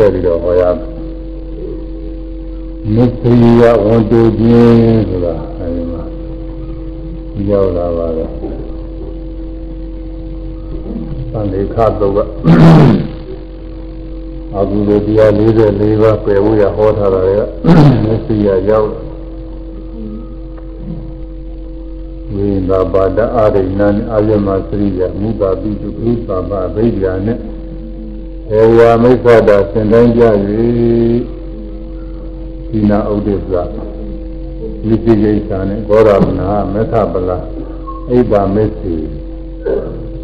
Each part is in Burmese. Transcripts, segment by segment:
ဆက်ပြီးတော့ဟောရမယ်မုခရီယဝန်တူခြင်းဆိုတာအဲဒီမှာရောက်လာပါတယ်သံလေခသုတ်ကအကုသိုလ်တရား44ပါးပယ်ဖို့ရဟောထားတာကမုခရီယရောက်ဝိသာပါဒအာရိဏန်အာယမစရိယမုသာပိတုဥပ္ပပဗိဒ္ဓာနဲ့ ဧဝမိစ္ဆတာစင်တိုင်းကြ၍ဒီနာဥဒိစ္စလိတိကိစ္စနဲ့ဂောရမနာမေထပလာအိဗာမေစီ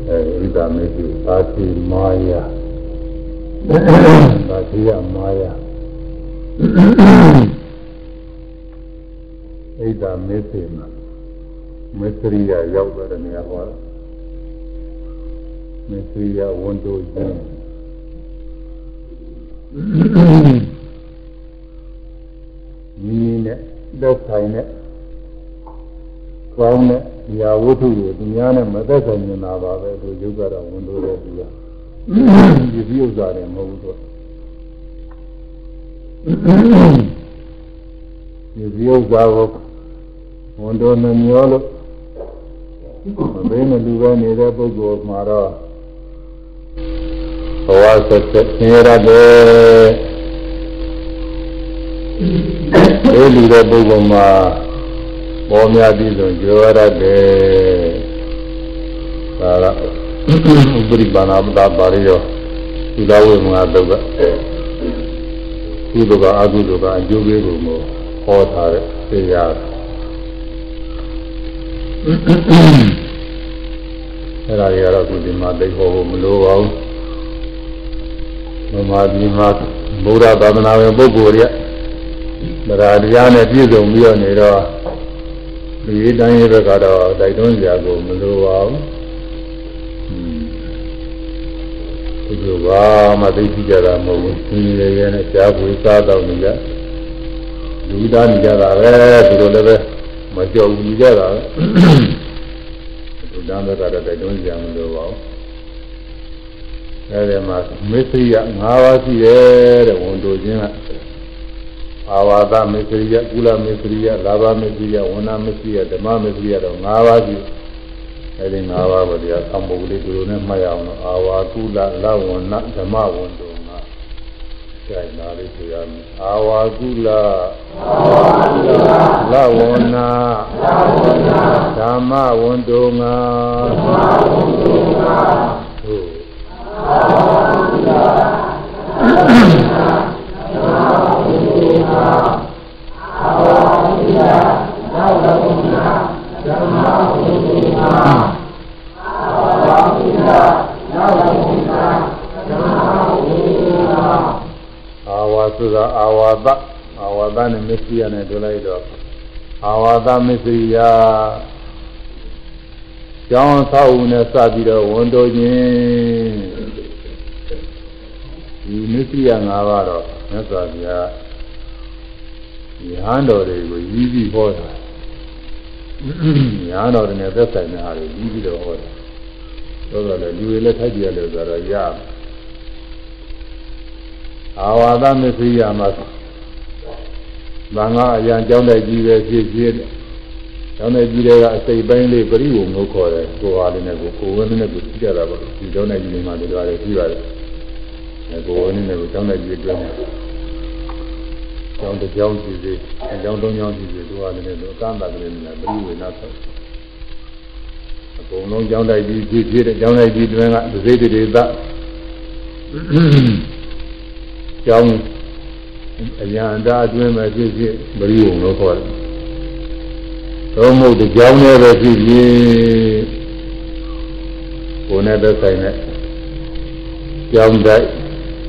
အဲဣဗာမေစီသာတိမာယာသာတိယမာယာဣဗာမေစီမှာမေသရိယရောက်တဲ့နေရာဟောတာမေသရိယဝန်တိုခြင်း ညီနဲ့သက်ဆိုင်နဲ့ကောင်းတဲ့ညာဝတ္ထုတွေသူများနဲ့မသက်ဆိုင်နေတာပါပဲသူယုတ်ကတော့ဝန်တိုတဲ့သူကဒီဒီဥစ္စာတွေမဟုတ်ဘူးသူဒီဒီဥစ္စာကိုဝန်တိုနှမျောလို့မသိမလူပဲနေတဲ့ပုဂ္ဂိုလ်မှာတော့ ဘဝဆက်ဆက်နေရတယ်ဒီလူတဲ့ပုဂ္ဂိုလ်မှာပေါ်များပြီးဆိုကြွရရတယ်ဒါကဥပရိပါဏမတာပါရိယောဒီတော်ဝိမငါတုတ်ကကုသိုလ်ကအကုသိုလ်ကအကျိုးပေးဖို့ကိုဟောထားတဲ့တရားအဲ့ဒါတွေကတော့အခုဒီမှာသိဟောဖို့မလိုပါဘူး။ မမဒီမှာဘုရားသာသနာဝင်ပုဂ္ဂိုလ်တွေတရားတရားနဲ့ပြည့်စုံပြီးတော့နေတော့ဒီတိုင်းရဲ့ဘက်ကတော့တိုက်တွန်းကြကိုမလိုပါဘူး။ဒီလိုပါမှသိကြတာမဟုတ်ဘူး။ဒီရရနဲ့ကြားပွေးစားတော့နေကြ။လူသားနေကြတာပဲဒီလိုလည်းပဲမကြောက်ဘူးနေကြတာပဲ။ဒီတန်းဘက်ကတော့တိုက်တွန်းကြမလို့ပါဘူး။ အဲဒီမှာမစ္စရိယ၅ပါးရှိတယ်တဲ့ဝန်တို့ချင်းကအာဝါဒမစ္စရိယကုလမစ္စရိယလာဘမစ္စရိယဝဏမစ္စရိယဓမ္မမစ္စရိယတော့၅ပါးရှိအဲဒီ၅ပါးကိုတရားသံပုဂ္ဂလိဒီလိုနဲ့မှတ်ရအောင်လို့အာဝါကုလလဝဏဓမ္မဝန္တုငါကျိုင်နာလေးဆိုရမယ်အာဝါကုလလဝဏဓမ္မဝန္တုငါအာဝါ ဆိုတာအာဝါဒအာဝါဒနဲ့မစ္စရိယနဲ့တွေ့လိုက်တော့အာဝါဒမစ္စရိယကျောင်းဆောက်ဦးနဲ့စပြီးတော့ဝန်တိုခြင်း ဒီမစ္စရိယ၅ပါးတော့မြတ်စွာဘုရားဒီဟန်တော်တွေကိုရည်ပြီးဟောတာညာတော်တွေနဲ့သက်ဆိုင်တဲ့ဟာတွေရည်ပြီးတော့ဟောတာဆိုတော့လေလူတွေလည်းထိုက်ကြရလို့ဆိုတော့ရအာဝါဒမစ္စရိယမှာဘာငါအရန်ကြောင်းတဲ့ကြီးပဲဖြစ်ဖြစ်ကျောင်းတဲ့ကြီးတွေကအစိတ်ပိုင်းလေးပရိဝုံလို့ခေါ်တယ်ကိုဟာလေးနဲ့ကိုကိုဝင်းနဲ့ကိုကြည့်ကြတာပေါ့ဒီကျောင်းတဲ့ကြီးတွေမှာဒီလိုရတယ်ကြည့်ရတယ် အဲကိုဝင်းနဲ့ကိုကျောင်းတဲ့ကြီးတွေတွဲကျောင်းတစ်ကျောင်းကြည့်စီကျောင်းသုံးကျောင်းကြည့်စီကိုဟာလေးနဲ့တော့အကန့်အသတ်ကလေးနဲ့ပရိဝေနာဆောက်အကုန်လုံးကျောင်းတိုက်ကြီးဖြစ်ဖြစ်တဲ့ကျောင်းတိုက်ကြီးတွင်ကဒိဋ္ဌိတွေသကျောင်းအရန်တာအတွင်းမှာဖြစ်ဖြစ်ပရိဝုံလို့ခေါ်တယ်သုံးမှုတကြောင်းနဲ့ပဲဖြစ်ဖြစ်ကိုယ်နဲ့သက်ဆိုင်တဲ့ကြောင်းတိုက်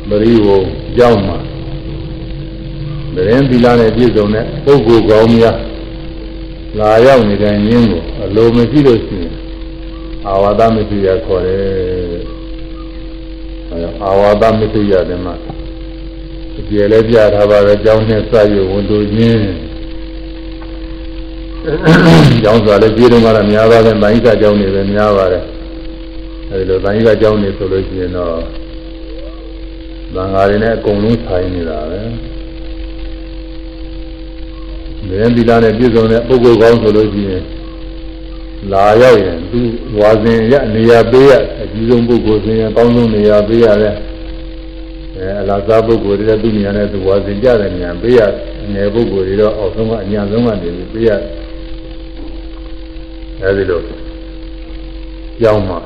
ပရိဝုံကြောင်းမှာဗရင်သီလနဲ့ပြည့်စုံတဲ့ပုဂ္ဂိုလ်ကောင်းများလာရောက်နေတဲ့ညင်းကိုအလိုမရှိလို့ရှိရင်အာဝါဒမသိရခေါ်တယ်အာဝါဒမသိရတယ်မှာအကျေလည်းပြထားပါပဲကြောင်းနဲ့စရဝန်တို့ချင်းကျောင်းစွာလည်းပြေးတော့မှလည်းများပါတယ်။တိုင်းကကျောင်းနေပဲများပါတယ်။အဲဒီလိုတိုင်းကကျောင်းနေဆိုလို့ရှိရင်တော့ သံဃာတွေနဲ့အကုန်လုံးဆိုင်နေတာပဲမင်းသီလနဲ့ပြည့်စုံတဲ့ပုဂ္ဂိုလ်ကောင်းဆိုလို့ရှိရင်လာရောက်ရင်သူဝါစဉ်ရနေရာပေးရအကြီးဆုံးပုဂ္ဂိုလ်ဆိုရင်အကောင်းဆုံးနေရာပေးရတယ်အဲအလားစားပုဂ္ဂိုလ်တွေသူနေရာနဲ့သူဝါစဉ်ကြတဲ့နေရာပေးရငယ်ပုဂ္ဂိုလ်တွေတော့အောက်ဆုံးကအညာဆုံးကနေပြီးပေးရအဲဒီလိုကြောင်းမှာ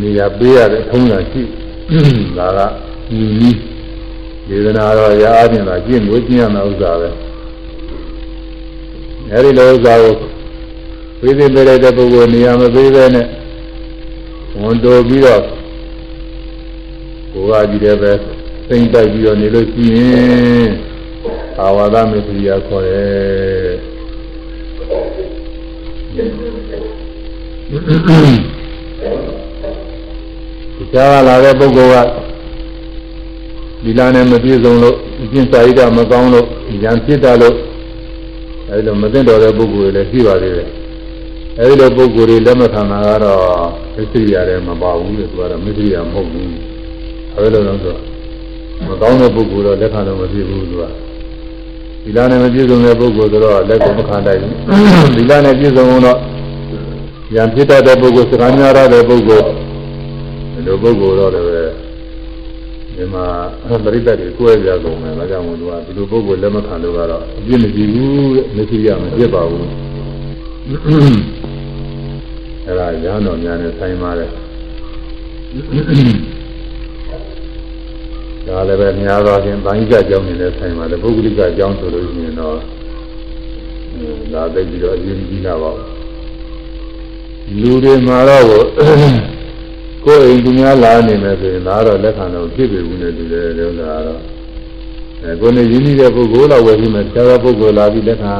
နေရာပေးရတဲ့ထုံးစံရှိဒါက ညီနီးဒေသနာတော့ရာအချင်းသာကျင့်လို့ကျင့်ရမယ့်ဥစ္စာပဲအဲဒီလိုဥစ္စာကိုပေးသိပေးလိုက်တဲ့ပုဂ္ဂိုလ်နေရာမပေးဘဲနဲ့ဝန်တိုပြီးတော့ကိုယ်ကကြည့်တယ်ပဲစိမ့်တိုက်ပြီးတော့နေလို့ရှိရင်အာဝါဒမေတ္တာခေါ်တယ်ကြားလာတဲ့ပုဂ္ဂိုလ်က ဒီလာနဲ့မပြည့်စုံလို့အကျင့်စာရိတ္တမကောင်းလို့ဉာဏ်ဖြစ်တာလို့အဲဒီလိုမသိတော်တဲ့ပုဂ္ဂိုလ်တွေလည်းရှိပါသေးတယ်အဲဒီလိုပုဂ္ဂိုလ်တွေလက်မခံတာကတော့မစ္စရိယာလည်းမပါဘူးလို့သူကတော့မစ္စရိယာမဟုတ်ဘူးအဲဒီလိုတော့ဆိုမကောင်းတဲ့ပုဂ္ဂိုလ်တော့လက်ခံလို့မဖြစ်ဘူးသူကဒီလာနဲ့မပြည့်စုံတဲ့ပုဂ္ဂိုလ်ဆိုတော့လက်ကိုမခံနိုင်ဘူးဒီလာနဲ့ပြည့်စုံတော့ဉာဏ်ဖြစ်တတ်တဲ့ပုဂ္ဂိုလ်စကားများရတဲ့ပုဂ္ဂိုလ်လိုပုဂ္ဂိုလ်တော့လည်းပဲ ဒီမှာပရိသတ်တွေကိုယ်ကြကုန်တယ်ဒါကြောင့်မို့လို့ကဒီလိုပုဂ္ဂိုလ်လက်မခံလို့ကတော့အပြစ်မကြည့်ဘူးတဲ့မရှိရမဖြစ်ပါဘူးအဲဒါရဟန်းတော်များနဲ့ဆိုင်ပါတယ်ဒါလည်းပဲများသောအားဖြင့်ဗာဏိကကြောင်းနေနဲ့ဆိုင်ပါတယ်ပုဂ္ဂလိကကြောင်းဆိုလို့ရှိရင်တော့ဒါသိပြီးတော့အရင်ကြီးလာပါဘူးလူတွေမှာတော့ ကိုယ်အိမ်သူများလာနေမယ်ဆိုရင်ဒါတော့လက်ခံတော့ဖြစ်ပြီဘူးနဲ့တူတယ်လို့ဆိုတာတော့အဲကိုယ်နဲ့ရင်းနှီးတဲ့ပုဂ္ဂိုလ်တော့ဝယ်ပြီးမှခြားသောပုဂ္ဂိုလ်လာပြီးလက်ခံ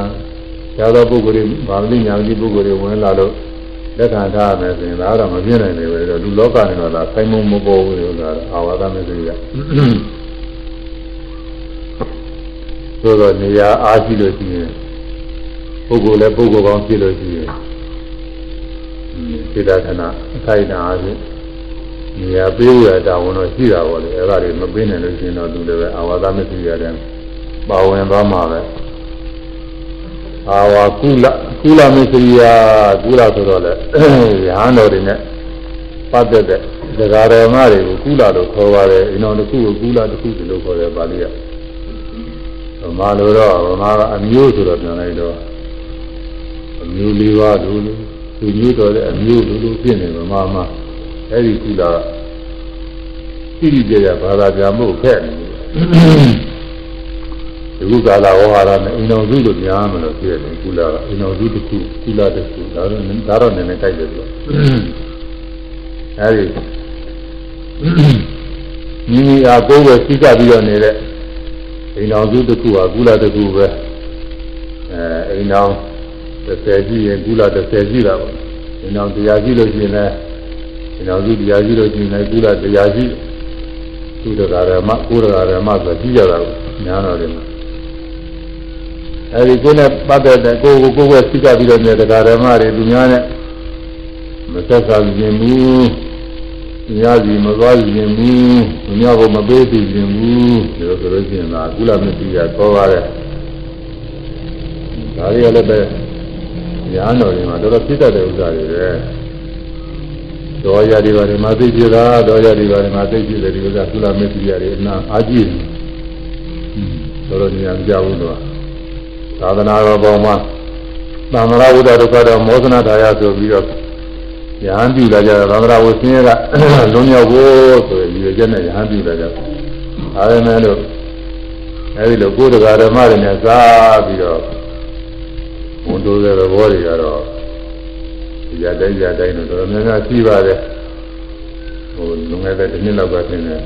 ခြားသောပုဂ္ဂိုလ်တွေဗာမလိညာတိပုဂ္ဂိုလ်တွေဝင်လာလို့လက်ခံထားမယ်ဆိုရင်ဒါတော့မပြည့်နိုင်ဘူးပဲတော့လူလောကနဲ့တော့ဒါဆိုင်မမပေါ်ဘူးလို့ဆိုတာအာဝါဒမဲ့ဆိုရဆိုတော့နေရာအားရှိလို့ရှိရင်ပုဂ္ဂိုလ်လည်းပုဂ္ဂိုလ်ကောင်းဖြစ်လို့ရှိရင်စေတခဏအခိုက်အတန့်အားဖြင့် နေရာပေးရတာဝန်တော့ရှိတာပေါ့လေအဲ့ဒါတွေမပေးနိုင်လို့ရှိရင်တော့သူလည်းပဲအာဝါဒမရှိရတဲ့ပါဝင်သွားမှာပဲအာဝါကုလကုလမရှိရကုလဆိုတော့လေရဟန်းတော်တွေနဲ့ပတ်သက်တဲ့ဒကာတော်မတွေကိုကုလလို့ခေါ်ပါတယ်အင်းတော်တစ်ခုကိုကုလတစ်ခုလို့ခေါ်တယ်ပါဠိကဗမာလိုတော့ဗမာကအမျိုးဆိုတော့ပြန်လိုက်တော့အမျိုးလေးပါလို့သူမျိုးတော်တဲ့အမျိုးလို့ဖြစ်နေဗမာမှာ အဲ့ဒီကုလာကတိတိကျကျဘာသာပြန်ဖို့ခက်နေတယ်ဒီကုကာလဝဟာရနဲ့အိမ်တော်စုလို့များမလို့ပြည့်တယ်ကုလာကအိမ်တော်စုတစ်ခုကုလာတစ်ခုဒါတော့ဒါတော့နည်းနည်းကြိုက်တယ်ဆိုအဲ့ဒီမိမိအားကိုယ်ပဲစိတ်ကပြီးတော့နေတဲ့အိမ်တော်စုတစ်ခုဟာကုလာတစ်ခုပဲအဲအိမ်တော်30ကြီးရင်ကုလာ30ကြီးတာပေါ့အိမ်တော်တရားကြီးလို့ရှိရင်လည်း နောက်ကြီးတရားကြီးလို့ကျင်နေကုလတရားကြီးသူတရားဓမ္မကိုယ်တရားဓမ္မဆိုကြည့်ကြတာကိုညာတော်တယ်မှာအဲဒီကိုယ်နဲ့ပတ်သက်တဲ့ကိုယ်ကိုကိုယ်ပဲသိကြပြီးတော့နေတရားဓမ္မတွေသူများနဲ့မသက်သာခြင်းဘူးသူများစီမသွားခြင်းဘူးသူများကိုမပေးသိခြင်းဘူးဒီလိုဆိုလို့ရှိရင်သာကုလမသိရခေါ်ပါတယ်ဒါတွေကလည်းပဲညာတော်တွေမှာတော်တော်ပြည့်တတ်တဲ့ဥစ္စာတွေပဲ တော်ရဒီပါတယ်မှာသိကြတာတော်ရဒီပါတယ်မှာသိကြတယ်ဒီဥစ္စာသုလမေတ္တိရတယ်အနာအာကြည့်တော်တော်ဉာဏ်ကြဘူးတော့သာသနာတော်ပေါ်မှာသံဃာဝုဒ္ဓဒုက္ခတော်မောသနာထာယဆိုပြီးတော့ယဟန်ပြုလာကြတာသံဃာဝဆင်းရဲကလွန်မြောက်ဖို့ဆိုရင်ဒီရချက်နဲ့ယဟန်ပြုလာကြတယ်ဒါပေမဲ့လို့အဲဒီလိုကိုယ်တရားဓမ္မတွေနဲ့စားပြီးတော့ဝန်တိုးတဲ့ဘောတွေကတော့ ရတဲ့ရတဲ့တော့တော်များများရှိပါတယ်ဟိုလွန်ခဲ့တဲ့တစ်နှစ်လောက်ကသင်တယ်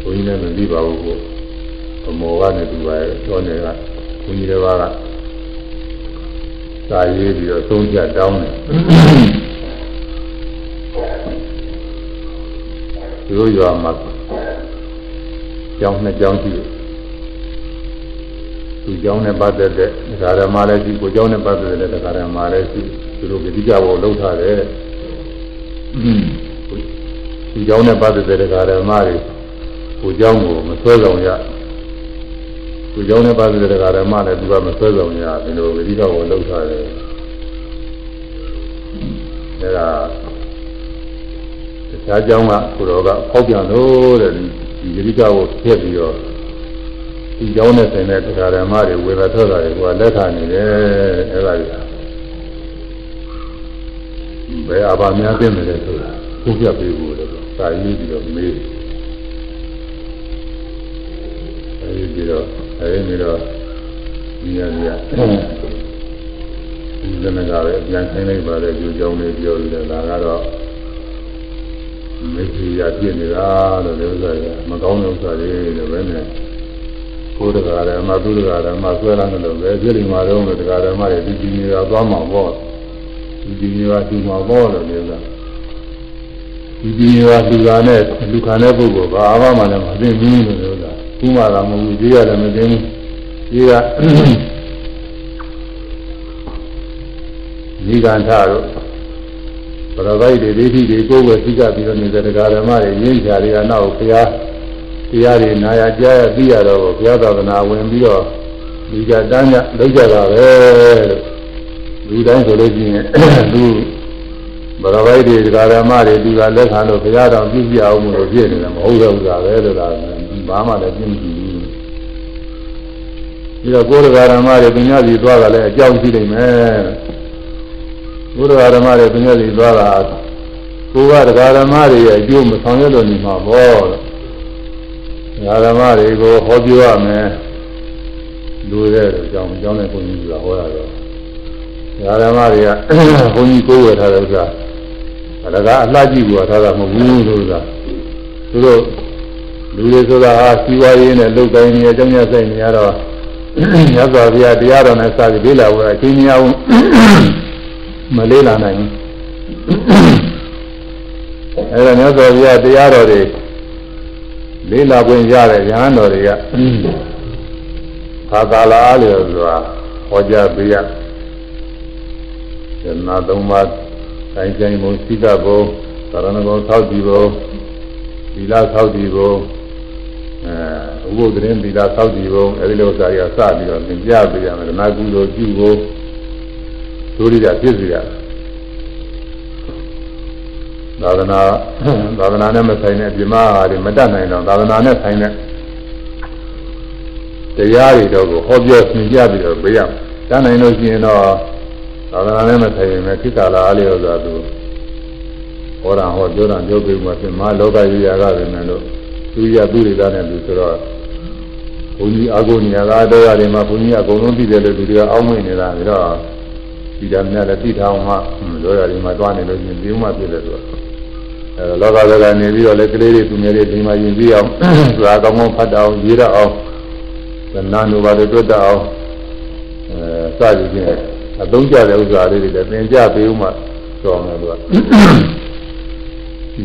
ဘုန်းကြီးလည်းမသိပါဘူးကိုဗမောကနေသူပါတော့နေကဘုန်းကြီးတစ်ပါးကစာရေးပြီးတော့သုံးချက်တောင်းတယ်သူတို့ရွာမှာကျောင်းနှစ်ကျောင်းရှိတယ်သူကျောင်းနဲ့ပတ်သက်တဲ့ဒကာရမလည်းရှိကိုကျောင်းနဲ့ပတ်သက်တဲ့ဒကာရမလည်းရှိ သူတို့ကတိကြဘောလှုပ်ထားတယ်သူကျောင်းနဲ့ပတ်သက်တဲ့ဒကာရမတွေကို ကိုเจ้าကိုမဆွဲဆောင်ရကိုเจ้าနဲ့ပါတဲ့တရားဓမ္မနဲ့သူကမဆွဲဆောင်ရဒီလိုဝိရိကကိုလှုပ်ထားတယ်အဲဒါတခြားเจ้าကကိုတော်ကဖောက်ပြန်လို့တဲ့ဒီဝိရိကကိုဖျက်ပြီးတော့ဒီเจ้าနဲ့ဆိုင်တဲ့တရားဓမ္မတွေဝေဘာထွက်တာတွေကလက်ခံနေတယ်အဲဒါကြီး ဘယ်အဘာများသိနေလဲဆိုတာသိပြပေးဖို့လည်းစာရေးပြီးတော့မေးအဲဒီပြီးတော့အဲဒီပြီးတော့ဒီရရဒီဇနကပဲပြန်ဆိုင်လိုက်ပါလေကြိုးကြောင်းလေးပြောပြီးတော့ဒါကတော့မေတ္တာပြည့်နေတာလို့လည်းဥစ္စာကမကောင်းတဲ့ဥစ္စာတွေလည်းပဲနဲ့ကိုယ်တရားဓမ္မသူတရားဓမ္မဆွဲလာတယ်လို့ပဲပြည့်နေမှာတော့တရားဓမ္မတွေဒီဒီနေတာသွားမှာပေါ့ ဒီဒီနေတာဒီမှာပေါ့လို့လည်းဥစ္စာဒီဒီနေတာလူကနဲ့လူခံတဲ့ပုဂ္ဂိုလ်ဘာမှမလည်းမသိဘူးလို့ဥစ္စာခုမှလာမဟုတ်ဘူးကြီးရတယ်မသိဘူးကြီးကဒီကံထတို့ပရပိုက်တွေဒိဋ္ဌိတွေကိုယ်ဝယ်သိကြပြီးတော့နေတဲ့တရားဓမ္မတွေရင်းချာတွေကနောက်ဘုရားတရားတွေနာရကြားရသိရတော့ဘုရားသာသနာဝင်ပြီးတော့ဒီကတန်းကြလောက်ကြတာပဲလို့ လူတိုင်းဆိုလို့ရှိရင်လူဘရပိုက်တွေတရားဓမ္မတွေဒီကလက်ခံလို့ဘုရားတော်ပြုပြအောင်လို့ပြည့်နေတယ်မဟုတ်တော့ဘူးလားပဲလို့ဒါဘာမှလည်းပြည့်မကြည့်ဘူးပြီးတော့ကိုယ်တရားဓမ္မတွေပညာစီသွားတာလည်းအကြောင်းရှိနေမယ်ဘုရားဓမ္မတွေပညာစီသွားတာကိုယ်ကတရားဓမ္မတွေရဲ့အကျိုးမဆောင်ရွက်လို့နေမှာပေါ့တရားဓမ္မတွေကိုဟောပြောရမယ်လူတဲ့အကြောင်းအကြောင်းနဲ့ဘုန်းကြီးကဟောရတော့တရား ဓမ္မတွေကဘုန်းကြီးကိုယ်ဝယ်ထားတဲ့ဥစ္စာအလကားအလှကြည့်ကိုထားတာမဟုတ်ဘူးလို့ဆိုတာသူတို့လူတွေဆိုတာဟာစီဝါရေးနဲ့လုတ်တိုင်းနေအကြောင်းရဆိုင်နေရတော့မြတ်စွာဘုရားတရားတော်နဲ့စပြီးလေးလာဝယ်အချင်းများအောင်မလေးလာနိုင်ဘူးအဲဒါမြတ်စွာဘုရားတရားတော်တွေလေးလာခွင့်ရတဲ့ဉာဏ်တော်တွေကဘာသာလားလို့ဆိုတာဟောကြားပေးရ ဇဏသုံးပါးတိုင်းတိုင်းဘုံစိကဘုံသာရဏဘုံသောက်ကြည့်ဘုံသီလသောက်ကြည့်ဘုံအဲဥပုသ်ရင်သီလသောက်ကြည့်ဘုံအဲဒီလိုစာရစပြီးတော့သင်ပြပေးရမယ်ဓမ္မကုသိုလ်ပြုဖို့ဒုရိယဖြစ်စီရသာသနာသာသနာနဲ့မဆိုင်တဲ့ပြမဟာတွေမတတ်နိုင်တော့သာသနာနဲ့ဆိုင်တဲ့တရားတွေတော့ကိုဟောပြောသင်ပြပြီးတော့ပေးရမယ်တတ်နိုင်လို့ရှိရင်တော့ သာသနာနဲ့မဆိုင်ရင်လည်းခိတ္တလာလေးလို့ဆိုတာသူဟောတာဟောပြောတာပြောပြီးမှပြင်မလောကကြီးရာကပဲမယ်လို့သူရသူတွေသားနဲ့သူဆိုတော့ဘုန်းကြီးအာဂုဏီယာကတော့ရတယ်မှာဘုန်းကြီးအကုန်လုံးသိတယ်လို့သူတွေကအောင်းမိနေတာပြီးတော့ဒီတမ်းနဲ့လည်းသိထားအောင်မှလောရတွေမှာတွားနေလို့ရှင်ဒီဥမှဖြစ်တယ်ဆိုတော့အဲလောကစကနေပြီးတော့လည်းကလေးတွေသူငယ်တွေဒီမှာယဉ်ပြီးအောင်သာကောင်းကောင်းဖတ်အောင်ရေးရအောင်သနာနုပါတွေတွတ်တအောင်အဲစသည်ဖြင့် အသုံးကျတဲ့ဥစ္စာလေးတွေလည်းသင်ကြပေးဥမှတော်မယ်သူက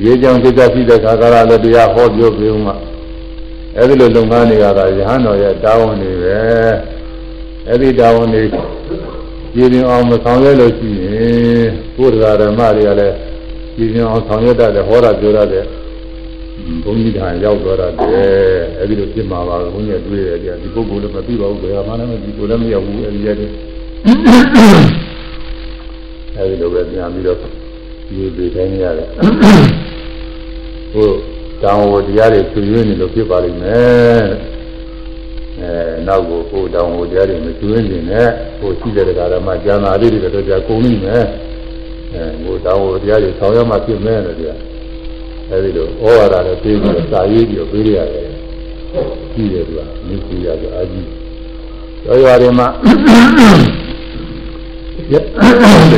ရေးကြောင်သိကြရှိတဲ့ခါကလာလည်းတရားဟောပြောပေးဥမှအဲဒီလိုလုပ်ငန်းတွေကသာယဟန်တော်ရဲ့တာဝန်တွေပဲအဲဒီတာဝန်တွေကြည်ရင်အောင်မဆောင်ရွက်လို့ရှိရင်ဘုရားဓမ္မတွေကလည်းကြည်ရင်အောင်ဆောင်ရွက်တတ်တယ်ဟောတာပြောတတ်တယ်ဘုန်းကြီးထားရောက်တော့တယ်အဲဒီလိုဖြစ်မှာပါဘုန်းကြီးတွေ့ရတယ်ဒီပုဂ္ဂိုလ်လည်းမသိပါဘူးဘယ်မှာမှလည်းဒီကိုလည်းမရောက်ဘူးအဲဒီရတယ် အဲဒီလိုပဲပြန်ပြီးတော့ဒီဒီတိုင်းရတယ်ဟိုတောင်ဝတရားတွေဆွေးနွေးနေလို့ဖြစ်ပါလိမ့်မယ်အဲနောက်ကိုဟိုတောင်ဝတရားတွေမဆွေးနွေးနေနဲ့ဟိုရှိတဲ့ဓမ္မကျမ်းစာလေးတွေတော့ကြာကုန်နေမယ်အဲဟိုတောင်ဝတရားတွေဆောင်ရမှဖြစ်မယ်လို့တရားအဲဒီလိုဩဝါဒနဲ့ပြေးပြီးတော့စာရေးပြီးတော့ပြေးရတယ်ကြည့်တယ်သူကမြစ်ကြီးရဆိုအာကြီးရောရွာတွေမှာ တ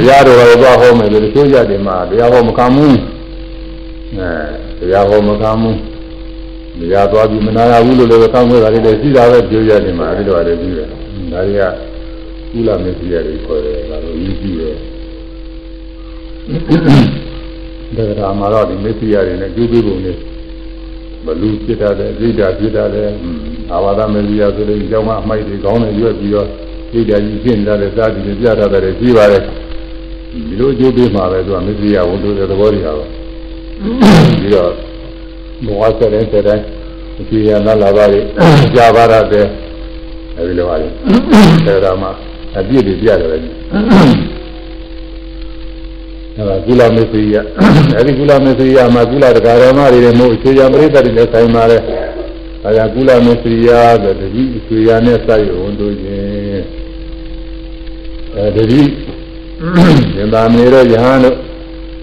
ရားတော်ကိုသွားဟောမယ်လို့တချို့ကြတယ်မှာတရားဟောမခံဘူးအဲတရားဟောမခံဘူးတရားသွားပြီးမနာရဘူးလို့လည်းတောင်းခွဲတာတွေလည်းရှိတာပဲပြောရတယ်မှာအဲဒီတော့လည်းပြီးတယ်ဒါတွေကကုလမစ္စရိယတွေခေါ်တယ်ဒါလိုကြီးကြည့်တယ်ဒါကမှာတော့ဒီမစ္စရိယတွေနဲ့ကျူးပြီးပုံနဲ့ဘလူဖြစ်တာတယ်ဣဒ္ဓဖြစ်တာတယ်အာဝါဒမစ္စရိယဆိုတဲ့ကြောင့်မှအမိုက်တွေကောင်းနေရွက်ပြီးတော့ ဣဒ္ဓကြီးဖြစ်နေတဲ့စာကြည့်ပြတာတယ်ရှိပါတယ်ဒီလိုအကျိုးပေးမှာပဲသူကမစ္စရိယဝန်တို့တဲ့သဘောတရားပါပြီးတော့ဘဝဆက်တဲ့ဆက်တိုင်းအခြေရနာလာပါလေကြာပါရတဲ့အဲဒီလိုပါလေဒါကမှအပြည့်တွေပြရတယ်လေအဲဒါကုလမေသရိယအဲဒီကုလမေသရိယမှာကုလတရားတော်မတွေမို့အခြေရပရိသတ်တွေလည်းဆိုင်ပါတယ်အဲဒါကုလမေသရိယဆိုတတိအခြေရနဲ့စိုက်ဝန်တို့ခြင်းအဲ တတိဉာဏ်သာမေရောယဟန်တို့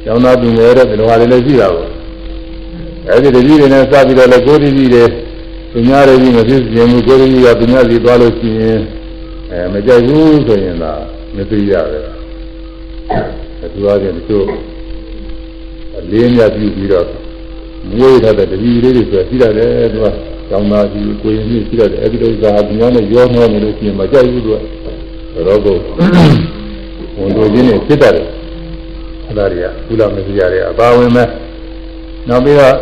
ကျောင်းသားသူငယ်တို့ဒီလိုဟာတွေလည်းရှိတာပေါ့အဲဒီတတိတွေနဲ့စပြီးတော့လည်းကိုယ်တတိတွေသူများတွေကြီးမဖြစ်ခြင်းဘူးကိုယ်တတိကသူများစီသွားလို့ရှိရင်အဲမကြိုက်ဘူးဆိုရင်သာမသိရတယ်အထူးအားဖြင့်တချို့အလေးမြတ်ပြီးပြီးတော့မွေးထားတဲ့တတိလေးတွေဆိုရှိရတယ်သူကကျောင်းသားကြီးကိုရင်ကြီးရှိရတယ်အဲဒီလိုသာသူများနဲ့ရောနှောနေလို့ရှိရင်မကြိုက်ဘူးသူက တော့ကိုဝန်တို့ချင်းနဲ့ဖြစ်တတ်တယ်အဲ့ဒါတွေကကုလမစ္စရိယတွေအပါဝင်မဲ့နောက်ပြီးတော့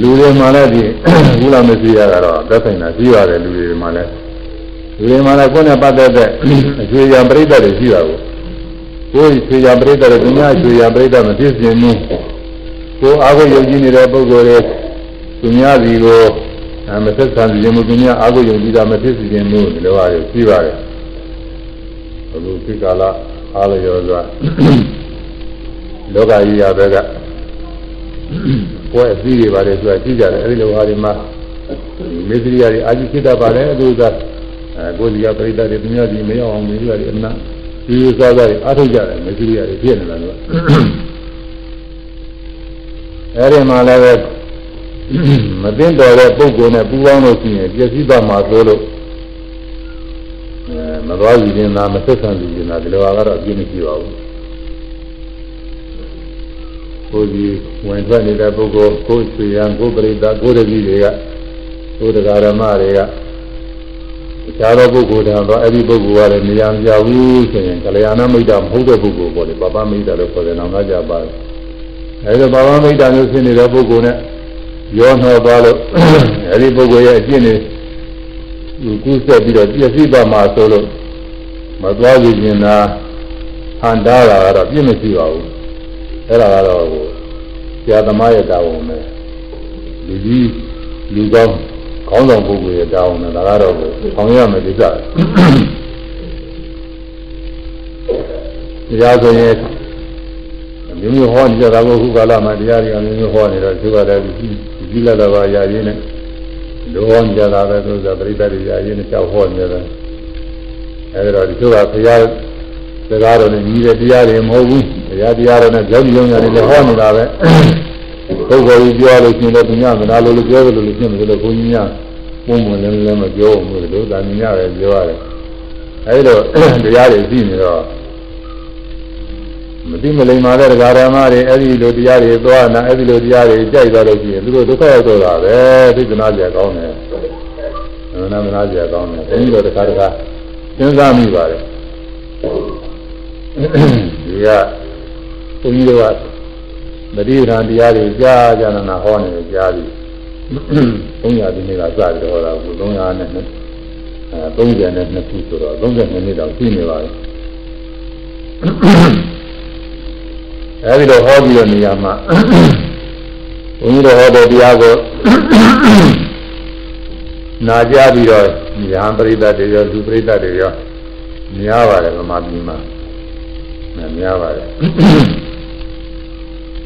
လူတွေမှလည်းဒီကုလမစ္စရိယကတော့သက်ဆိုင်တာရှိပါတယ်လူတွေမှလည်းလူတွေမှလည်းကိုယ်နဲ့ပတ်သက်တဲ့အကျွေးရံပြိတ္တတွေရှိတာကို ကိုယ်ကျွေးရံပြိတ္တတွေသူများကျွေးရံပြိတ္တမဖြစ်ခြင်းဘူးကိုယ်အာဟုယုံကြည်နေတဲ့ပုဂ္ဂိုလ်တွေသူများစီကိုမသက်သာခြင်းမသူများအာဟုယုံကြည်တာမဖြစ်စေခြင်းမျိုးဒီလိုပါရရှိပါတယ်ဘုလိုခေတ်ကာလအားလျော်စွာလောကကြီးရဘက်ကပွဲအစည်းတွေပါတယ်ဆိုတာကြည့်ကြတယ်အဲဒီလိုဟာဒီမှာမေသရိယာတွေအာကြီးဖြစ်တတ်ပါတယ်အတူကအဲကိုယ်စီကပြိတ္တတွေသူများစီမရောက်အောင်မေသရိယာတွေအမှန် ဒီလိုစားစားတွေအားထုတ်ကြတယ်မေသရိယာတွေဖြစ်နေတာလို့အဲဒီမှာလည်းပဲမသိတော်တဲ့ပုဂ္ဂိုလ်နဲ့ပူးပေါင်းလို့ရှိရင်ပြည့်စည်သွားမှာဆိုလို့အဲမသွားယူနေတာမဆက်ဆံယူနေတာဒီလိုကတော့အပြည့်မရှိပါဘူးကိုယ်ကြီးဝင်ထွက်နေတဲ့ပုဂ္ဂိုလ်ကိုယ်ဆွေရန်ကိုယ်ပရိသတ်ကိုယ်တပည့်တွေကကိုယ်တရားဓမ္မတွေကအ ခြားသောပုဂ္ဂိုလ်တော်အဲ့ဒီပုဂ္ဂိုလ်ကလည်းနေရာမပြဘူးဆိုရင်ကလျာဏမိတ်တာမဟုတ်တဲ့ပုဂ္ဂိုလ်ပေါ့လေပပမိတ်တာလို့ခေါ်တယ်နောက်ကြပါဘူးအဲဒီပပမိတ်တာမျိုးဖြစ်နေတဲ့ပုဂ္ဂိုလ်နဲ့ရောနှောသွားလို့အဲဒီပုဂ္ဂိုလ်ရဲ့အကျင့်တွေကူးဆက်ပြီးတော့ပြည့်စည်ပါမှာဆိုလို့မသွားကြည့်နေတာဟန်တာတာကတော့ပြည့်မရှိပါဘူးအဲ့ဒါကတော့ဆရာသမားရဲ့တာဝန်ပဲလူကြီးလူကောင်း ခေါင်းဆောင်ပုဂ္ဂိုလ်ရဲ့တာဝန်နဲ့ဒါကတော့ဆောင်ရမယ်ဒီကတရားဆိုရင်မျိုးမျိုးဟောနေကြတာကိုခုကာလမှာတရားတွေအမျိုးမျိုးဟောနေတော့သူကလည်းကြီးလာတော့ရာရင်းနဲ့လောဟောနေကြတာပဲသူကပရိသတ်တွေရာရင်းနဲ့ကြောက်ဟောနေတယ်အဲဒီတော့ဒီသူကဘုရားစကားတော်နဲ့ညီတဲ့တရားတွေမဟုတ်ဘူးတရားတရားတော်နဲ့ကြောက်ကြုံရတယ်လည်းဟောနေတာပဲ ပုဂ္ဂိုလ်ကြီးပြောလို့ရှင်လည်းသူများမနာလို့လို့ပြောလို့လို့ရှင်တယ်လို့ဘုန်းကြီးများပုံမှန်လည်းလည်းမပြောဘူးလို့ဒါမြင်ရတယ်ပြောရတယ်အဲဒီတော့တရားတွေရှိနေတော့မသိမလိမ္မာတဲ့ဓမ္မတွေအဲ့ဒီလိုတရားတွေသွားနာအဲ့ဒီလိုတရားတွေကြိုက်သွားလို့ရှိရင်သူတို့ဒုက္ခရောက်တော့တာပဲသိက္ခာကြကောင်းတယ်မနာမနာကြကောင်းတယ်ဘုန်းကြီးတို့တခါတခါစဉ်းစားမိပါတယ်ဒီကဘုန်းကြီးတို့က မတိရန်တရားတွေကြားကြနာဟောနေကြကြားပြီ300ဒီနေ့ကစပြီးတော့ဟောတာခု300နဲ့အဲ30နဲ့2ခုဆိုတော့32နှစ်တောင်ရှိနေပါပြီအဲဒီလိုဟောပြီးတော့နေရာမှာဘုန်းကြီးတို့ဟောတဲ့တရားကိုနာကြပြီးတော့ညာပရိသတ်တွေရောလူပရိသတ်တွေရောများပါတယ်ဗမာပြည်မှာများပါတယ်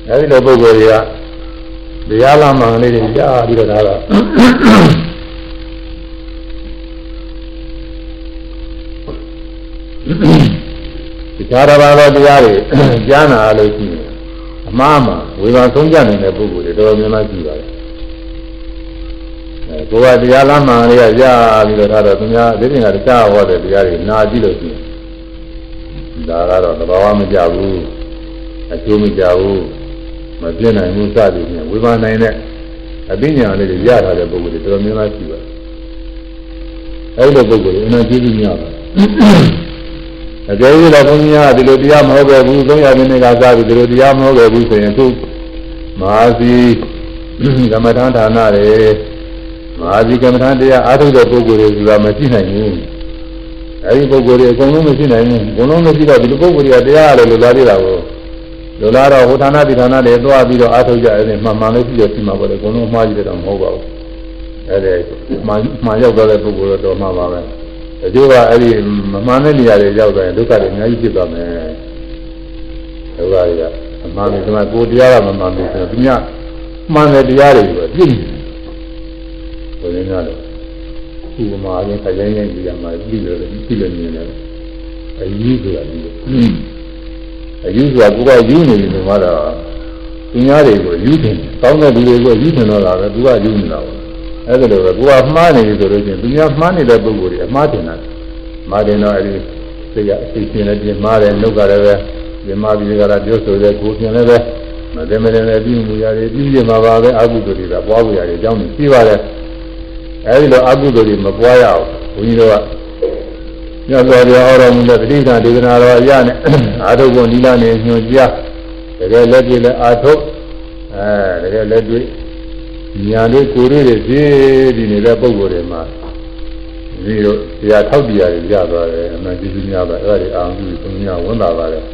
အဲဒီလိုပုဂ္ဂိုလ်တွေကတရားလာမှန်လေးတွေကြားပြီးတော့ဒါကတရားတော်ဘာတော်တရားတွေကြားနာလို့ရှိရင်အမှားမှာဝေဘာဆုံးကြနေတဲ့ပုဂ္ဂိုလ်တွေတော်တော်များများရှိပါတယ်အဲကိုယ်ကတရားလားမှန်လေးကရပြီးတော့ထားတော့သူများဒီပြင်ကတရားဟောတဲ့တရားတွေနာကြည့်လို့ရှိရင်ဒါကတော့သဘာဝမကြဘူးအကျိုးမကြဘူး မပြည့်နိုင်ဘူးစသည်ဖြင့်ဝေဘာနိုင်တဲ့အသိဉာဏ်လေးတွေရထားတဲ့ပုဂ္ဂိုလ်တွေတော်တော်များများရှိပါတယ်အဲဒီလိုပုဂ္ဂိုလ်တွေအနန္တကြီးများပါတယ်အကျိုးတော့ဘုန်းကြီးကဒီလိုတရားမဟုတ်ပဲဘူး300မိနစ်ကစားပြီးဒီလိုတရားမဟုတ်ပဲဘူးဆိုရင်သူမဟာစီကမ္မထာဌာနတွေမဟာစီကမ္မထာတရားအားထုတ်တဲ့ပုဂ္ဂိုလ်တွေဆိုတာမရှိနိုင်ဘူးအဲဒီပုဂ္ဂိုလ်တွေအကုန်လုံးမရှိနိုင်ဘူးအကုန်လုံးမရှိတော့ဒီလိုပုဂ္ဂိုလ်တွေကတရားရတယ်လို့လာသေးတာကို လိုလားတော့ဟိုဌာနဒီဌာနတွေသွားပြီးတော့အားထုတ်ကြတယ်မှန်မှန်လေးရှိရရှိမှာပေါ့လေအကုန်လုံးမှားကြည့်တယ်တော့မဟုတ်ပါဘူးအဲဒီမှန်မှန်ရောက်တဲ့ပုဂ္ဂိုလ်တော့မှပါပဲအကျိုးကအဲ့ဒီမမှန်တဲ့နေရာတွေရောက်သွားရင်ဒုက္ခတွေအများကြီးဖြစ်သွားမယ်ဒုက္ခတွေကအမှန်တယ်ဒီမှာကိုတရားကမမှန်ဘူးဆိုတော့ဒီညမှန်တဲ့တရားတွေပဲပြည့်နေတယ်ဘယ်လိုလဲဥပမာအရင်ခရိုင်းရိုင်းကြည့်ရမှာပြီးလို့ပြီးလို့မြင်တယ်အယူဆိုတာဒီ အယူဆိုတာကိုကယူနေတယ်မှာတော့ပညာတွေကိုယူတယ်တောင်းတဲ့လူတွေကိုယူနေတော့တာပဲသူကယူနေတာပေါ့အဲ့ဒါလိုပဲကိုကမှားနေပြီဆိုလို့ချင်းပညာမှားနေတဲ့ပုဂ္ဂိုလ်တွေအမှားတင်တာမှားတယ်တော့အဲ့ဒီစိတ်ကအစိတ်ရှင်လည်းပြင်မှားတယ်နှုတ်ကလည်းပဲပြင်မှားပြီးကြတာပြောဆိုတဲ့ကိုပြင်လည်းပဲမသိမတယ်လည်းပြီးမှုရတယ်ပြီးပြမှာပါပဲအကုသိုလ်တွေကပွားဖို့ရတယ်အကြောင်းကြီးရှိပါတယ်အဲဒီလိုအကုသိုလ်တွေမပွားရအောင်ဘုန်းကြီးတို့က ညဇော်ရဟောတော်မူတဲ့ပဋိသဒေသနာတော်အရနဲ့အာထုပ်ကိုနိလနဲ့ညွှန်ကြားတကယ်လက်ပြလဲအာထုပ်အဲတကယ်လက်တွေ့ညာလေးကိုယ်လေးတွေဖြည်းဒီနေတဲ့ပုံကိုယ်တွေမှာဒီလိုတရားထောက်တရားတွေရသွားတယ်အမှန်ကျေးဇူးများပါအဲ့ဒါတွေအာရုံပြုဆုံးများဝန်တာပါတယ်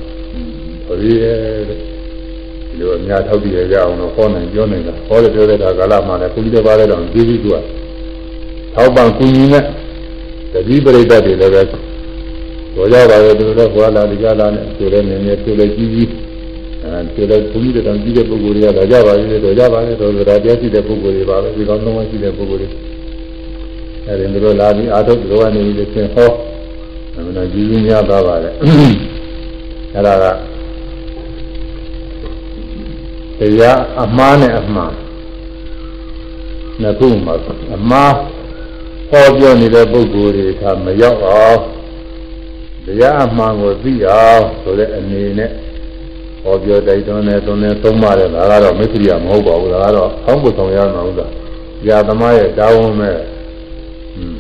ဟောဒီဒီလိုအများထောက်တရားရအောင်တော့ဟောနိုင်ပြောနိုင်တာဟောတယ်ပြောတဲ့ကာလမှာလည်းဘုရားတစ်ပါးလည်းတော့ကျေးဇူးကထောက်ပံ့ကူညီနဲ့တတိပရိသတ်တွေလည်းပဲ တော်ကြပါရဲ့သူတို့လည်းဟောလာဒီကလာနဲ့သူလည်းနည်းနည်းသူလည်းကြီးကြီးအဲသူလည်းဘုန်းကြီးတောင်ကြီးတဲ့ပုဂ္ဂိုလ်တွေကလာကြပါရဲ့တော်ကြပါရဲ့တော်ဆိုတာတရားရှိတဲ့ပုဂ္ဂိုလ်တွေပါပဲဒီကောင်းသုံးပါးရှိတဲ့ပုဂ္ဂိုလ်တွေအဲဒီသူတို့လာပြီးအာထုပ်တော်ကနေပြီးသင်ဟောအမှန်ကြီးကြီးများပါပါတယ်အဲဒါကတရားအမှားနဲ့အမှားနှစ်ခုမှာအမှားဟောပြောနေတဲ့ပုဂ္ဂိုလ်တွေကမရောက်အောင် တရားအမှန်ကိုသိအောင်ဆိုတဲ့အနေနဲ့ဟောပြောတိုက်တွန်းနေသွန်နေသုံးပါတယ်ဒါကတော့မစ္စရိယမဟုတ်ပါဘူးဒါကတော့အောင်းပုဆောင်ရမှာဥစ္စာญาသမားရဲ့တာဝန်ပဲอืม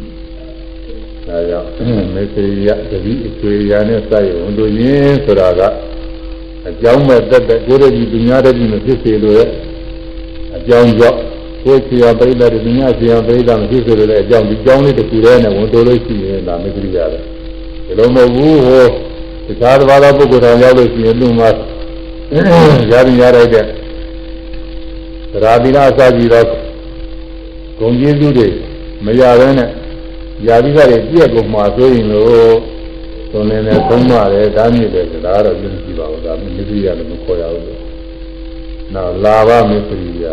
ဒါကြောင့်မစ္စရိယတတိအကျွေရာနဲ့စရဝန်တို့ရင်းဆိုတာကအကြောင်းမဲ့တက်တဲ့ကိုယ်တည်းဒီညာတည်းမဖြစ်စေလို့ရဲ့အကြောင်းကြောင့်ကိုယ်စီရပိဋကဒီညာစီရပိဋကမဖြစ်စေလို့ရဲ့အကြောင်းဒီကြောင်းလေးတစ်ခုတည်းနဲ့ဝန်တို့လို့ရှိရင်ဒါမစ္စရိယပဲ ဒီလိုမဟုတ်ဘူးဟိုတခြားတစ်ပါးသောပုဂ္ဂိုလ်တော်ရောက်လို့ရှိရင်လူမှာရရင်ရလိုက်တဲ့သရာတိနာအစကြီးတော့ဂုံကျေးဇူးတွေမရဘဲနဲ့ယာတိကတွေပြည့်ကုန်မှာဆိုရင်လို့သွန်နေနဲ့သုံးပါတယ်ဒါမြစ်တယ်ဒါကတော့သိကြည့်ပါဦးဒါမစ္စရိယလည်းမခေါ်ရဘူးလို့နောက်လာဘမစ္စရိယ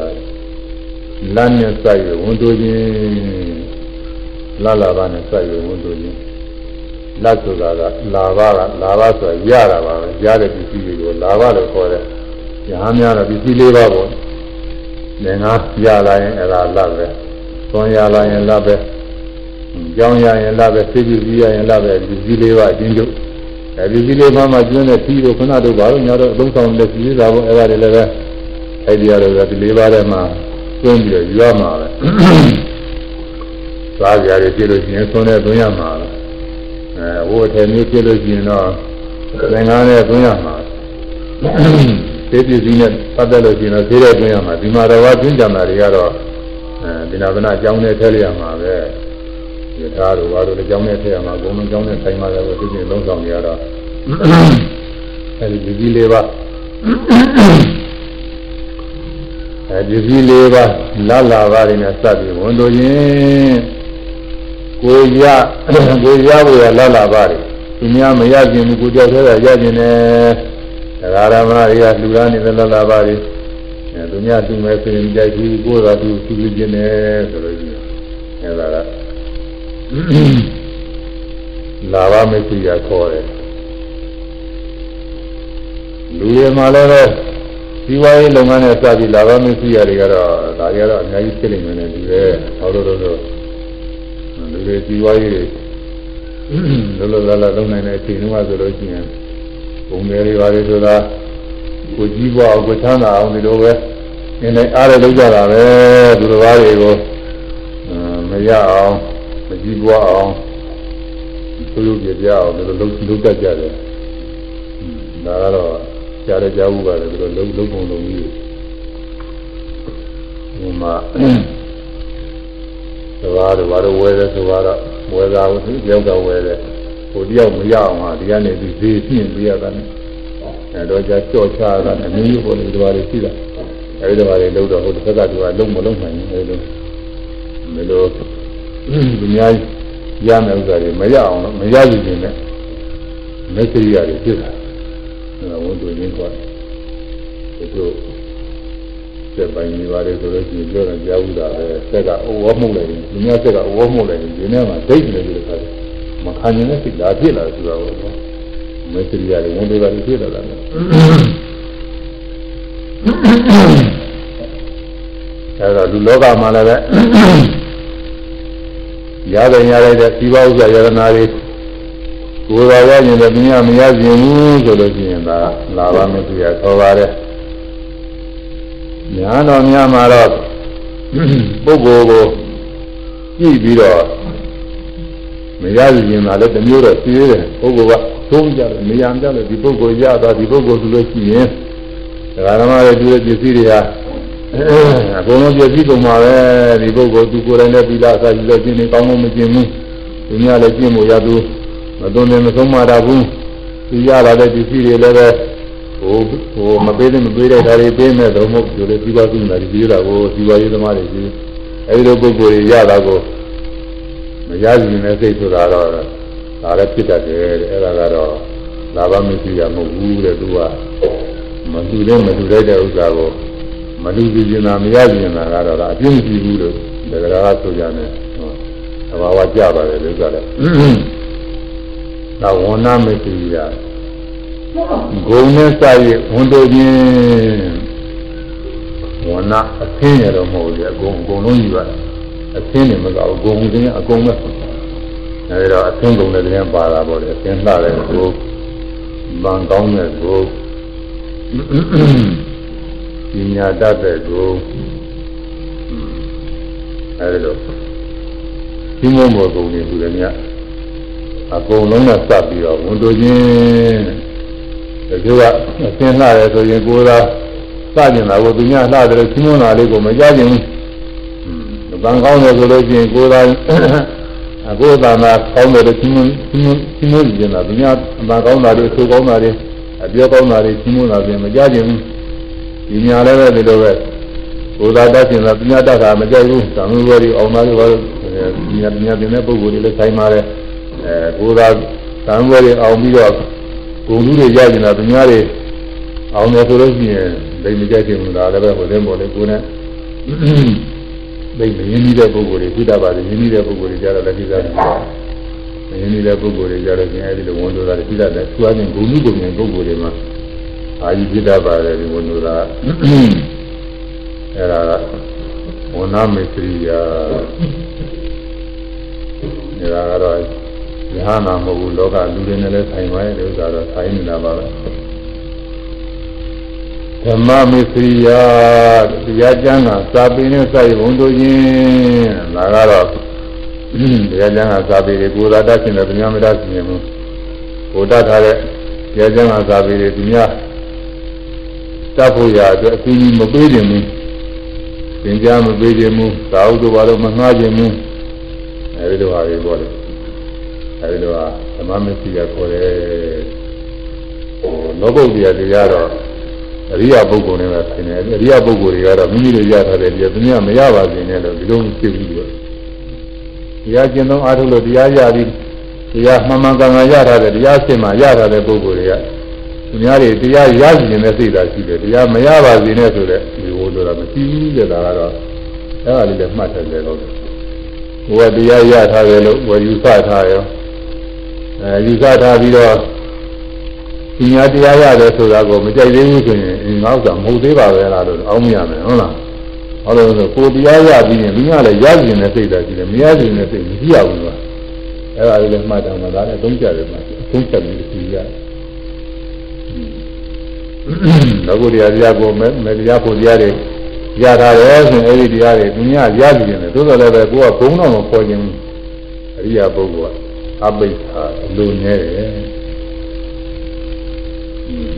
လမ်းနဲ့စိုက်ရဝန်တို့ချင်းလာလာဘနဲ့စိုက်ရဝန်တို့ချင်း လက်ဆိုတာကလာဘကလာဘဆိုတာရတာပါပဲရတဲ့ပစ္စည်းတွေကိုလာဘလို့ခေါ်တယ်။ညာများတော့ပစ္စည်းလေးပါပေါ့။ငငါရလာရင်အဲ့ဒါလက်ပဲ။သွန်ရလာရင်လက်ပဲ။ကြောင်းရရင်လက်ပဲ။သိပစ္စည်းရရင်လက်ပဲပစ္စည်းလေးပါအချင်းချုပ်။အဲပစ္စည်းလေးပါမှကျွန်းတဲ့ပြီးတော့ခဏတော့ဘာလို့ညာတော့အသုံးဆောင်လက်စီးစားဖို့အဲ့ဒါတွေလည်းပဲအဲ့ဒီရတော့ဒီလေးပါးထဲမှာကျွန်းပြီးတော့ယူရမှာပဲ။သွားကြရတယ်ပြလို့ရှိရင်သွန်တဲ့သွင်းရမှာပဲ။ အဲဝိုးထဲမျိုးဖြစ်လို့ရှိရင်တော့သင်္ကန်းနဲ့သွင်းရမှာသေပစ္စည်းနဲ့ပတ်သက်လို့ရှိရင်တော့သေးတဲ့သွင်းရမှာဒီမှာတော့သွင်းကြမှာတွေကတော့အဲဒီနာဗနာအကြောင်းနဲ့ထည့်ရမှာပဲယထာတို့ဘာလို့လဲအကြောင်းနဲ့ထည့်ရမှာအကုန်လုံးအကြောင်းနဲ့ဆိုင်ပါလေသူချင်းလုံးဆောင်နေရတော့အဲဒီပစ္စည်းလေးပါအဲဒီပစ္စည်းလေးပါလာလာပါးတွေနဲ့စပ်ပြီးဝန်တို့ရင် ကိုရကိုရဖို့ရလာလာပါတယ်သူများမရခြင်းဘူးကိုကြောက်သေးတာရခြင်းနဲ့တရားဓမ္မတွေကလူသားနေတဲ့လာလာပါတယ်အဲသူများသူမဲ့ဆိုရင်ကြိုက်ဘူးကိုယ်ကသူသူပြခြင်းနဲ့ဆိုလို့ရှိရင်အဲဒါကလာပါမရှိရခေါ်တယ်လူတွေမှာလည်းဒီဝါရေးလုပ်ငန်းနဲ့စပြီးလာပါမရှိရတွေကတော့ဒါတွေကတော့အများကြီးဖြစ်နေတယ်လူတွေဟောလို့လို့ လူတွေဒီဝါရေးတွေလောလောလတ်လုံးနိုင်တဲ့အချိန်တုန်းကဆိုလို့ရှိရင်ဘုံငယ်တွေပါလေဆိုတာကိုကြီးပွားအောင်ကိုချမ်းသာအောင်ဒီလိုပဲနေနေအားရလုပ်ကြတာပဲသူတော်ဘာတွေကိုမရအောင်မကြီးပွားအောင်သူတို့ပြပြအောင်ဒီလိုလုပ်လုပ်တတ်ကြတယ်ဒါကတော့ကြားရကြဘူးပါလေဒီလိုလုံးလုံးပုံလုံးကြီးဒီမှာ သဘာဝဘာလို့ဝဲတယ်ဆိုတော့ဝဲတာကိုယောက်ကဝဲတယ်ကိုတယောက်မရအောင်ဟာဒီကနေဒီဈေးပြင်းပြရတာနဲ့အဲတော့ကြာကြော့ချတာအမျိုးမျိုးပေါ်နေကြပါလေရှိတာအဲဒီတော့လေလို့တော့ဟိုတစ်ခါကသူကလုံးမလုံးနိုင်ဘူးအဲလိုမလို့ဒီများရမယ်ဥစ္စာတွေမရအောင်လို့မရယူခြင်းနဲ့မက်ဆေ့ချ်ရတယ်ဖြစ်တာအဲဒါဝန်တူရင်းသွားတယ်ဒီလို စက်ပိုင်းနေပါလေဆိုလို့ရှိရင်ပြောတယ်ကြားဘူးတာပဲစက်ကအိုးဝမှုတ်လိုက်ရင်ဒီများစက်ကအိုးဝမှုတ်လိုက်ရင်ဒီနေ့မှာဒိတ်နေတယ်ခါတယ်မခံနိုင်တဲ့စိတ်လာဖြစ်လာဆိုတာကိုမက်ဆေ့ချ်ရတယ်ဝန်တူတာဖြစ်လာတာအဲဒါလူလောကမှာလည်းပဲရတယ်ရရတဲ့ဒီပါဥစ္စာယရနာတွေကိုယ်တော်ရရင်လည်းမြင်မရခြင်းဘူးဆိုလို့ရှိရင်ဒါလာပါမယ်သူရခေါ်ပါတယ် ညာတော်များမှာတော့ပုဂ္ဂိုလ်ကိုကြည့်ပြီးတော့မရခြင်းသာလည်းတမျိုးတော့သိရတယ်ပုဂ္ဂိုလ်ကသုံးကြတယ်နေရာကြတယ်ဒီပုဂ္ဂိုလ်ရတာဒီပုဂ္ဂိုလ်ဆိုလို့ရှိရင်ဒကာဓမ္မရဲ့ဒီပစ္စည်းတွေဟာအကုန်လုံးပြည့်စည်ကုန်ပါပဲဒီပုဂ္ဂိုလ်သူကိုယ်တိုင်လည်းပြီးသားအစာကြီးလည်းကျင့်နေကောင်းလို့မကျင့်ဘူးသူများလည်းကျင့်ဖို့ရသူမသွန်တယ်မဆုံးမတာဘူးသူရလာတဲ့ပစ္စည်းတွေလည်းပဲ ဟိုဟိုမပေးတဲ့မပေးတဲ့ဓာတ်တွေပေးမဲ့တော့မဟုတ်ဘူးလေဒီပါသူနာဒီရတာကိုဒီပါရေးသမားတွေကြီးအဲဒီလိုပုဂ္ဂိုလ်တွေရတာကိုမရရင်လည်းစိတ်ဆိုတာတော့ဒါလည်းဖြစ်တတ်တယ်တဲ့အဲဒါကတော့လာဘမရှိရမဟုတ်ဘူးတဲ့သူကမတူတဲ့မတူတဲ့ဥစ္စာကိုမလူကြည့်နေတာမရကြည့်နေတာကတော့အပြင်းကြည့်ဘူးလို့တကယ်တော့ဆိုကြတယ်သဘာဝကြပါတယ်လို့ဆိုတယ်သာဝဏမသိရ ဂုံနဲ့စာရဝန်တို့ချင်းဝဏအသင်းရတော့မဟုတ်ဘူးအကုန်အကုန်လုံးယူရအသင်းနေမကောက်ဂုံချင်းအကုန်ပဲအဲဒီတော့အသင်းကုန်တဲ့တဲ့ပါတာပေါ့လေအသင်းလှတဲ့ကိုဗန်ကောင်းတဲ့ကိုပညာတတ်တဲ့ကိုအဲဒီလိုဒီမုံဘောကုံနေသူလည်းမြတ်အကုန်လုံးနဲ့စပ်ပြီးတော့ဝန်တို့ချင်း ဒီလိုကအသင်လှရဲဆိုရင်ကိုယ်သာစကြင်တာကိုသူများလှတယ်ချင်းမွန်းတာလေးကိုမကြခြင်းဘူးဗန်ကောင်းတယ်ဆိုလို့ချင်းကိုယ်သာအကိုယ်သာနာကောင်းတယ်ချင်းမွန်းချင်းမွန်းချင်းမွန်းကြင်တာသူများဗန်ကောင်းတာတွေဆိုကောင်းတာတွေအပြောကောင်းတာတွေချင်းမွန်းတာပြင်မကြခြင်းဘူးဒီညာလည်းပဲဒီလိုပဲဘုရားတတ်ခြင်းလားပညာတတ်တာမကြိုက်ဘူးသံဃာတွေအောင်သားတွေဘာလို့ပညာပညာသင်တဲ့ပုဂ္ဂိုလ်တွေလည်းဆိုင်ပါတယ်အဲဘုရားသံဃာတွေအောင်ပြီးတော့ ဂုဏ်လူတွေရကျင်တာပညာတွေအောင်တယ်ဆိုလို့ရှိရင်ဒိမကြိုက်ခြင်းလားလည်းပဲဟိုတဲ့ပေါ်လေကိုယ်နဲ့ဒိမရင်းနှီးတဲ့ပုဂ္ဂိုလ်တွေသိတတ်ပါတယ်ရင်းနှီးတဲ့ပုဂ္ဂိုလ်တွေကြတော့လည်းသိတတ်တယ်ရင်းနှီးတဲ့ပုဂ္ဂိုလ်တွေကြတော့ကျင်အဲဒီလိုဝန်တို့တာသိတတ်တယ်သူအချင်းဂုဏ်လူဂုဏ်ဉာဏ်ပုဂ္ဂိုလ်တွေမှာအာယုပြတတ်ပါတယ်ဒီဝန်တို့တာအဲ့ဒါကဝဏမေသရိယာအဲ့ဒါကတော့ ယဟနာမဟုတ်ဘူးလောကလူတွေနဲ့လည်းဆိုင်ပါရဲ့ဒီဥစ္စာတော့ဆိုင်နေတာပါပဲဓမ္မမေသရိယာတရားကျမ်းကစာပေနဲ့စာရေးဘုံတို့ချင်းဒါကတော့တရားကျမ်းကစာပေတွေကိုယ်သာတတ်ရှင်တယ်ဗျာမတတ်ရှင်ဘူးကိုတတ်ထားတဲ့တရားကျမ်းကစာပေတွေဒီများတတ်ဖို့ရအတွက်အကူအညီမပေးခြင်းဘူးသင်ကြားမပေးခြင်းဘူးသာဝတ္တဘာလို့မငှားခြင်းဘူးအဲဒီလိုဟာတွေပေါ့လေ အဲဒီလိုဟာဓမ္မမသိရခေါ်တယ်ဟိုလောကုတ္တရာတရားတော့အရိယာပုဂ္ဂိုလ်နဲ့ပဲဆင်တယ်အရိယာပုဂ္ဂိုလ်တွေကတော့မိမိတို့ရထားတဲ့တရားသူများမရပါစေနဲ့လို့ဒီလိုဖြစ်ပြီးတော့တရားကျင့်သုံးအားထုတ်လို့တရားရပြီးတရားမှန်မှန်ကန်ကန်ရထားတဲ့တရားစင်မှရထားတဲ့ပုဂ္ဂိုလ်တွေကသူများတွေတရားရစီနေတဲ့စိတ်ဓာတ်ရှိတယ်တရားမရပါစေနဲ့ဆိုတဲ့ဒီလိုလိုတာမရှိဘူးတဲ့ဒါကတော့အဲ့ဒါလေးလည်းမှတ်တယ်လေတော့ဘုရားတရားရထားတယ်လို့ဝယ်ယူဆထားရော အဲယူဆထားပြီးတော့ပညာတရားရတယ်ဆိုတာကိုမကြိုက်သေးဘူးဆိုရင်ငါ့ဥစ္စာမဟုတ်သေးပါပဲလားလို့အောင်းမရမယ်ဟုတ်လားဟောလို့ဆိုကိုတရားရပြီးရင်ဒီကလည်းရစီနေတဲ့စိတ်ဓာတ်ရှိတယ်မရစီနေတဲ့စိတ်မရှိရဘူးကွာအဲ့ဒါလေးလည်းမှတ်တယ်မှာဒါလည်းအသုံးကျတယ်မှာအသုံးချက်ပြီးသိရတယ်လောကုတရားတရားကိုမေတရားဖို့တရားတွေရတာရောဆိုရင်အဲ့ဒီတရားတွေသူများရကြည့်နေတယ်သို့တော်လည်းပဲကိုကဘုံတော်မပေါ်ခြင်းအရိယာပုဂ္ဂိုလ်က အပိ္ပာအလိုနေတယ်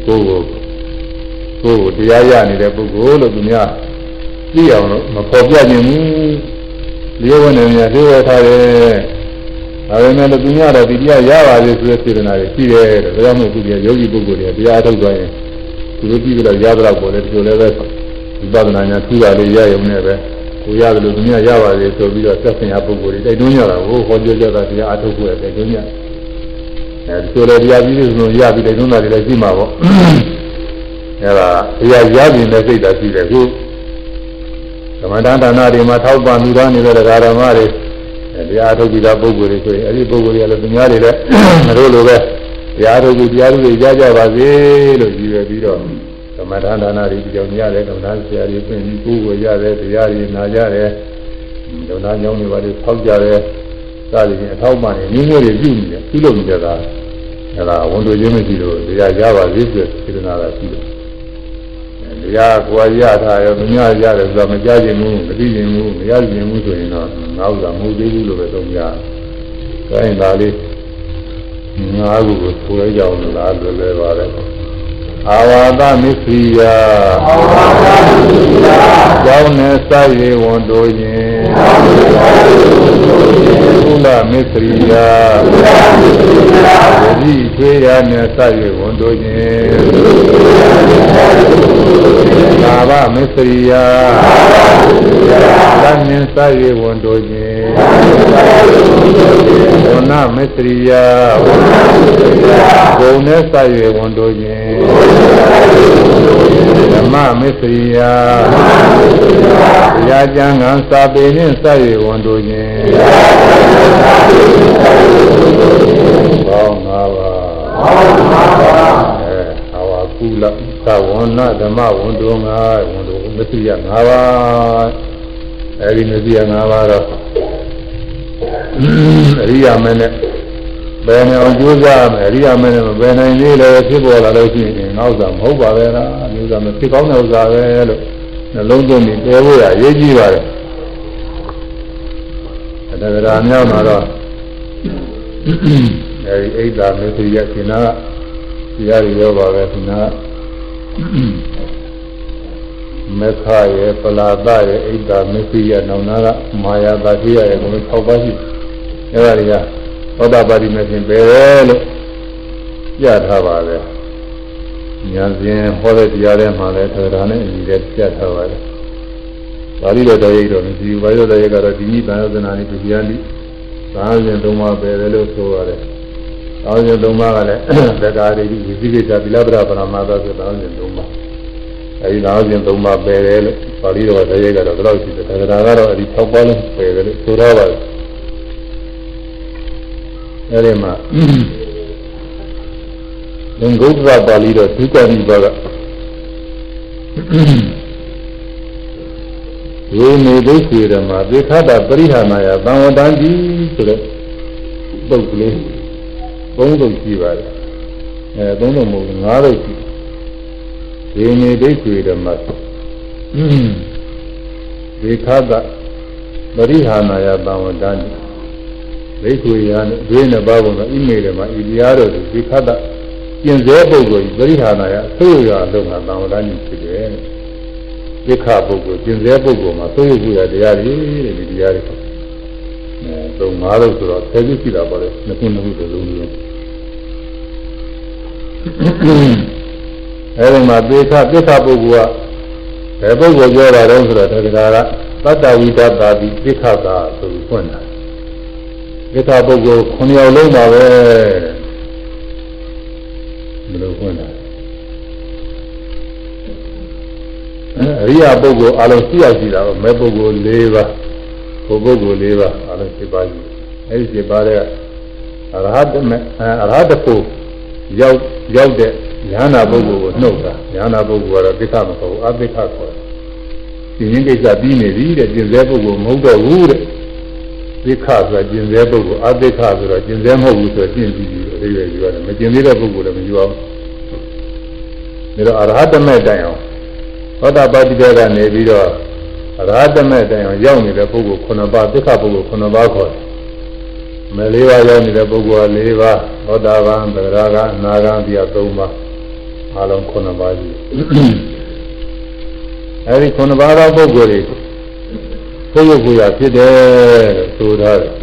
ကိုကိုကိုကိုတရားရနေတဲ့ပုဂ္ဂိုလ်လို့သူများသိအောင်လို့မပေါ်ပြခြင်းဘူးလျှို့ဝနေများလျှို့ဝထားတယ်ဒါပေမဲ့သူများတော့ဒီတရားရပါလေဆိုတဲ့စေတနာတွေရှိတယ်တဲ့ဒါကြောင့်မို့သူတွေကယောဂီပုဂ္ဂိုလ်တွေတရားထုတ်သွားရင်သူတို့ကြည့်ပြီးတော့ရသလောက်ပေါ်တယ်ဒီလိုလည်းပဲဝိပဿနာညာထူတာလေးရရုံနဲ့ပဲ ကိုရတယ်လို့သူများရပါလေဆိုပြီးတော့သက်ဆိုင်ရာပုဂ္ဂိုလ်တွေတိုက်တွန်းကြတာကိုဟောပြောကြတာတရားအထုတ်ဖို့တိုက်တွန်းကြအဲဒီလိုလေတရားကြီးတွေဆိုရပြီးတိုက်တွန်းတာတွေလည်းရှိမှာပေါ့အဲဒါတရားရပြီနဲ့စိတ်ဓာတ်ရှိတယ်ခုသမထဒါနတွေမှာထောက်ပံ့ပြီးတော့နေတဲ့ဓမ္မတွေတရားထုတ်ပြီးသားပုဂ္ဂိုလ်တွေဆိုရင်အဲဒီပုဂ္ဂိုလ်တွေကလည်းသူများတွေလည်းမတို့လိုပဲတရားထုတ်ပြီးတရားတွေကြားကြပါစေလို့ရည်ရွယ်ပြီးတော့သ မထဒါနတွေကြောင့်ရတယ်ကမ္ဘာဆရာတွေပြင်ပြီးကိုယ်ကိုရတယ်တရားတွေနာကြတယ်ဒုနာညောင်းတွေပါလေဖောက်ကြတယ်စသည်ဖြင့်အထောက်ပံ့နေမျိုးမျိုးတွေပြုနေတယ်ပြုလုပ်နေကြတာအဲဒါဝန်တို့ချင်းမရှိလို့တရားရပါစေဆိုစေတနာကရှိတယ်တရားကိုယ်ရထားရောမများရတယ်ဆိုတာမကြားခြင်းဘူးမသိခြင်းဘူးမရခြင်းဘူးဆိုရင်တော့ငါဥစ္စာမဟုတ်သေးဘူးလို့ပဲသုံးကြ။ဒါရင်ဒါလေးငါးခုကိုဆိုရကြအောင်လားလွယ်လွယ်ပါတယ်။ အာဝါဒမစ္စရိယအာဝါဒမစ္စရိယကျောင်းနဲ့စာရေးဝန်တို့ရင်ကုလမစ္စရိယဝိချွေရနဲ့စာရေးဝန်တို့ရင် သာဘမစ္စရိယသံမြင်စာရေးဝန်တို့ရင်ဝဏမစ္စရိယဂုံနဲ့စာရေးဝန်တို့ရင်ဓမ္မမစ္စရိယတရားကျမ်းဂန်စာပေနှင့်စာရေးဝန်တို့ရင်ဘောင်းငါးပါအဲအဝကုလ သဝဏဓမ္မဝန်တို့ငါဝန်တို့မစ္စရိယငါးပါအဲဒီမစ္စရိယငါးပါတော့အရိယာမင်းနဲ့ဘယ်နဲ့အောင်ကြိုးစားမယ်အရိယာမင်းနဲ့ဘယ်နိုင်လေးလဲဖြစ်ပေါ်လာလို့ရှိရင်ငါဥစ္စာမဟုတ်ပါပဲလားဒီဥစ္စာမဖြစ်ကောင်းတဲ့ဥစ္စာပဲလို့နှလုံးသွင်းပြီးတဲဖို့ရရေးကြည့်ပါတယ်အဲဒါကမြောက်လာတော့အဲဒီအိဒါမေသရိယကိနာတရားရရောပါပဲကိနာ မေခရဲ့ပလာဒရဲ့အိဒါမေသရိယနောင်နာကမာယာတာတိယရဲ့ဘုံ6ပါးရှိအဲဒါတွေကသောတာပတိမဖြစ်ပဲလို့ပြထားပါပဲညာစဉ်ဟောတဲ့တရားထဲမှာလည်းသဒ္ဒါနဲ့အညီတဲ့ပြထားပါတယ်ပါဠိတော်တော်ရိပ်တော်မရှိဘူးဘာလို့တော်ရိပ်ကတော့ဒီနည်းသာသနာနည်းပြပြန်ပြီးသာစဉ်သုံးပါးပဲလေလို့ဆိုရတယ် သာစဉ်သုံးပါးကလည်းသက္ကာရိဝိသိကိစ္စသီလပရပရမသာဆိုသာစဉ်သုံးပါးအဲဒီသာစဉ်သုံးပါးပဲလေလို့ပါဠိတော်တော်ရိပ်ကတော့ဘယ်လောက်ရှိတယ်သက္ကာကတော့အဲဒီ၆ပါးလုံးပဲလေလို့ဆိုတော့ပါတယ်အဲဒီမှာသင်္ဂုတ္တပါဠိတော်ဒုက္ခနိဘာကဒီနေဒိဋ္ဌိဓမ္မသေခတာပရိဟာနာယသံဝတ္တန်တိဆိုတဲ့ပုတ်ကလေး သုံးလုံးရှိပါတယ်အဲသုံးလုံးမဟုတ်ငါးလုံးရှိဒီနေဒိဋ္ဌိဓမ္မသေခတာပရိဟာနာယသံဝတ္တန်တိဒိဋ္ဌိယနဲ့ဒွေးနဲ့ပါဘုံတော့ဣမေလမှာဤတရားတော်ကိုသေခတာကျင်စေပုဂ္ဂိုလ်ပရိဟာနာယအဆိုးရအလုံးကသံဝတ္တန်တိဖြစ်တယ်ဒိဋ္ဌပုဂ္ဂိုလ်ကျင်စေပုဂ္ဂိုလ်မှာသိရခုရတရားတွေတဲ့ဒီတရားတွေအဲသုံးငါးလို့ဆိုတော့ဆယ်ခုရှိတာပါလေနှစ်ခုနှစ်ခုတစ်လုံးလုံး အဲဒီမှာသေခသစ္စာပုဂ္ဂိုလ်ကဘယ်ပုဂ္ဂိုလ်ပြောတာလဲဆိုတော့တရားကသတ္တဝိဒတ်တာတိသိခတာဆိုပြီးဖွင့်တာသစ္စာပုဂ္ဂိုလ်9ယောက်လုံးပါပဲဘယ်လိုဖွင့်တာအရိယာပုဂ္ဂိုလ်အလုံးရှိရရှိတာတော့မဲပုဂ္ဂိုလ်၄ပါးဘုပုဂ္ဂိုလ်၄ပါးအလုံး7ပါးရှိအဲဒီ7ပါးတွေကအရဟတမေအရဟတဖို့ ရောက်ရောက်တဲ့ဉာဏပုဂ္ဂိုလ်ကိုနှုတ်တာဉာဏပုဂ္ဂိုလ်ကတော့သိက္ခမဟုတ်ဘူးအသိက္ခခေါ်တယ်ဒီရင်းကိစ္စပြီးနေပြီတဲ့ကျင်စေပုဂ္ဂိုလ်မဟုတ်တော့ဘူးတဲ့သိက္ခဆိုတာကျင်စေပုဂ္ဂိုလ်အသိက္ခဆိုတော့ကျင်စေမဟုတ်ဘူးဆိုတော့ကျင့်ပြီးပြီအရေးကြီးရတယ်မကျင်သေးတဲ့ပုဂ္ဂိုလ်လည်းမယူအောင်ဒါတော့အရဟတမေတိုင်အောင်သောတာပတိတေကနေပြီးတော့အရဟတမေတိုင်အောင်ရောက်နေတဲ့ပုဂ္ဂိုလ်9ပါးသိက္ခပုဂ္ဂိုလ်9ပါးခေါ်တယ် မလေးပါးရောက်နေတဲ့ပုဂ္ဂိုလ်က၄ပါးသောတာပန်သရဂအနာဂံပြ3ပါးအလုံး9ပါးကြီးအဲဒီ9ပါးသောပုဂ္ဂိုလ်တွေသိရဖို့ရဖြစ်တယ်လို့ဆိုထားတယ်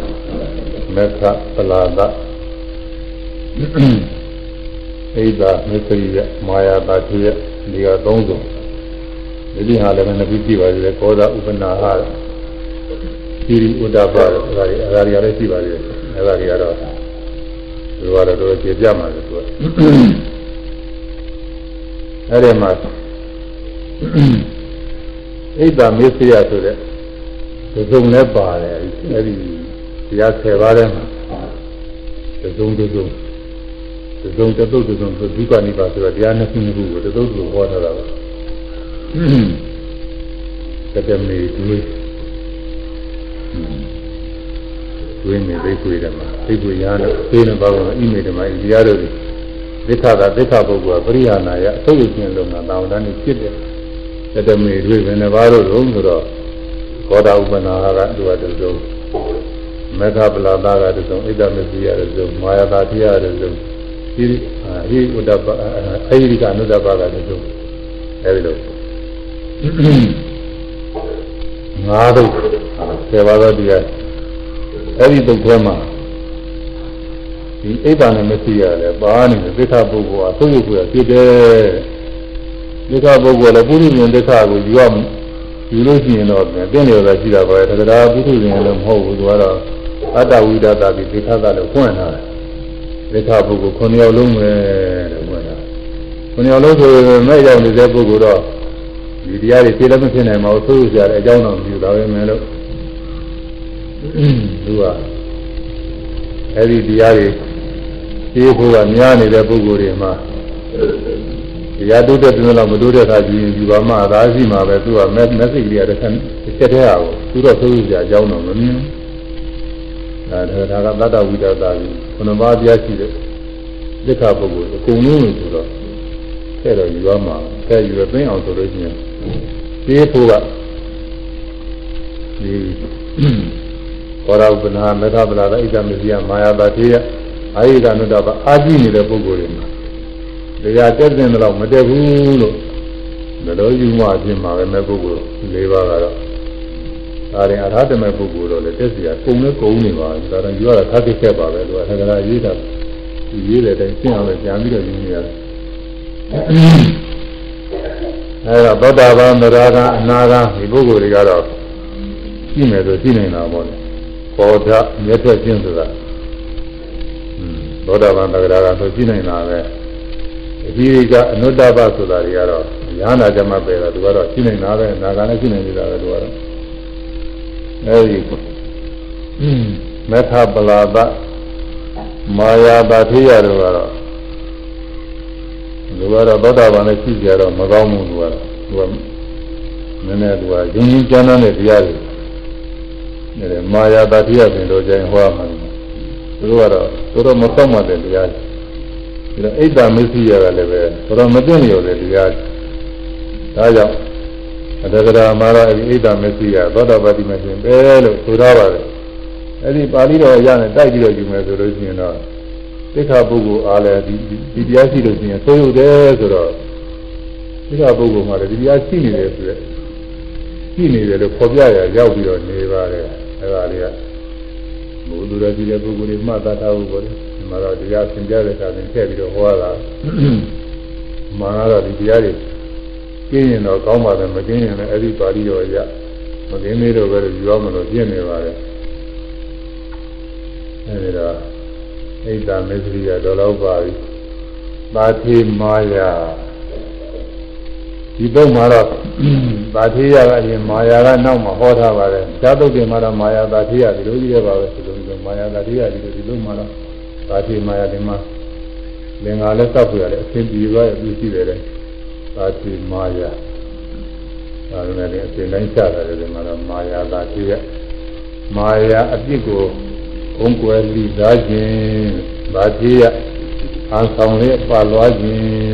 မေခပလာဒအိဒါမေခရီယမာယာတာတိယဒီကသုံးစုံဒီဒီဟာလည်းနှစ်ခုကြည့်ပါသေးတယ်ကောသာဥပနာဟာ သီရိဥဒ္ဒပါဒါတွေအရာတွေလည်းရှိပါသေးတယ်အဲဒါတွေကတော့ဒီကတော့တော့ကျေပြမှာလေသူကအဲ့ဒီမှာအိဒါမေစိယဆိုတဲ့ဒီစုံလည်းပါတယ်အဲ့ဒီတရား10ပါးထဲမှာဒီစုံဒီစုံဒီစုံတသုတ်ဒီစုံဆိုဒီကနိဗ္ဗာန်ဆိုတော့တရားနှစ်ခုနှစ်ခုကိုတသုတ်ကိုဟောထားတာပါတကယ်မေတွေး တွေးနေသိခွေတယ်မှာသိခွေရတော့သိနေပါတော့ဣမေဓမ္မဤတရားတို့ဒိဋ္ဌသာဒိဋ္ဌဘုရားပရိဟာနာယအသုတ်ရှင်လုံးကတောင်းတန်းနေဖြစ်တယ်တကယ်မေတွေးဘယ်နှပါတော့လို့ဆိုတော့ကောဒဥပနာကသူကတစုံမေဃပလာတာကတစုံဣဒ္ဓမစီရတစုံမာယတာတိယတစုံဟိဟိဥဒ္ဒပအေရိကအနုဒ္ဒပကတစုံအဲဒီလိုငါးဒုက္ခ ဆယ်ပါးသောတရားအဲဒီဒုက္ခမှာဒီအိဗ္ဗာနဲ့မစီရတယ်ပါနေတယ်သစ္စာပုဂ္ဂိုလ်အဆုံးယုတ်ကိုဖြစ်တယ်သစ္စာပုဂ္ဂိုလ်လည်းပုရိသေသစ္စာကိုယူရယူလို့ရှိရင်တော့တင်းတယ်တော့ရှိတာပါပဲတကယ်ပုရိသေလည်းမဟုတ်ဘူးသူကတော့အတ္တဝိဒတာပြီးသစ္စာကလည်းဖွင့်လာတယ်သစ္စာပုဂ္ဂိုလ်9ယောက်လုံးပဲတဲ့ဖွင့်လာ9ယောက်လုံးဆိုမဲ့ရောက်နေတဲ့ပုဂ္ဂိုလ်တော့ဒီတရားတွေသိလည်းမဖြစ်နိုင်ပါဘူးသို့ကြတဲ့အကြောင်းတော့မပြုတာပဲမယ်လို့ သူကအဲဒီတရားတွေသိဖို့ကများနေတဲ့ပုဂ္ဂိုလ်တွေမှာတရားတိုးတဲ့တွင်တော့မတိုးတဲ့အခါကျရင်ဒီဘာမှအသာရှိမှာပဲသူကမက်မက်ဆေ့ကြီးရတဲ့ဆက်တဲ့ဟာကိုသူတော့သို့ကြအကြောင်းတော့မမြင်ဘူးဒါဒါကသတ္တဝိဒတာကြီးခုနပါးတရားရှိတဲ့ဒိဋ္ဌပုဂ္ဂိုလ်အကုန်လုံးလို့ဆိုတော့တဲ့တော့ယူရမှာတဲ့ယူရသိအောင်ဆိုလို့ရှိရင်သိဖို့ကဒီ ဘောရဥပနာမေဃပလာဒဣဒမစီယမာယာတာတိယအာယိကနုတ္တပအာကြည့်နေတဲ့ပုဂ္ဂိုလ်တွေမှာတရားတက်တဲ့တော့မတက်ဘူးလို့ဘယ်လိုယူမှအဖြစ်မှာပဲမဲ့ပုဂ္ဂိုလ်၄ပါးကတော့ဒါရင်အရဟတမေပုဂ္ဂိုလ်တော့လေတက်စီကကုံနဲ့ကုံနေပါဒါတော့ယူရတာခက်ခက်ပါပဲသူကသက္ကရာရေးတာရေးတဲ့တိုင်ရှင်းအောင်လည်းပြန်ပြီးတော့ယူနေရတယ်အဲတော့သောတာပန်သရဂံအနာဂံဒီပုဂ္ဂိုလ်တွေကတော့ရှိမယ်ဆိုရှိနေတာပေါ့လေ ဘောဓမြတ်ထွက်ခြင်းဆိုတာသောတာပန်သရဂံဆိုရှိနေတာပဲအကြီးကအနုတ္တပဆိုတာတွေကတော့ရဟနာကြမှာပဲတော့သူကတော့ရှိနေတာပဲအနာဂံလည်းရှိနေနေတာပဲသူကတော့အဲဒီမေထပလာဒမာယာတာထေရတို့ကတော့သူကတော့သောတာပန်နဲ့ရှိကြတော့မကောင်းဘူးသူကတော့သူကနည်းနည်းသူကရင်းရင်းကျမ်းတဲ့တရားတွေနေ မာယာတာတိယပင်တို့ကျရင်ဟောမှာသူတို့ကတော့သူတို့မတော့မှတဲ့တရားတွေဒါအိတ်တာမစ္စည်းရကလည်းပဲသူတို့မသိနေရတဲ့တရားဒါကြောင့်အတ္တကရာမာရအိတ်တာမစ္စည်းရသောတာပတိမရှင်ပဲလို့ဆိုထားပါတယ်အဲ့ဒီပါဠိတော်ရနဲ့တိုက်ပြီးတော့ယူမယ်ဆိုလို့ရှိရင်တော့သိက္ခာပုဂ္ဂိုလ်အားလည်းဒီဒီတရားရှိလို့ရှိရင်သိုးရုပ်တယ်ဆိုတော့သိက္ခာပုဂ္ဂိုလ်မှာလည်းဒီတရားရှိနေတယ်ဆိုရက်ရှိနေတယ်လို့ဖော်ပြရရောက်ပြီးတော့နေပါတယ် အဲဒါလေးကဘုသူရကြီးတဲ့ပုဂ္ဂိုလ်တွေမှတ်သားထားဖို့ပေါ့လေဒီမှာတော့တရားသင်ကြားတဲ့အခါသင်ထည့်ပြီးတော့ဟောတာမှာတော့ဒီတရားတွေကျင်းရင်တော့ကောင်းပါတယ်မကျင်းရင်လည်းအဲ့ဒီပါဠိတော်ရမကျင်းသေးတော့ပဲယူရမလို့ပြင့်နေပါတယ်အဲဒီတော့ဣဒ္ဓမေသရိယတော်လောက်ပါပြီပါတိမာယာ ဒီတော့မှာတော့ပါတိယကအရင်မာယာကနောက်မှာဟောထားပါတယ်ဇာတုတ်တွေမှာတော့မာယာပါတိယဒီလိုကြီးရပါပဲဒီလိုမျိုးမာယာပါတိယဒီလိုဒီလိုမှာတော့ပါတိမာယာဒီမှာလင်္ကာလည်းစောက်ပြရတယ်အသင်ပြေသွားရပြီးရှိတယ်ပါတိမာယာဒါနဲ့လည်းအသင်တိုင်းချတာလည်းဒီမှာတော့မာယာပါတိယမာယာအပြစ်ကိုဘုံကွယ်လိသားခြင်းဗာတိယအာဆောင်လေးပါလွားခြင်း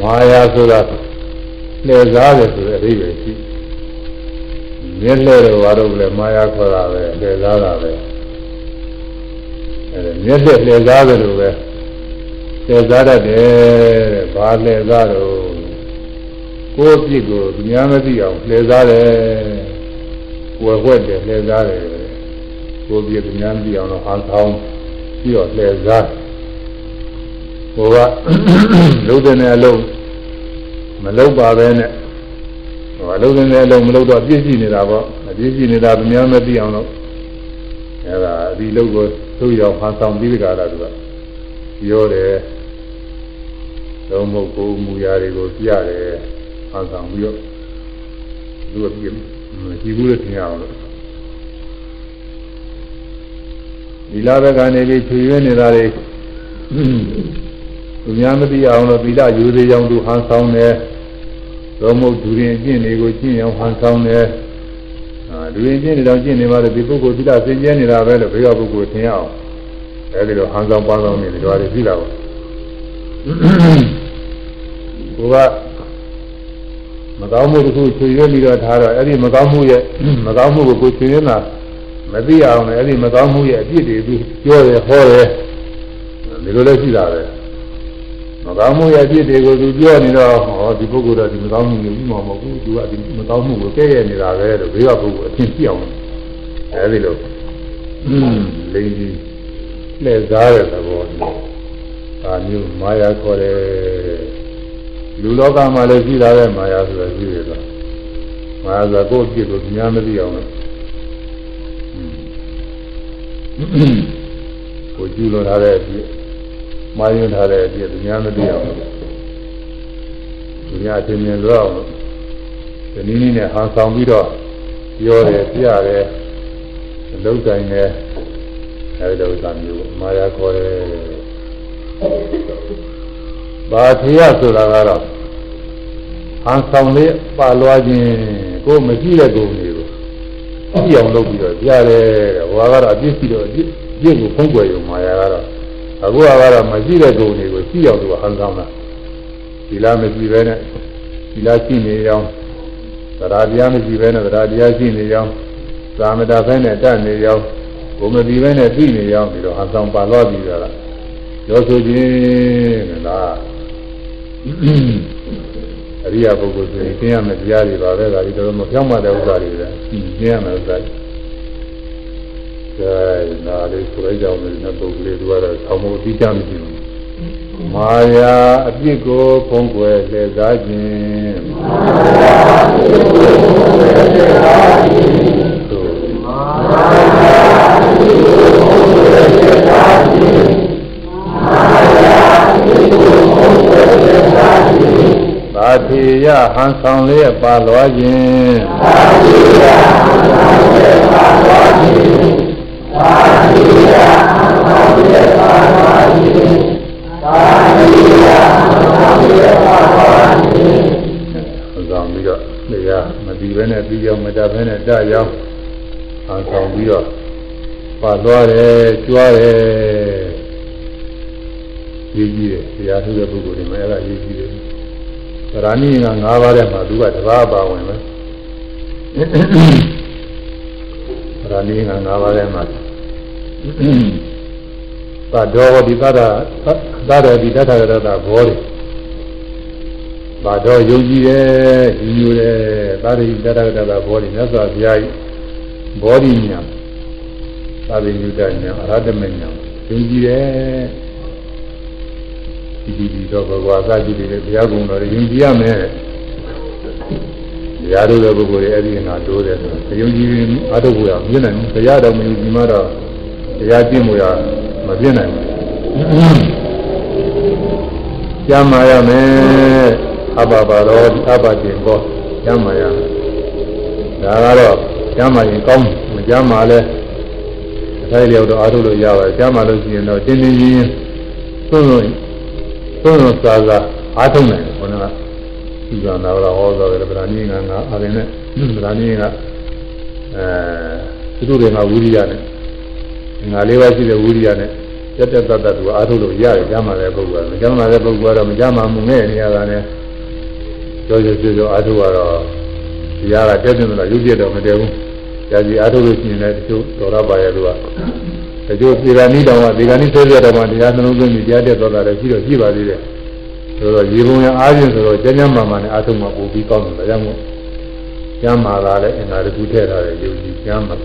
မာယာဆိုတာလှည့်စားတယ်ဆိုတဲ့အဓိပ္ပာယ်ရှိမျက်လှည့်တော့ဘာလို့လဲမာယာခေါ်တာပဲလှည့်စားတာပဲအဲမျက်လှည့်လှည့်စားတယ်လို့ပဲလှည့်စားတတ်တယ်တဲ့ဘာလှည့်စားတော့ကိုယ်ပြစ်ကိုသူများမသိအောင်လှည့်စားတယ်ဝယ်ွက်တယ်လှည့်စားတယ်ကိုပြည့်သူများကြည့်အောင်တော့ဟန်ဆောင်ပြီးတော့လှည့်စား ဟိုကလုံးတဲ့အလုံးမလုံးပါပဲနဲ့ဟိုကလုံးတဲ့အလုံးမလုံးတော့ပြည့်စည်နေတာပေါ့အပြည့်စည်နေတာသူများမသိအောင်လို့အဲဒါဒီလုံးကိုသူ့ရောက်ဟန်ဆောင်ပြီးကြတာသူကပြောတယ်လုံးမဟုတ်ကိုမူရာတွေကိုပြရတယ်ဟန်ဆောင်ပြီးတော့သူကပြည့်ကြည့်ဘူးလို့ထင်ရအောင်လို့ဒီလာဘက်ကနေပြီးချွေရွေးနေတာတွေ သူများမသိအောင်လို့သီလယူသေးကြောင်သူဟန်ဆောင်တယ်သောမုတ်ဒူရင်အကျင့်တွေကိုကျင့်အောင်ဟန်ဆောင်တယ်အာဒူရင်ကျင့်နေတော့ကျင့်နေပါလေဒီပုဂ္ဂိုလ်သီလစင်ကြဲနေတာပဲလို့ဘေကပုဂ္ဂိုလ်ထင်ရအောင်အဲဒီလိုဟန်ဆောင်ပန်းဆောင်နေတယ်တော်ရည်ပြီလားဘုရားမကောင်းမှုတစ်ခုချွေရွေးပြီးတော့ထားတော့အဲ့ဒီမကောင်းမှုရဲ့မကောင်းမှုကိုကိုချွေရွေးတာမသိအောင်လည်းအဲ့ဒီမကောင်းမှုရဲ့အပြစ်တွေသူပြောတယ်ဟောတယ်ဒီလိုလည်းရှိတာပဲ မကောင်းမှုရဲ့အပြစ်တွေကိုသူပြောနေတော့ဟောဒီပုဂ္ဂိုလ်တော့ဒီမကောင်းမှုကိုပြီးမှာမဟုတ်ဘူးသူကဒီမကောင်းမှုကိုကဲ့ရဲ့နေတာပဲလို့ဘေးကပုဂ္ဂိုလ်အထင်ရှိအောင်အဲ့ဒီလိုလိန်ကြီးလက်စားတဲ့သဘောမျိုးဒါမျိုးမာယာခေါ်တယ်လူလောကမှာလည်းရှိတာပဲမာယာဆိုတာရှိတယ်တော့မာယာဆိုကိုယ့်အဖြစ်ကိုညာမသိအောင်လို့ကိုကျူးလွန်ထားတဲ့အဖြစ် မာယွန်းထားတဲ့အဖြစ်သူများမသိအောင်သူများအထင်မြင်လို့အောင်ဒီနည်းနည်းနဲ့ဟန်ဆောင်ပြီးတော့ပြောတယ်ပြရတယ်အလုံးတိုင်းနဲ့အဲဒီလိုသာမျိုးမာယာခေါ်တယ်ဘာထေရဆိုတာကတော့ဟန်ဆောင်လေးပါလွားခြင်းကိုမရှိတဲ့ကုန်တွေကိုကြည့်အောင်လုပ်ပြီးတော့ကြားတယ်တဲ့ဟိုကတော့အပြစ်ရှိတော့အပြစ်ပြစ်ကိုဖုံးကွယ်ရုံမာယာကတော့ အခုကတော့မရှိတဲ့ကုန်တွေကိုကြည့်အောင်သူကဟန်ဆောင်တာဒီလားမရှိပဲနဲ့ဒီလားရှိနေအောင်တရားတရားမရှိပဲနဲ့တရားတရားရှိနေအောင်သာမတာဖဲနဲ့တတ်နေအောင်ဘုံမပြီးပဲနဲ့ပြီးနေအောင်ပြီးတော့ဟန်ဆောင်ပါလို့ပြီးတော့ရောဆိုခြင်းလားအရိယာပုဂ္ဂိုလ်ဆိုရင်သင်ရမယ့်တရားတွေပါပဲဒါဒီတော့မပြောင်းမတဲ့ဥစ္စာတွေပဲသင်ရမယ့်ဥစ္စာတွေ အဲနာလေးဆိုလိုက်ကြအောင်လည်းပုဂ္ဂိုလ်လေးတို့ကတော့ဆောင်းဖို့အတိအကျမရှိဘူးမာယာအပြစ်ကိုဖုံးကွယ်လှည့်စားခြင်းမာယာအပြစ်ကိုဖုံးကွယ်လှည့်စားခြင်းသို့မာယာအပြစ်ကိုဖုံးကွယ်လှည့်စားခြင်းမာယာအပြစ်ကိုဖုံးကွယ်လှည့်စားခြင်းသာတိယဟန်ဆောင်လျက်ပါလွားခြင်းသာတိယဟန်ဆောင်လျက်ပါလွားခြင်း သာသီယသာသီယသာသာယိသာသီယသာသီယသာသာယိအကောင်ပြီးတော့နေရာမတည်ဘဲနဲ့ပြီးရောက်မတတ်ဘဲနဲ့တရောင်းအာဆောင်ပြီးတော့ပါသွားတယ်ကြွားတယ်ရေးကြည့်တယ်တရားထုတဲ့ပုဂ္ဂိုလ်တွေမှာအဲ့ဒါရေးကြည့်တယ်သရဏိက၅ပါးထဲမှာသူကတစ်ပါးပါဝင်ပဲသရဏိက၅ပါးထဲမှာ သတ္တောဒီသတ္တသတ္တဒီတထရတဘောတွေဘာတော့ယုံကြည်တယ်ဒီလိုတယ်သတ္တိတထရတဘောတွေမြတ်စွာဘုရားကြီးဘောဓိညာသာဝိညုတညာအရဟတမညာယုံကြည်တယ်ဒီဒီဒီတော့ဘဂဝါသတိတွေဘုရားကုံတော်ယုံကြည်ရမယ်တရားတို့တဲ့ပုဂ္ဂိုလ်ရဲ့အဲ့ဒီငါတိုးတယ်ဆိုတော့ယုံကြည်အထုတ်ဖို့ရမြင်နိုင်ဘူးတရားတော်မယူဒီမှာတော့ တရားကျင့်ဖို့ရမပြည့်နိုင်ဘူးကျမ်းမာရမယ်အဘဘာတော်အဘကျင်ပေါ်ကျမ်းမာရမယ်ဒါကတော့ကျမ်းမာရင်ကောင်းမကျမ်းမာလဲအထိုက်လျောက်တော့အားထုတ်လို့ရပါတယ်ကျမ်းမာလို့ရှိရင်တော့တင်းတင်းရင်းသွန်းသွန်းသွန်းသွန်းစားစားအားထုတ်နိုင်တယ်ခေါင်းကဒီကနာတော့ဟောတော့တယ်ဗလာနည်းငါငါအားရင်းနဲ့ဗလာနည်းကအဲသူတို့တွေကဝိရိယနဲ့ ငါလေးပါးရှိတဲ့ဝိရိယနဲ့တက်တက်တတ်တတ်သူအားထုတ်လို့ရတယ်ကျမ်းမာတဲ့ပုဂ္ဂိုလ်ကမကျမ်းမာတဲ့ပုဂ္ဂိုလ်ကတော့မကျမ်းမာမှုနဲ့နေရတာနဲ့ကြောကြောကြောကြောအားထုတ်ရတော့တရားကတက်တယ်လို့ရုပ်ပြတော့မတည်ဘူးကြာကြီးအားထုတ်လို့ရှိရင်လည်းတချို့တော်ရပါရဲ့သူကတချို့ဒီကနေ့တောင်ကဒီကနေ့ဆွဲပြတော့မှတရားနှလုံးသွင်းပြီးတရားတက်တော့တာလည်းရှိတော့ရှိပါသေးတယ်ဆိုတော့ရေပုံရအားဖြင့်ဆိုတော့ကျမ်းကျမ်းမာမာနဲ့အားထုတ်မှပိုပြီးကောင်းတယ်ဒါကြောင့်မို့ကျမ်းမာလာလည်းအင်္ဂါတခုထည့်ထားတယ်ယုံကြည်ကျမ်းမာ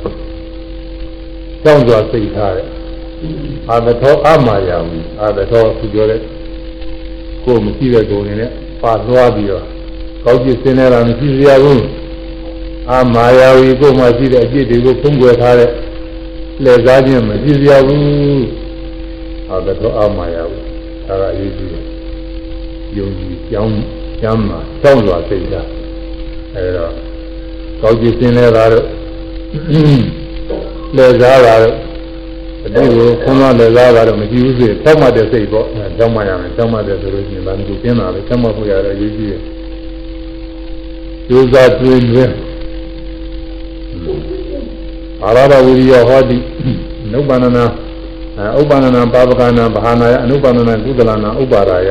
ကြောင်းစွာစိတ်ထားတဲ့အာမထောအမာယာဝီအာမထောသူပြောတဲ့ကိုယ်မရှိတဲ့ကိုယ်နေနဲ့ပါသွားပြီးတော့ကောက်ကျစ်စင်းနေတာမရှိစရာဘူးအာမာယာဝီကိုယ်မှရှိတဲ့အပြစ်တွေကိုဖုံးကွယ်ထားတဲ့လက်စားခြင်းမရှိစရာဘူးအာမထောအမာယာဝီဒါကအရေးကြီးတယ်ယုံကြည်ကြောင်းကျမ်းမှာကြောင်းစွာစိတ်ထားအဲဒါကောက်ကျစ်စင်းနေတာတော့ လက်စားတာတော့အတိကိုခွန်သွားလက်စားတာတော့မရှိဘူးဆိုတောက်မှတဲ့စိတ်ပေါ့အဲတောက်မှရမယ်တောက်မှတဲ့ဆိုလို့ရှိရင်ဒါမျိုးကျင်းတာလေတောက်မှဖို့ရတော့ရေးကြည့်ရကျိုးစားတွင်တွင်အာရဘဝိရိယဟောတိနုပ္ပန္နနာဥပ္ပန္နနာပါပကနာဘာနာယအနုပ္ပန္နနာကုသလနာဥပ္ပါရာယ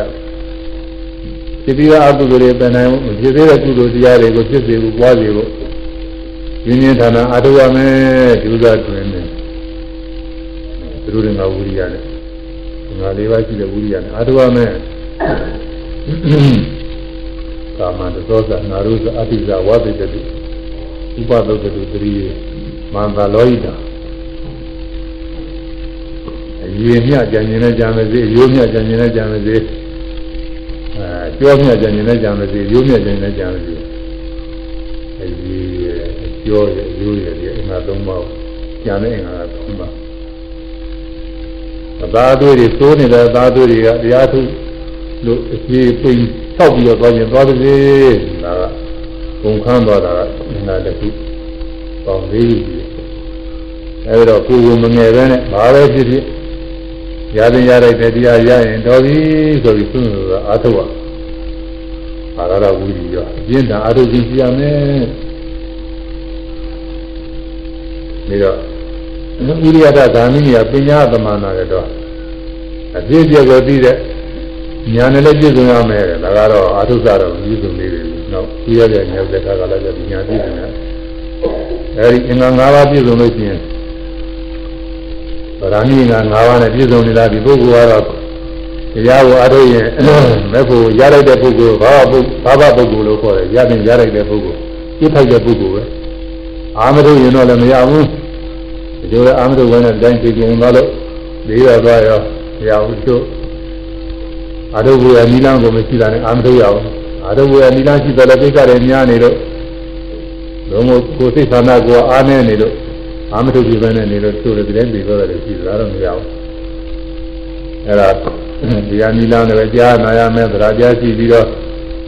စိတ္တိယအကုသိုလ်တွေပင်နိုင်ဖြစ်သေးတဲ့ကုသိုလ်တရားတွေကိုဖြစ်စေဖို့ပွားစေဖို့ ရင်းရင်းဌာနအထုရမယ်ကျိုးစားတွင်နေသူတို့တွေကဝိရိယနဲ့ငါလေးပါးရှိတဲ့ဝိရိယနဲ့အထုရမယ်ကာမတသောဇနာရုဇအတိဇဝါပိတတိဥပသုတ္တုတရိယေမန္တလောဟိတာအရေမြကြံကျင်နဲ့ကြံမစေအယိုးမြကြံကျင်နဲ့ကြံမစေအဲကြောမြကြံကျင်နဲ့ကြံမစေရိုးမြကြံကျင်နဲ့ကြံမစေအရေ ပြောရရိုးရဒီအင်္ဂါ၃ပါးကျန်တဲ့အင်္ဂါ၃ပါးအသာသွေးတွေသိုးနေတဲ့သာသွေးတွေကတရားထုလို့အပြေပိန်ထောက်ပြီးတော့သွားရင်သွားပါစေဒါကဘုံခမ်းသွားတာကအင်္ဂါတစ်ခုပေါင်းလေးခုအဲဒီတော့ကိုယ်ကိုမငယ်ပဲနဲ့ဘာပဲဖြစ်ဖြစ်ရတဲ့ရတဲ့တရားရရင်တော်ပြီဆိုပြီးသုံးလို့အာထုဝအာရဝိရိယအပြင်းထန်အာထုကြည့်ရမယ် ပြီးတော့ဥရိယတဂာမိနိယပညာသမဏရတော့အပြည့်ပြည့်ကိုသိတဲ့ညာနဲ့လည်းပြည့်စုံရမယ်တဲ့ဒါကတော့အာထုဇတော့ပြည့်စုံနေပြီနောက်ပြီးရတဲ့ဉာဏ်သက်ခါကလည်းပညာပြည့်စုံတယ်အဲဒီအင်္ဂါ၅ပါးပြည့်စုံလို့ရှိရင်ဗရာဏိငါ၅ပါးနဲ့ပြည့်စုံနေတာဒီပုဂ္ဂိုလ်ကတော့တရားကိုအားထုတ်ရင်မဲ့ဖို့ရလိုက်တဲ့ပုဂ္ဂိုလ်ဘာဝဘာဝပုဂ္ဂိုလ်လို့ခေါ်တယ်ရတဲ့ရလိုက်တဲ့ပုဂ္ဂိုလ်ပြစ်ထိုက်တဲ့ပုဂ္ဂိုလ်ပဲအာမထုတ်ရင်တော့လည်းမရဘူး ဒီလိုလည်းအာမထုတ်ဝင်တဲ့တိုင်းပြည်ကုန်သွားလို့ဒီရသွားရောမရဘူးတို့အာထုတ်ဘူးရနီလန်းကိုမရှိတာနဲ့အာမထုတ်ရအောင်အာထုတ်ဘူးရနီလန်းရှိတယ်လည်းကိစ္စတွေများနေလို့လုံးဝကိုယ်စိတ်ဆန္ဒကိုအားနေနေလို့အာမထုတ်ပြပဲနဲ့နေလို့တို့လည်းဒီတိုင်းပြီးတော့လည်းရှိတာတော့မရဘူးအဲ့ဒါတရားနီလန်းလည်းကြားနာရမယ်ဗราကြားရှိပြီးတော့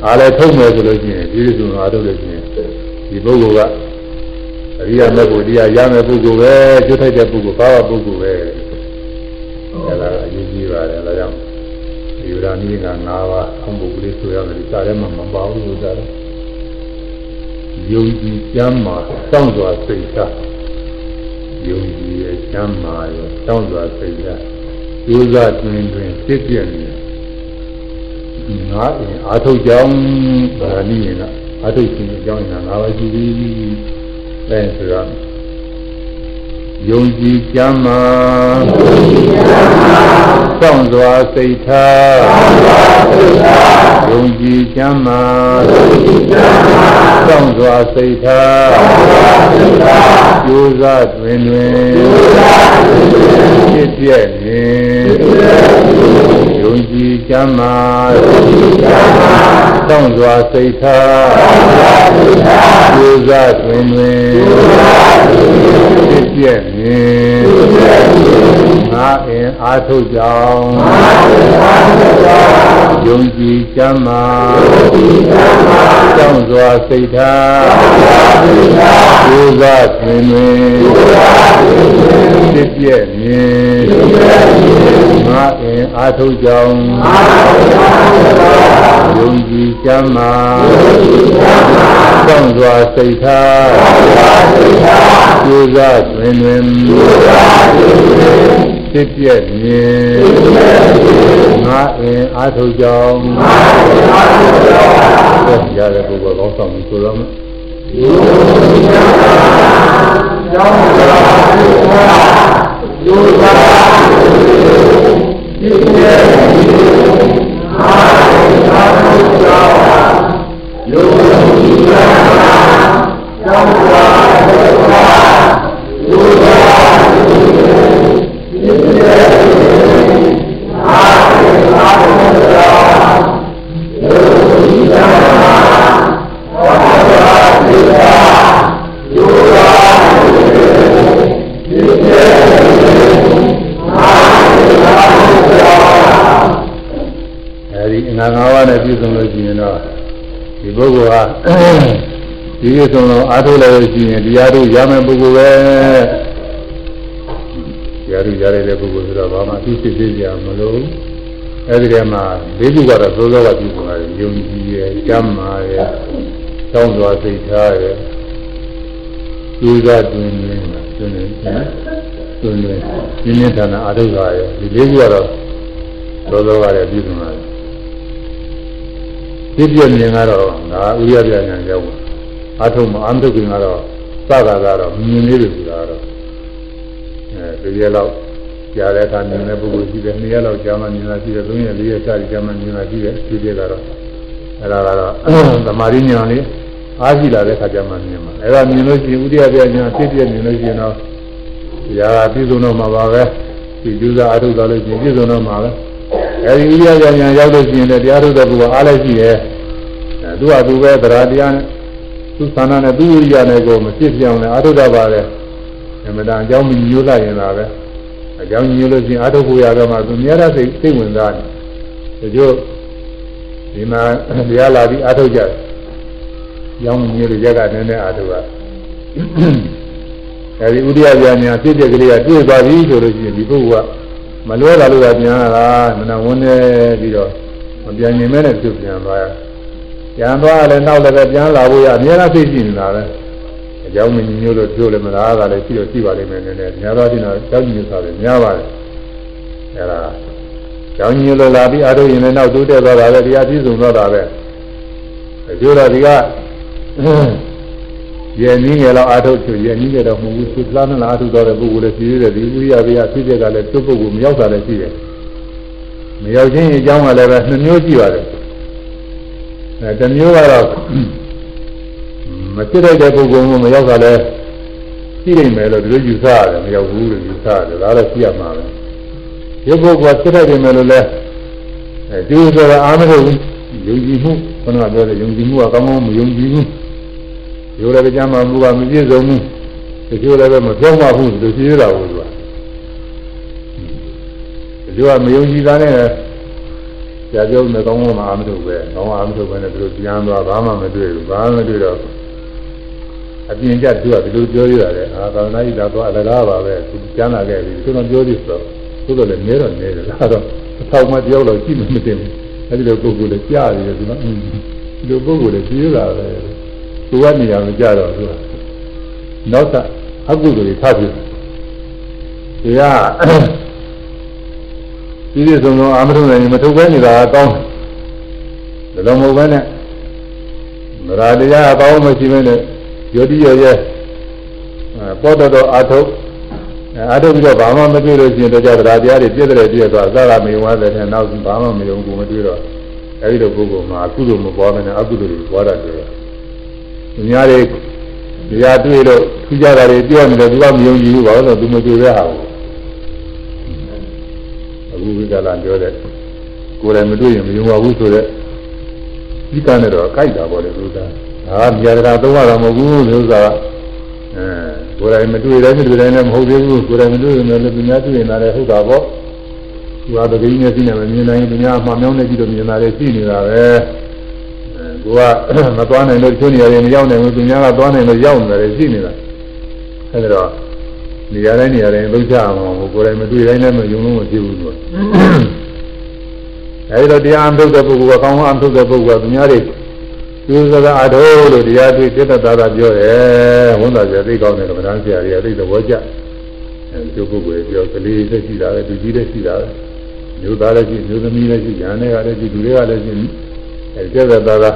အားလည်းထုတ်မယ်ဆိုလို့ရှိရင်ဒီလိုဆိုအားထုတ်လို့ရှိရင်ဒီပုဂ္ဂိုလ်က အရိယာမေဖို့တရားရမယ်ပုဂ္ဂိုလ်ပဲကျွတ်ထိုက်တဲ့ပုဂ္ဂိုလ်ဘာဝပုဂ္ဂိုလ်ပဲအဲ့ဒါအရေးကြီးပါတယ်အဲဒါကြောင့်ဒီဗราနီက၅ပါးအမှုကလေးဆိုရမယ်ဒီစားထဲမှာမပါဘူးလို့ဆိုတာယုံကြည်ကျမ်းမှာစောင့်စွာစိတ်ထားယုံကြည်ရဲ့ကျမ်းမာရဲ့စောင့်စွာစိတ်ထားကျိုးစားတွင်တွင်ဖြစ်ပြနေငါအင်အာထုတ်ကြောင်းဗာဏိရင်ကအာထုတ်ခြင်းအကြောင်းညာငါပဲရှိသည် အဲဆိုတော့ ယုံကြည်ကျမ်းမာစောင့်စွာစိတ်ထားယုံကြည်ကျမ်းမာစောင့်စွာစိတ်ထားကျိုးစားတွင်တွင်ဖြစ်ပြနေယုံကြည်ကျမ်းမာစောင့်စွာစိတ်ထားကျိုးစားတွင်တွင် ဖြစ်ပြနေငါအင်အားထုတ်ကြောင်းယုံကြည်ကျမ်းမာစောင့်စွာစိတ်ထားကျိုးစားတွင်တွင်ဖြစ်ပြနေငါအင်အားထုတ်ကြောင်းယုံကြည်ကျမ်းမာစောင့်စွာစိတ်ထားကျိုးစားတွင်တွင်ဖြစ်ပြနေငါအင်အားထုတ်ကြောင်းရတဲ့ပုဂ္ဂိုလ်ကောင်းဆောင်ပြီးဆိုရမယ်ကျောင်းသာယုသာဒီရဲ့အာ စုံလို့အားထုတ်လို့ရှိရင်တရားတို့ရမယ်ပုဂ္ဂိုလ်ပဲတရားတို့ရရတဲ့ပုဂ္ဂိုလ်ဆိုတော့ဘာမှသိစစ်သေးကြမလို့အဲဒီထဲမှာလေးခုကတော့သိုးသောကပြည့်စုံတယ်ယုံကြည်ရဲ့ကျမ်းမာရဲ့တောင်းစွာစိတ်ထားရဲ့ကျူးစားတွင်တွင်တွင်တွင်တွင်တွင်ပြင်းပြထန်ထန်အားထုတ်ရရဲ့ဒီလေးခုကတော့သောသောကလည်းပြည့်စုံတယ်ဖြစ်ပြမြင်ကတော့ငါဥရပြညာရောက် အထုံးမအမ်းထုတ်ခင်ကတော့စတာကတော့မြင်လေးတွေဆိုတာတော့အဲဒီရက်လောက်ကြားတဲ့အခါမြင်တဲ့ပုဂ္ဂိုလ်ရှိတယ်နှစ်ရက်လောက်ကြားမှမြင်တာရှိတယ်သုံးရက်လေးရက်ကြာကြားမှမြင်တာရှိတယ်ဒီရက်ကတော့အဲဒါကတော့သမာဓိဉာဏ်လေးအားရှိလာတဲ့အခါကျမှမြင်မှာအဲဒါမြင်လို့ရှိရင်ဥရပြညာဖြစ်ပြမြင်လို့ရှိရင်တော့တရားကပြည့်စုံတော့မှာပါပဲဒီကျူးစာအထုတော်လို့ရှိရင်ပြည့်စုံတော့မှာပဲအဲဒီဥရပြညာရောက်လို့ရှိရင်လည်းတရားထုတ်တဲ့ပုဂ္ဂိုလ်အားလည်းရှိတယ်အဲသူကသူပဲသရတရားနဲ့ သူသဏ္ဍာန်နဲ့သူဝိရိယနဲ့ကိုမဖြစ်ပြောင်းလဲအာထုတပါလေအမှန်တန်အကြောင်းမြညိုးလိုက်ရင်လာပဲအကြောင်းညိုးလို့ချင်းအာထုဖို့ရတော့မှသူများတဲ့စိတ်စိတ်ဝင်စားတယ်ဒီကျို့ဒီမှာတရားလာပြီးအာထုကြတယ်ကြောင်းညိုးလို့ရက်ကနည်းနည်းအာထုကအဲဒီဥဒိယပြညာဖြစ်တဲ့ကလေးကတွေ့သွားပြီဆိုလို့ရှိရင်ဒီပုဂ္ဂိုလ်ကမလွဲတာလို့ကပြန်လာတာနနဝန်းနေပြီးတော့မပြန်နိုင်မဲနဲ့သူပြန်သွားရ ပြန်သွားလည်းနောက်လည်းပဲပြန်လာဖို့ရအများအားသိရှိနေတာပဲအကြောင်းမင်းမျိုးလို့ပြောလည်းမလားကလည်းရှိတော့ရှိပါလိမ့်မယ်နည်းနည်းများသောတင်တော့ကြောက်ကြည့်ဆိုတာများပါတယ်အဲဒါကြောင်းမျိုးလို့လာပြီးအားထုတ်ရင်လည်းနောက်တိုးတက်သွားတာပဲတရားပြည့်စုံသွားတာပဲအကျိုးတော့ဒီကရဲ့နည်းငယ်တော့အားထုတ်ချွရဲ့နည်းငယ်တော့မဟုတ်ဘူးသူလားနဲ့အားထုတ်တော့တဲ့ပုဂ္ဂိုလ်လည်းရှိသေးတယ်ဒီဥရိယဘေးကဖြစ်ချက်ကလည်းသူ့ပုဂ္ဂိုလ်မရောက်တာလည်းရှိတယ်မရောက်ခြင်းအကြောင်းကလည်းပဲနှမျိုးရှိပါတယ် အဲတမျိုးကတော့မဖြစ်တဲ့ပုဂ္ဂိုလ်ကမရောက်တာလဲရှိနေမယ်လို့ဒီလိုယူဆရတယ်မရောက်ဘူးလို့ယူဆရတယ်ဒါလည်းရှိရမှာပဲဒီပုဂ္ဂိုလ်ကဖြစ်တဲ့မယ်လို့လဲအဲဒီဆိုတာအာမလို့ယုံကြည်မှုခဏပြောတဲ့ယုံကြည်မှုကကောင်းကောင်းမယုံကြည်ဘူးရိုးလည်းကြမ်းမှမှုကမပြည့်စုံဘူးတချို့လည်းပဲမပြောင်းပါဘူးလို့ရှိရတာဘူးသူကတချို့ကမယုံကြည်တာနဲ့ ဆရာပြောမယ်ကောင်းကောင်းမှအာမထုတ်ပဲကောင်းအာမထုတ်ပဲနဲ့သူတို့ပြန်သွားဘာမှမတွေ့ဘူးဘာမှမတွေ့တော့အပြင်ကျသူကဒီလိုပြောရတာလေအာသာနာ့ဤသာသွားအလကားပါပဲသူကျမ်းလာခဲ့ပြီသူတော့ပြောသေးဆိုတော့သို့တော်လည်းနေတော့နေတယ်ဒါတော့အထောက်မှတယောက်တော့ရှိမှမတင်ဘူးအဲဒီလိုပုဂ္ဂိုလ်လည်းကြားရတယ်သူကဒီလိုပုဂ္ဂိုလ်လည်းပြေးတာပဲသူကနေရာမကြတော့သူကနောက်ထပ်အကုသိုလ်တွေထပ်ပြီးဒီက ပြည့်စုံသောအာမထုံနိုင်မထုတ်ပဲနေတာကောင်းတယ်ဒါလုံးမဟုတ်ပဲနဲ့မရာတရားအကောင်းမရှိဘဲနဲ့ယောတိရောရဲ့ပေါ်တော်တော်အာထုတ်အာထုတ်ပြီးတော့ဘာမှမတွေ့လို့ရှိရင်တော့ကြတရားတရားတွေပြည့်တယ်ပြည့်သွားသာရမေဝါတဲ့နဲ့နောက်ဘာမှမယုံဘူးမတွေ့တော့အဲဒီလိုပုဂ္ဂိုလ်မှာအကုသိုလ်မပေါ်မယ်နဲ့အကုသိုလ်တွေပေါ်တတ်တယ်။သူများတွေတရားတွေ့လို့ထူးခြားတာတွေပြောနေတယ်သူကမယုံကြည်ဘူးဘာလို့လဲသူမတွေ့တဲ့ဟာကို အခုဝိကလာပြောတဲ့ကိုယ်တိုင်မတွေ့ရင်မယုံပါဘူးဆိုတဲ့ဒီကနဲ့တော့ကြိုက်တာပေါ့လေသူကဟာမြာတရားသုံးရတာမဟုတ်ဘူးလို့ဆိုတာအဲကိုယ်တိုင်မတွေ့တဲ့ဖြစ်တဲ့လည်းမဟုတ်သေးဘူးကိုယ်တိုင်မတွေ့ရင်လည်းသူများတွေ့ရင်လည်းဟုတ်တာပေါ့သူကတကယ်ကြီးနဲ့သိနေမမြင်နိုင်သူများအမှောင်မြောင်းနေကြည့်လို့မြင်တာလည်းရှိနေတာပဲအဲကိုကမသွားနိုင်လို့ချွနေရတယ်မရောက်နိုင်ဘူးသူများကသွားနိုင်လို့ရောက်နေတယ်ရှိနေတာအဲဒါတော့ နေရာတိုင်းနေရာတိုင်းလုံးချအောင်ကိုယ်တိုင်မတွေ့တိုင်းလည်းမယုံလို့မဖြစ်ဘူးသူကအဲဒီတော့တရားအထုတ်တဲ့ပုဂ္ဂိုလ်ကကောင်းကောင်းအထုတ်တဲ့ပုဂ္ဂိုလ်ကသူများတွေသူစကားအထောလို့တရားတွေ့စိတ်တသာသာပြောတယ်ဝန်သာပြသိကောင်းတယ်ကမ္ဘာဆရာကြီးအသိသဘောကျအဲဒီပုဂ္ဂိုလ်ပြောကလေးသက်ရှိတာပဲသူကြီးသက်ရှိတာပဲမျိုးသားလည်းရှိမျိုးသမီးလည်းရှိညာတွေကလည်းရှိလူတွေကလည်းရှိအဲဒီစိတ်တသာသာ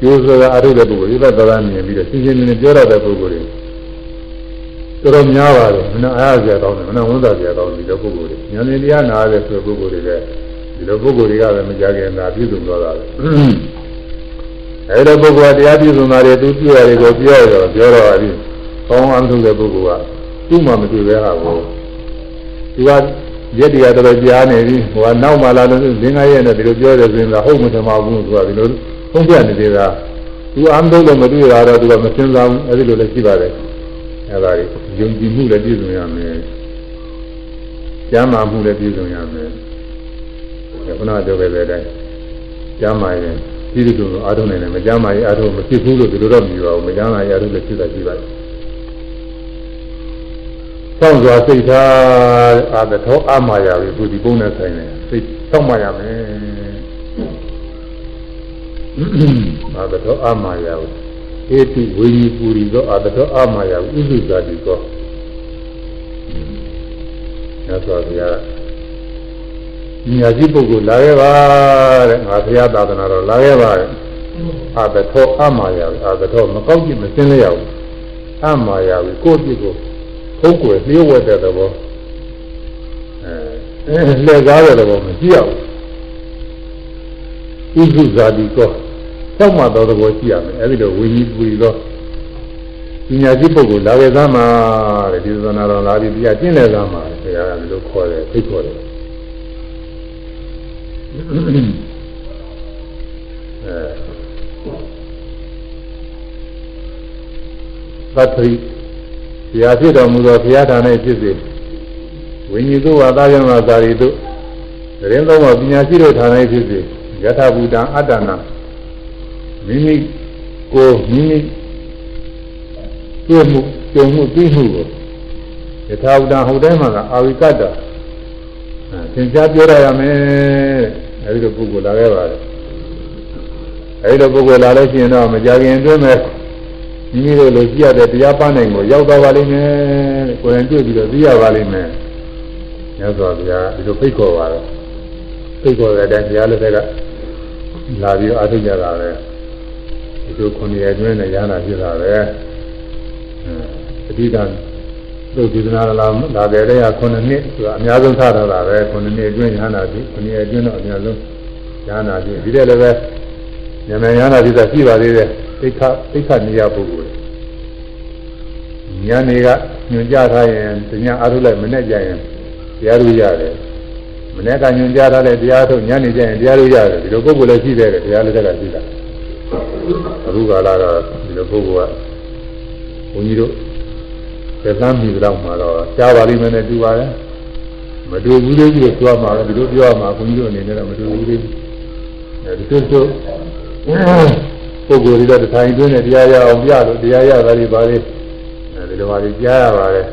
ကျိုးစကားအထုတ်တဲ့ပုဂ္ဂိုလ်စိတ်တသာသာမြင်ပြီးတော့ရှင်းရှင်းလင်းလင်းပြောရတဲ့ပုဂ္ဂိုလ်တွေ တော်တော်များပါတယ်မနာအားကြကောင်းတယ်မနာဝန်သာကြကောင်းတယ်ဒီလိုပုဂ္ဂိုလ်တွေဉာဏ်ဉာဏ်နားရတဲ့ဆိုပုဂ္ဂိုလ်တွေလည်းဒီလိုပုဂ္ဂိုလ်တွေကလည်းမကြခင်သာပြည့်စုံတော့တာပဲအဲဒါပုဂ္ဂိုလ်ကတရားပြည့်စုံတာတွေသူပြရတယ်ကိုပြောရတော့ပြောတော့အဲဒီကောင်းအောင်လုပ်တဲ့ပုဂ္ဂိုလ်ကသူ့မှမတွေ့ပဲဟာကိုသူကရက်တရားတော်ကြားနေပြီဟိုကနောက်မှလာလို့လင်းငါရဲ့နဲ့ဒီလိုပြောတယ်ဆိုရင်တော့ဟုတ်မှထမဘူးသူကဒီလိုဖုံးပြနေသေးတာသူအမ်းလို့မတွေ့တာတော့သူကမစင်စားဘူးအဲဒီလိုလည်းရှိပါတယ်အဲဒါကြီး ယုံကြည်မှုလည်းပြည့်စုံရမယ်ကျမ်းမာမှုလည်းပြည့်စုံရမယ်ခုနပြောခဲ့တဲ့အတိုင်းကျမ်းမာရင်ဒီလိုလိုအားထုတ်နေတယ်မကျမ်းမာရင်အားထုတ်မဖြစ်ဘူးလို့ဒီလိုတော့မြည်ပါဘူးမကျမ်းမာရင်အားထုတ်လည်းဖြစ်တာရှိပါတယ်ဆောင်းစွာစိတ်ထားအာတထောအမာယာပြီသူဒီပုံနဲ့ဆိုင်တယ်စိတ်ဆောက်မှရမယ်အာတထောအမာယာ ဧတိဝိညာဉ်ပူရီသောအာတထောအမာယာဥစုဇာတိကောညသောဗျာညာကြီးပုဂ္ဂိုလ်လာခဲ့ပါတဲ့ငါဘုရားသာသနာတော်လာခဲ့ပါတဲ့အာတထောအမာယာအာတထောမကောက်ကြည့်မစင်းလျက်ဘူးအမာယာကိုကိုယ့်ပြစ်ကိုဖုတ်ကွယ်လျှို့ဝှက်တဲ့သဘောအဲလှည့်ကားတဲ့သဘောမရှိရဘူးဥစုဇာတိကော သောက်မှတော်သဘောရှိရမယ်အဲဒီလိုဝိညာဉ်ပူရီတော့ပညာရှိပုဂ္ဂိုလ်လာခဲ့သားမှာတဲ့ဒီသနာတော်လာပြီးပြကျင့်တဲ့သားမှာဆရာကဒီလိုခေါ်တယ်သိခေါ်တယ်အဲသတ္တိဘုရားဖြစ်တော်မူသောဘုရားဌာနဖြစ်စေဝိညာဉ်တို့ဝါသားယံသာသာရီတို့တရင်သုံးပါပညာရှိတို့ဌာနဖြစ်စေယထာဘူတံအတ္တနာ မိမိကိုမိမိတွေ့မှုကြုံမှုသိမှုကိုယထာဘူတံဟုတ်တိုင်းမှာကအာဝိကတ္တသင်ကြားပြောရရမယ်အဲဒီလိုပုဂ္ဂိုလ်လာခဲ့ပါတယ်အဲဒီလိုပုဂ္ဂိုလ်လာလို့ရှိရင်တော့မကြခင်အတွင်းမဲ့မိမိတို့လိုကြည့်ရတဲ့တရားပန်းနိုင်ကိုရောက်သွားပါလိမ့်မယ်ကိုယ်တိုင်တွေ့ပြီးတော့သိရပါလိမ့်မယ်မြတ်စွာဘုရားဒီလိုဖိတ်ခေါ်ပါတော့ဖိတ်ခေါ်တဲ့အတိုင်းဘုရားလက်ထက်ကလာပြီးအားထုတ်ကြတာပဲဒီ လိုခုနှစ်ရက်ကျွန်းနဲ့ရဟနာဖြစ်တာပဲအဓိကတို့ဒီကနာလာလာတဲ့တဲ့ကခုနှစ်နှစ်ဆိုတာအများဆုံးထားတာပဲခုနှစ်နှစ်ကျွန်းရဟနာဖြစ်ခုနှစ်ရက်ကျွန်းတော့အများဆုံးရဟနာဖြစ်ဒီတဲ့လည်းပဲဉာဏ်ရဟနာဖြစ်တာရှိပါသေးတယ်သိက္ခသိက္ခနေရပုဂ္ဂိုလ်ညနေကညွန်ကြထားရင်ညအားထုတ်လိုက်မနဲ့ကြရင်တရားလို့ရတယ်မနေ့ကညွန်ကြားထားတဲ့တရားထုတ်ညနေကျရင်တရားလို့ရတယ်ဒီလိုပုဂ္ဂိုလ်လည်းရှိတယ်တရားလည်းတက်ကရှိတာ အခုကလာတော့ဒီလိုပုဂ္ဂိုလ်ကဘုန်းကြီးတို့သက်သမ်းမိတော့မှာတော့ကြားပါလိမ့်မယ်နဲ့တူပါတယ်မတူဘူးလေးကြီးပြောမှာလည်းဒီလိုပြောမှာဘုန်းကြီးတို့အနေနဲ့တော့မတူဘူးလေးအဲဒီတို့တို့ပုဂ္ဂိုလ်တွေတော့ထိုင်တွင်းနဲ့တရားရအောင်ပြလို့တရားရတာတွေပါလေအဲဒီလိုပါလေကြားရပါတယ်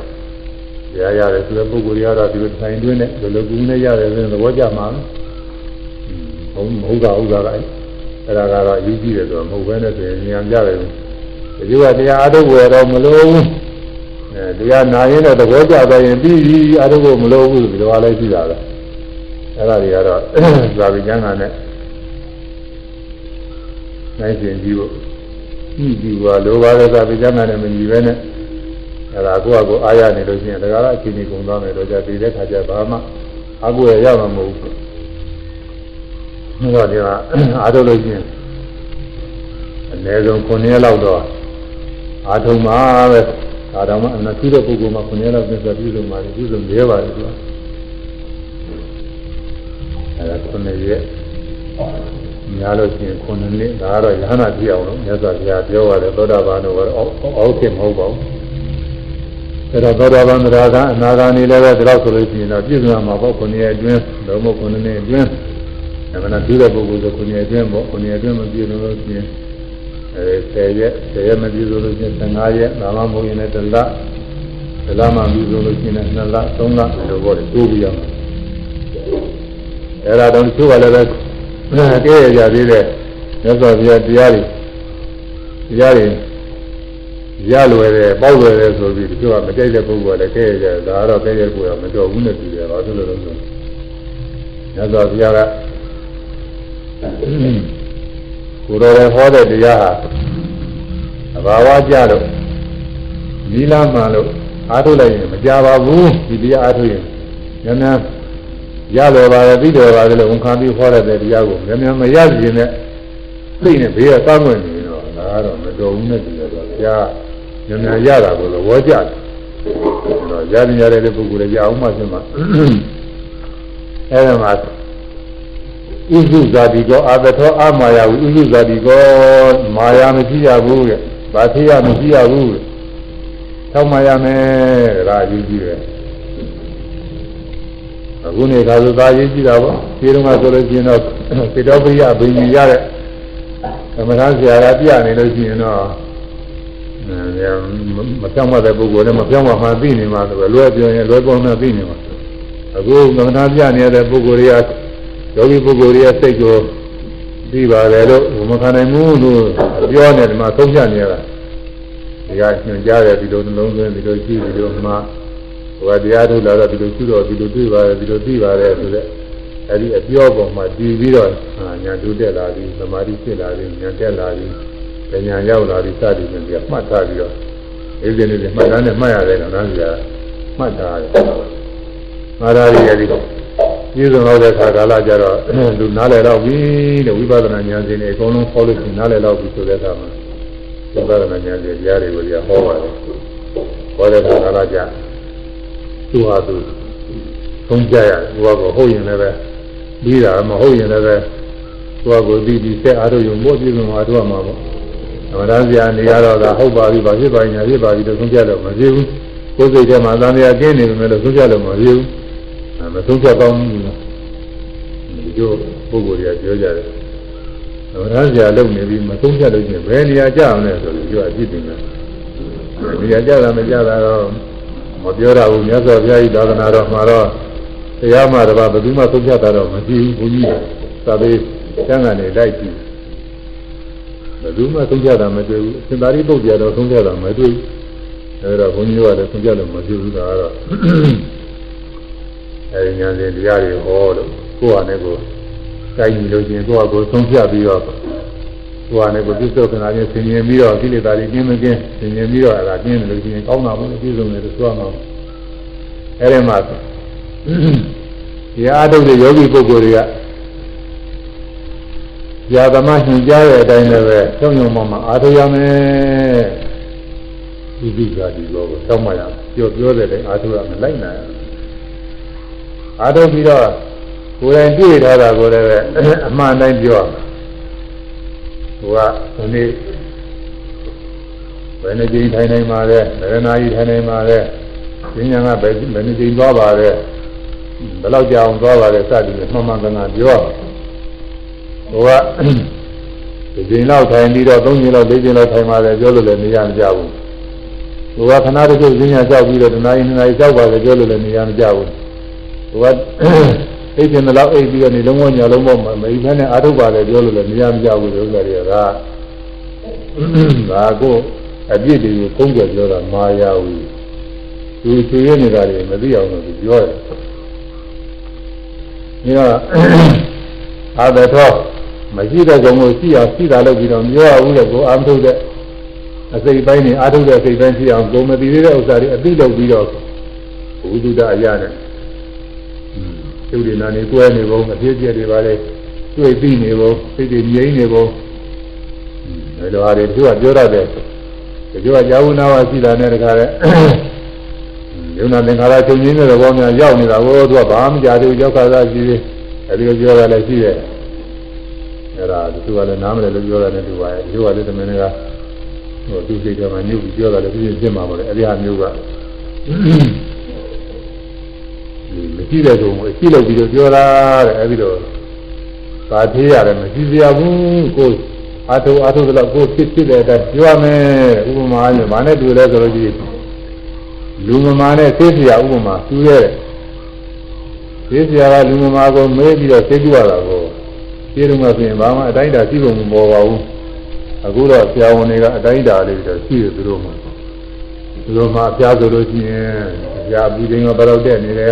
တရားရတယ်ဆိုတဲ့ပုဂ္ဂိုလ်တွေကတော့ဒီလိုထိုင်တွင်းနဲ့ဒီလိုကူးနဲ့ရတယ်ဆိုရင်သဘောကျမှာဟုတ်မဟုတ်တာဥစ္စာကအဲ့ ဒါကတော့ယူကြည့်တယ်ဆိုတော့မဟုတ်ဘဲနဲ့ဆိုရင်ဉာဏ်ကြတယ်ဒီကတရားအထုတ်ဝယ်တော့မလို့အဲတရားနာရင်တော့သဘောကျသွားရင်ပြီးပြီအထုတ်ဖို့မလို့ဘူးဒီလိုပါလဲရှိတာပဲအဲ့ဒါတွေကတော့သာဝိကျမ်းကနဲ့နိုင်ရှင်ကြည့်ဖို့ကြည့်ပြီးပါလိုပါလေသာဝိကျမ်းကနဲ့မညီပဲနဲ့အဲ့ဒါကိုယ့်အကိုအားရနေလို့ရှိရင်ဒါကလည်းအချိန်ကြီးကုန်သွားမယ်တော့じゃဒီတဲ့ခါကျဘာမှအကူရရမှာမဟုတ်ဘူး။ ဒါတော့ဒီကအားထုတ်လို့ရှိရင်အနည်းဆုံး9ရက်လောက်တော့အားထုတ်မှာပဲ။ဒါတော့မှအနသီးတဲ့ပုဂ္ဂိုလ်မှာ9ရက်လောက်ပြည့်စုံပြီလို့မှလည်းပြည့်စုံနေပါလေသူက။အဲ့ဒါ9ရက်များလို့ရှိရင်9နှစ်ဒါကတော့ယဟနာပြည့်အောင်လို့မြတ်စွာဘုရားပြောပါတယ်သောတာပန်တို့ကတော့အောက်ခင်မဟုတ်ပါဘူး။အဲ့တော့သောတာပန်သရကအနာဂါနေလည်းပဲဒီလောက်ဆိုလို့ရှိရင်တော့ပြည့်စုံမှာပေါ့ခုနှစ်အတွင်းလုံးမခုနှစ်အတွင်း အမှန်တရားတဲ့ပုဂ္ဂိုလ်ဆိုခုနှစ်အတွင်းပေါ့ခုနှစ်အတွင်းမပြည့်စုံလို့ရှိရင်အဲ10ရက်10ရက်မပြည့်စုံလို့ရှိရင်15ရက်ဒါမှမဟုတ်ရင်လည်းတစ်လတစ်လမှပြည့်စုံလို့ရှိရင်2လ3လလိုပေါ့လေတိုးပြီးရမှာအဲ့ဒါတော့သူကလည်းပဲတည့်ရကြသေးတယ်မြတ်စွာဘုရားတရားတွေတရားတွေရလွယ်တယ်ပေါ့လွယ်တယ်ဆိုပြီးဒီကမကြိုက်တဲ့ပုဂ္ဂိုလ်ကလည်းကဲရဒါတော့ကဲရကိုရမတော်ဘူးနဲ့တူတယ်ဘာလို့လဲလို့ဆိုညဇောဘုရားက ကိုတော်ရဟောတဲ့တရားဟာအဘာဝကြလို့နီလာမှန်လို့အားထုတ်လိုက်ရင်မကြပါဘူးဒီတရားအားထုတ်ရင်ညံ့ညံ့ရတော်ပါလေပြီးတော်ပါလေလို့ဝန်ခံပြီးဟောတဲ့တရားကိုညံ့ညံ့မရစီရင်နဲ့သိနေဘေးကတောင်းဝင်နေတော့ဒါကတော့မတော်ဘူးနဲ့တူတယ်ဆိုတော့ဘုရားဉာဏ်ရတာကိုသဘောကျတယ်။တော့ရရင်ရတဲ့ပုဂ္ဂိုလ်လည်းရအောင်မှဖြစ်မှာ။အဲဒီမှာ ဥစုဇာတိကောအာတထောအမာယာဝဥစုဇာတိကောမာယာမရှိရဘူးတဲ့။ဘာဖြစ်ရမရှိရဘူးတဲ့။ထောက်မာရမယ်ဒါအရေးကြီးတယ်။အခုနေခါဆိုသာရေးကြည့်တာပေါ့။ဒီတော့ကဆိုလို့ရှိရင်တော့စေတောပိယဘိညာရတဲ့သမထဆရာကပြနေလို့ရှိရင်တော့မပြောင်းမတဲ့ပုဂ္ဂိုလ်နဲ့မပြောင်းမမှသိနေမှာဆိုလွယ်ပြောရင်လွယ်ပေါင်းနဲ့သိနေမှာအခုသမထပြနေတဲ့ပုဂ္ဂိုလ်တွေက ယောဂီပုဂ္ဂိုလ်တွေကစိတ်ကိုပြီးပါတယ်လို့မခံနိုင်ဘူးလို့ပြောနေတယ်မှာသုံးပြနေရတာဒီကညွှန်ကြားတယ်ဒီလိုနှလုံးသွင်းဒီလိုကြည့်ဒီလိုမှာဟိုကတရားထုတ်လာတော့ဒီလိုရှိတော့ဒီလိုတွေ့ပါတယ်ဒီလိုသိပါတယ်ဆိုတဲ့အဲဒီအပြောပေါ်မှာတည်ပြီးတော့ညာတူတက်လာပြီးသမာဓိဖြစ်လာပြီးညာတက်လာပြီးပညာရောက်လာပြီးစသည်ဖြင့်ဒီကမှတ်ထားပြီးတော့အေးစင်းနေမှတ်သားနဲ့မှတ်ရတယ်တော့နော်ဒီကမှတ်ထားရတယ်မာရာရီအဲဒီတော့ ပြည်စုံတော့တဲ့ခါကာလကျတော့လူနားလည်တော့ပြီတဲ့ဝိပဿနာဉာဏ်ရှင်တွေအကုန်လုံးဟောလို့ရှိရင်နားလည်တော့ပြီဆိုတဲ့အခါမှာဝိပဿနာဉာဏ်ရှင်တရားတွေကိုကြီးဟောပါတယ်ဟောတဲ့ခါကာလကျသူဟာသူသုံးကြရဘုရားကဟုတ်ရင်လည်းပဲပြီးတာမဟုတ်ရင်လည်းပဲသူကကိုပြီးပြီးဆက်အားထုတ်ရုံမို့ပြည်စုံအားထုတ်မှာပေါ့အမှန်တရားဆရာနေရတော့ကဟုတ်ပါပြီဗာဖြစ်ပါညာဖြစ်ပါပြီလို့သုံးကြတော့မဖြစ်ဘူးကိုယ်စိတ်ထဲမှာသံဃာကျင်းနေတယ်လို့သုံးကြလို့မဖြစ်ဘူး မသုံးဖြတ်ကောင်းဘူးနော်ဒီလိုပုဂ္ဂိုလ်တွေကပြောကြတယ်။သမထဆရာလုပ်နေပြီးမသုံးဖြတ်လို့ချင်းဘယ်နေရာကြအောင်လဲဆိုလို့ပြောအဖြစ်တင်တယ်။နေရာကြတာမကြတာတော့မပြောရဘူးမြတ်စွာဘုရားကြီးသာသနာတော်မှာတော့တရားမှတပါဘယ်သူမှသုံးဖြတ်တာတော့မကြည့်ဘူးဘုန်းကြီးသာသေးကျမ်းဂန်တွေလိုက်ကြည့်ဘယ်သူမှသုံးဖြတ်တာမတွေ့ဘူးအရှင်သာရိပုတ္တရာတော့သုံးဖြတ်တာမတွေ့ဘူးအဲဒါဘုန်းကြီးကလည်းသုံးဖြတ်လို့မဖြစ်ဘူးဒါကတော့ အဲဒီညာစဉ်တရားတွေဟောလို့ကိုယ်ဟာနဲ့ကိုယ်ကိုင်းပြီးလို့ချင်းကိုယ့်ဟာကိုယ်ဆုံးဖြတ်ပြီးတော့ကိုယ်ဟာနဲ့ကိုယ်ပြစ္ဆုတ်ခဏချင်းဆင်ញင်ပြီးတော့ကိလေသာတွေကျင်းမကျင်းဆင်ញင်ပြီးတော့အဲ့ဒါကျင်းတယ်လို့ချင်းကောင်းတာပေါ့ပြည့်စုံတယ်လို့ဆိုရမှာအဲ့ဒီမှာတရားထုတ်တဲ့ယောဂီပုဂ္ဂိုလ်တွေကဇာသမညွှန်ကြားတဲ့အတိုင်းလည်းပဲသုံးယုံမှမှာအားထုတ်ရမယ်ဒီဒီကဒီလိုကိုတောင်းမှရပြောပြောတဲ့တိုင်းအားထုတ်ရမယ်လိုက်နိုင် အားထုတ်ပြီးတော့ကိုယ်တိုင်တွေ့ထားတာကိုလည်းအမှန်တိုင်းပြောဟိုကဒီနေ့ဘယ်နှကြိမ်ထိုင်နိုင်ပါလဲဘယ်နာရီထိုင်နိုင်ပါလဲဉာဏ်ကဘယ်ဘယ်နှကြိမ်သွားပါလဲဘယ်လောက်ကြာအောင်သွားပါလဲစသည်ဖြင့်မှန်မှန်ကန်ကန်ပြောဟိုကဒီကြိမ်လောက်ထိုင်ပြီးတော့၃ကြိမ်လောက်၄ကြိမ်လောက်ထိုင်ပါလေပြောလို့လည်းနေရမကြဘူးဟိုကခဏတစ်ခုဈဉာကြောက်ပြီးတော့တနားရီနှစ်နာရီကြောက်ပါလေပြောလို့လည်းနေရမကြဘူး ဟိုကအိတ်ကျင်တဲ့လောက်အိတ်ပြီးတော့နေလုံးဝညာလုံးပေါ့မအိတ်ဖက်နဲ့အာထုပ်ပါလေပြောလို့လည်းနေရမကြဘူးလို့ဥစ္စာတွေကဒါကိုအပြစ်တွေကိုကုန်းကြပြောတာမာယာဝီသူချွေရနေတာတွေမသိအောင်လို့ပြောတယ်ဒီတော့အာသထောမရှိတဲ့ကြောင့်ကိုရှိအောင်ရှိတာလို့ပြီးတော့ပြောရဘူးလေကိုအာမထုတ်တဲ့အစိတ်ပိုင်းနဲ့အာထုတ်တဲ့အစိတ်ပိုင်းရှိအောင်ကိုမသိသေးတဲ့ဥစ္စာတွေအသိလုပ်ပြီးတော့ဘုဒ္ဓအရာနဲ့ ကျုပ်ဒီနာနေတွဲနေပုံအပြည့်ပြည့်တွေပါလေတွေ့ပြီးနေပုံစိတ်တွေငြိမ်းနေပုံအဲလိုဟာတွေသူကပြောရတယ်ဒီကကြာဝနာဝရှိတာနဲ့တခါလဲယုံနာသင်္ခါရချုပ်ငင်းတဲ့ဘောများရောက်နေတာကိုသူကဘာမှကြားသေးရောက်ခါသာရှိသေးအဲဒီလိုပြောရလည်းရှိတယ်အဲဒါသူကလည်းနားမလဲလို့ပြောရတယ်သူကလည်းသူကလည်းတမင်ကဟိုသူစိတ်ကမှညှုပ်ပြီးပြောတာလည်းပြင်းပြင်းမှာပါလေအဲဒီဟာမျိုးကမ ရှိတဲ့ကုံကိုအရှိလုပ်ပြီးတော့ပြောတာတဲ့အဲဒီတော့သာသေးရတယ်မရှိစရာဘူးကိုအာထုအာထုတော့ကိုဖြစ်ဖြစ်တဲ့အတိုင်းပြောရမယ်ဥပမာနဲ့မနဲ့တွေ့လဲဆိုလို့ရှိရင်လူမမာနဲ့သိစရာဥပမာသူရဲ့သိစရာကလူမမာကိုမေးပြီးတော့သိကြရတာကိုဒီလိုမှဆိုရင်ဘာမှအတိုင်းတာရှိဖို့မပေါ်ပါဘူးအခုတော့ဆရာဝန်တွေကအတိုင်းတာလေးတွေရှိတယ်သူတို့မှသူတို့မှအပြားဆိုလို့ရှိရင်ဆရာဘူးတိုင်းကဘယ်တော့တက်နေလဲ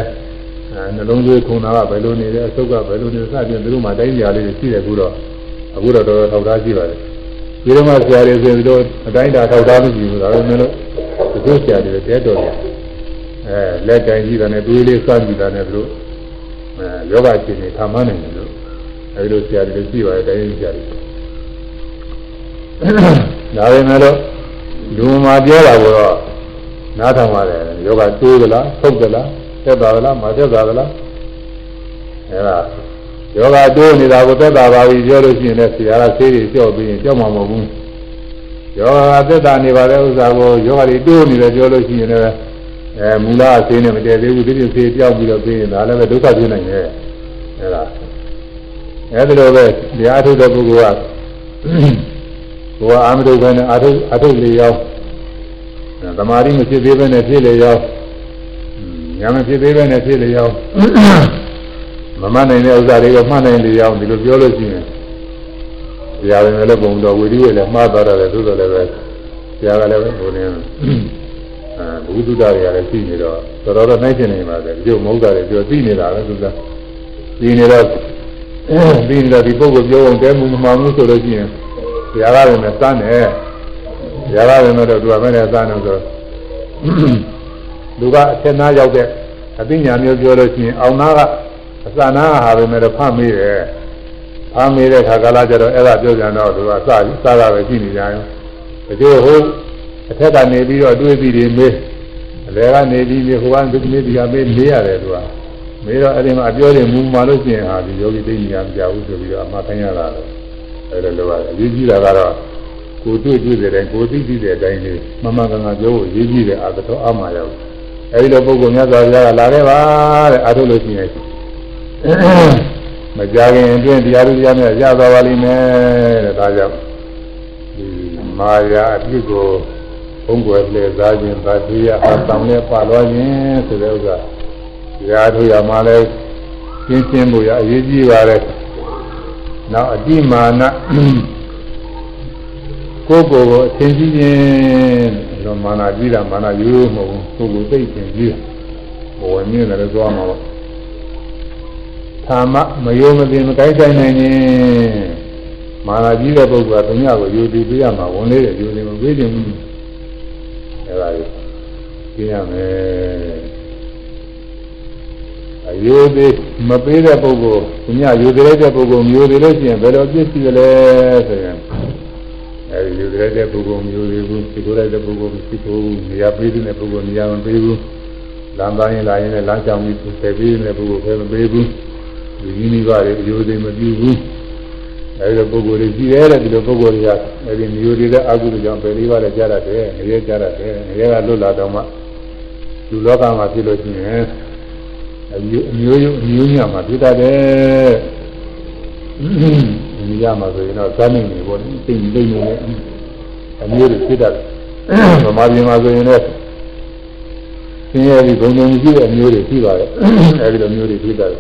အဲနှလုံးသွေးခုန်တာကဘယ်လိုနေလဲအဆုတ်ကဘယ်လိုနေစသည်သူတို့မှတိုင်းကြာလေးတွေရှိတယ်အခုတော့အခုတော့တော်တော်ထောက်ထားရှိပါတယ်ဒီလိုမှဆရာတွေဆိုရင်တို့အတိုင်းတာထောက်ထားမရှိဘူးဒါပေမဲ့လို့ဒီဆရာတွေတဲတော်တယ်အဲလက်တိုင်ကြည့်တာနဲ့တွေးလေးစမ်းကြည့်တာနဲ့သူတို့အဲယောဂရှင်တွေထားမှန်းနိုင်တယ်လို့အဲဒီလိုဆရာတွေရှိပါတယ်တိုင်းဆရာတွေဒါပေမဲ့လို့လူမှာပြောတာကတော့နားထောင်ရတယ်ယောဂတိုးသလားထုတ်သလား သက်သာသလားမသက်သာသလားအဲဒါယောဂတိုးနေတာကိုသက်သာပါပြီပြောလို့ရှိရင်လည်းဆရာကဆေးတွေကြောက်ပြီးရင်ကြောက်မှာမဟုတ်ဘူးယောဂသက်သာနေပါတဲ့ဥစ္စာကိုယောဂတွေတိုးနေတယ်ပြောလို့ရှိရင်လည်းအဲမူလအသေးနဲ့မတည့်သေးဘူးဒီပြည့်ဆေးပြောက်ပြီးတော့ပြီးရင်ဒါလည်းပဲဒုက္ခဖြစ်နိုင်တယ်အဲဒါအဲဒီလိုပဲတရားထုတ်တဲ့ပုဂ္ဂိုလ်ကဘဝအာမတုပဲနဲ့အာထုအာထုလေရောက်သမာဓိမဖြစ်သေးပဲနဲ့ဖြစ်လေရောက် ညာမဖြစ်သေးပဲနဲ့ဖြစ်လေရောက်မမနိုင်တဲ့ဥစ္စာတွေကိုမှတ်နိုင်လေရောက်ဒီလိုပြောလို့ရှိရင်တရားဝင်လည်းပုံတော်ဝိရိယလည်းမှားသွားတယ်သို့တော်လည်းပဲတရားကလည်းပဲဟိုနေအဲဘုဒ္ဓတွေကလည်းသိနေတော့တော်တော်နိုင်ချင်နေပါတယ်ဒီလိုမဟုတ်တာတွေပြောသိနေတာပဲသူကသိနေတော့သိနေတော့ဒီပုဂ္ဂိုလ်ပြောအောင်တဲမှုမမှန်ဘူးဆိုလို့ရှိရင်တရားကလည်းစမ်းတယ်တရားကလည်းတော့သူကမဲ့နဲ့စမ်းတယ်ဆို လူကအထက်နာရောက်တဲ့အသိဉာဏ်မျိုးပြောလို့ရှိရင်အောင်နာကအစနာဟာပဲမဲ့တော့ဖတ်မိတယ်ဖတ်မိတဲ့ခါကလာကျတော့အဲ့ဒါပြောကြတော့သူကစပြီးစားတာပဲရှိနေကြတယ်တချို့ဟိုအထက်ကနေပြီးတော့တွေးပြီးနေမေးအလဲကနေပြီးဟိုကဒီနေ့ဒီကမေးမေးရတယ်သူကမေးတော့အဲ့ဒီမှာအပြောတယ်မူမှလို့ရှိရင်ဟာဒီယောဂီသိဉာဏ်မကြဘူးဆိုပြီးတော့အမှတ်ခိုင်းရတာလေအဲ့ဒါလိုပါအရေးကြီးတာကတော့ကိုတွေ့တွေ့တဲ့ကိုသိသိတဲ့အတိုင်းလေးမမကငါပြောဖို့အရေးကြီးတယ်အာတော်အမှားရောက် အဲ့ဒီလိုပုဂ္ဂိုလ်မြတ်စွာဘုရားကလာခဲ့ပါတဲ့အားထုတ်လို့ရှိရင်မကြခင်အတွင်းတရားသူတရားများရသွားပါလိမ့်မယ်တဲ့ဒါကြောင့်ဒီမာယာအပြစ်ကိုဘုံကွယ်လေစားခြင်းဗတိယအဆောင်နဲ့ပါလွားခြင်းဆိုတဲ့ဥစ္စာတရားထုတ်ရမှလည်းရှင်းရှင်းဖို့ရအရေးကြီးပါတယ်နောက်အတိမာနကိုယ်ကိုယ်ကိုအသင်ကြီးခြင်း လောမာနကြီးတာမာနရိုးမဟုတ်ဘူးကိုယ်ကိုသိခြင်းကြီးဘဝမြင့်တယ်လို့ပြောမှာပေါ့သာမမယုံမသိမကိုင်းဆိုင်နိုင်ရင်မာနကြီးတဲ့ပုဂ္ဂိုလ်ကသူညကိုယူတည်ပေးရမှာဝန်လေးတယ်ယူတည်မပေးခြင်းဘူးအဲဒါကြီးသိရမယ်အယုသေးမပေးတဲ့ပုဂ္ဂိုလ်သူညယူတည်လိုက်တဲ့ပုဂ္ဂိုလ်မျိုးသေးလို့ရှိရင်ဘယ်လိုပြည့်စည်လဲဆိုရင် အဲဒီယူတည်လိုက်တဲ့ပုဂ္ဂိုလ်မျိုးသေးဘူးသိကိုလိုက်တဲ့ပုဂ္ဂိုလ်မရှိဘူးနေရာပေးတဲ့ပုဂ္ဂိုလ်နေရာမပေးဘူးလမ်းသားရင်လာရင်လည်းလမ်းကြောင်ပြီးဆယ်ပေးတဲ့ပုဂ္ဂိုလ်ပဲမပေးဘူးဒီနည်းနည်းပါလေအယုသေးမပြုဘူးအဲဒီလိုပုဂ္ဂိုလ်တွေရှိတယ်တဲ့ဒီလိုပုဂ္ဂိုလ်တွေကအဲဒီမျိုးတွေတဲ့အကုသိုလ်ကြောင့်ပယ်လေးပါးလည်းကြားရတယ်ငရဲကြားရတယ်ငရဲကလွတ်လာတော့မှလူလောကမှာဖြစ်လို့ရှိရင်အမျိုးအမျိုးအမျိုးညမှာဖြစ်တတ်တယ် ဒီညမှာဆိုရင်တော့ဇာနေနေပေါ့သိသိနေနေအမျိုးတွေဖြစ်တတ်တယ်ဗမာပြည်မှာဆိုရင်လည်းဆင်းရဲပြီးဘုံဘုံရှိတဲ့အမျိုးတွေရှိပါတယ်အဲဒီလိုမျိုးတွေဖြစ်တတ်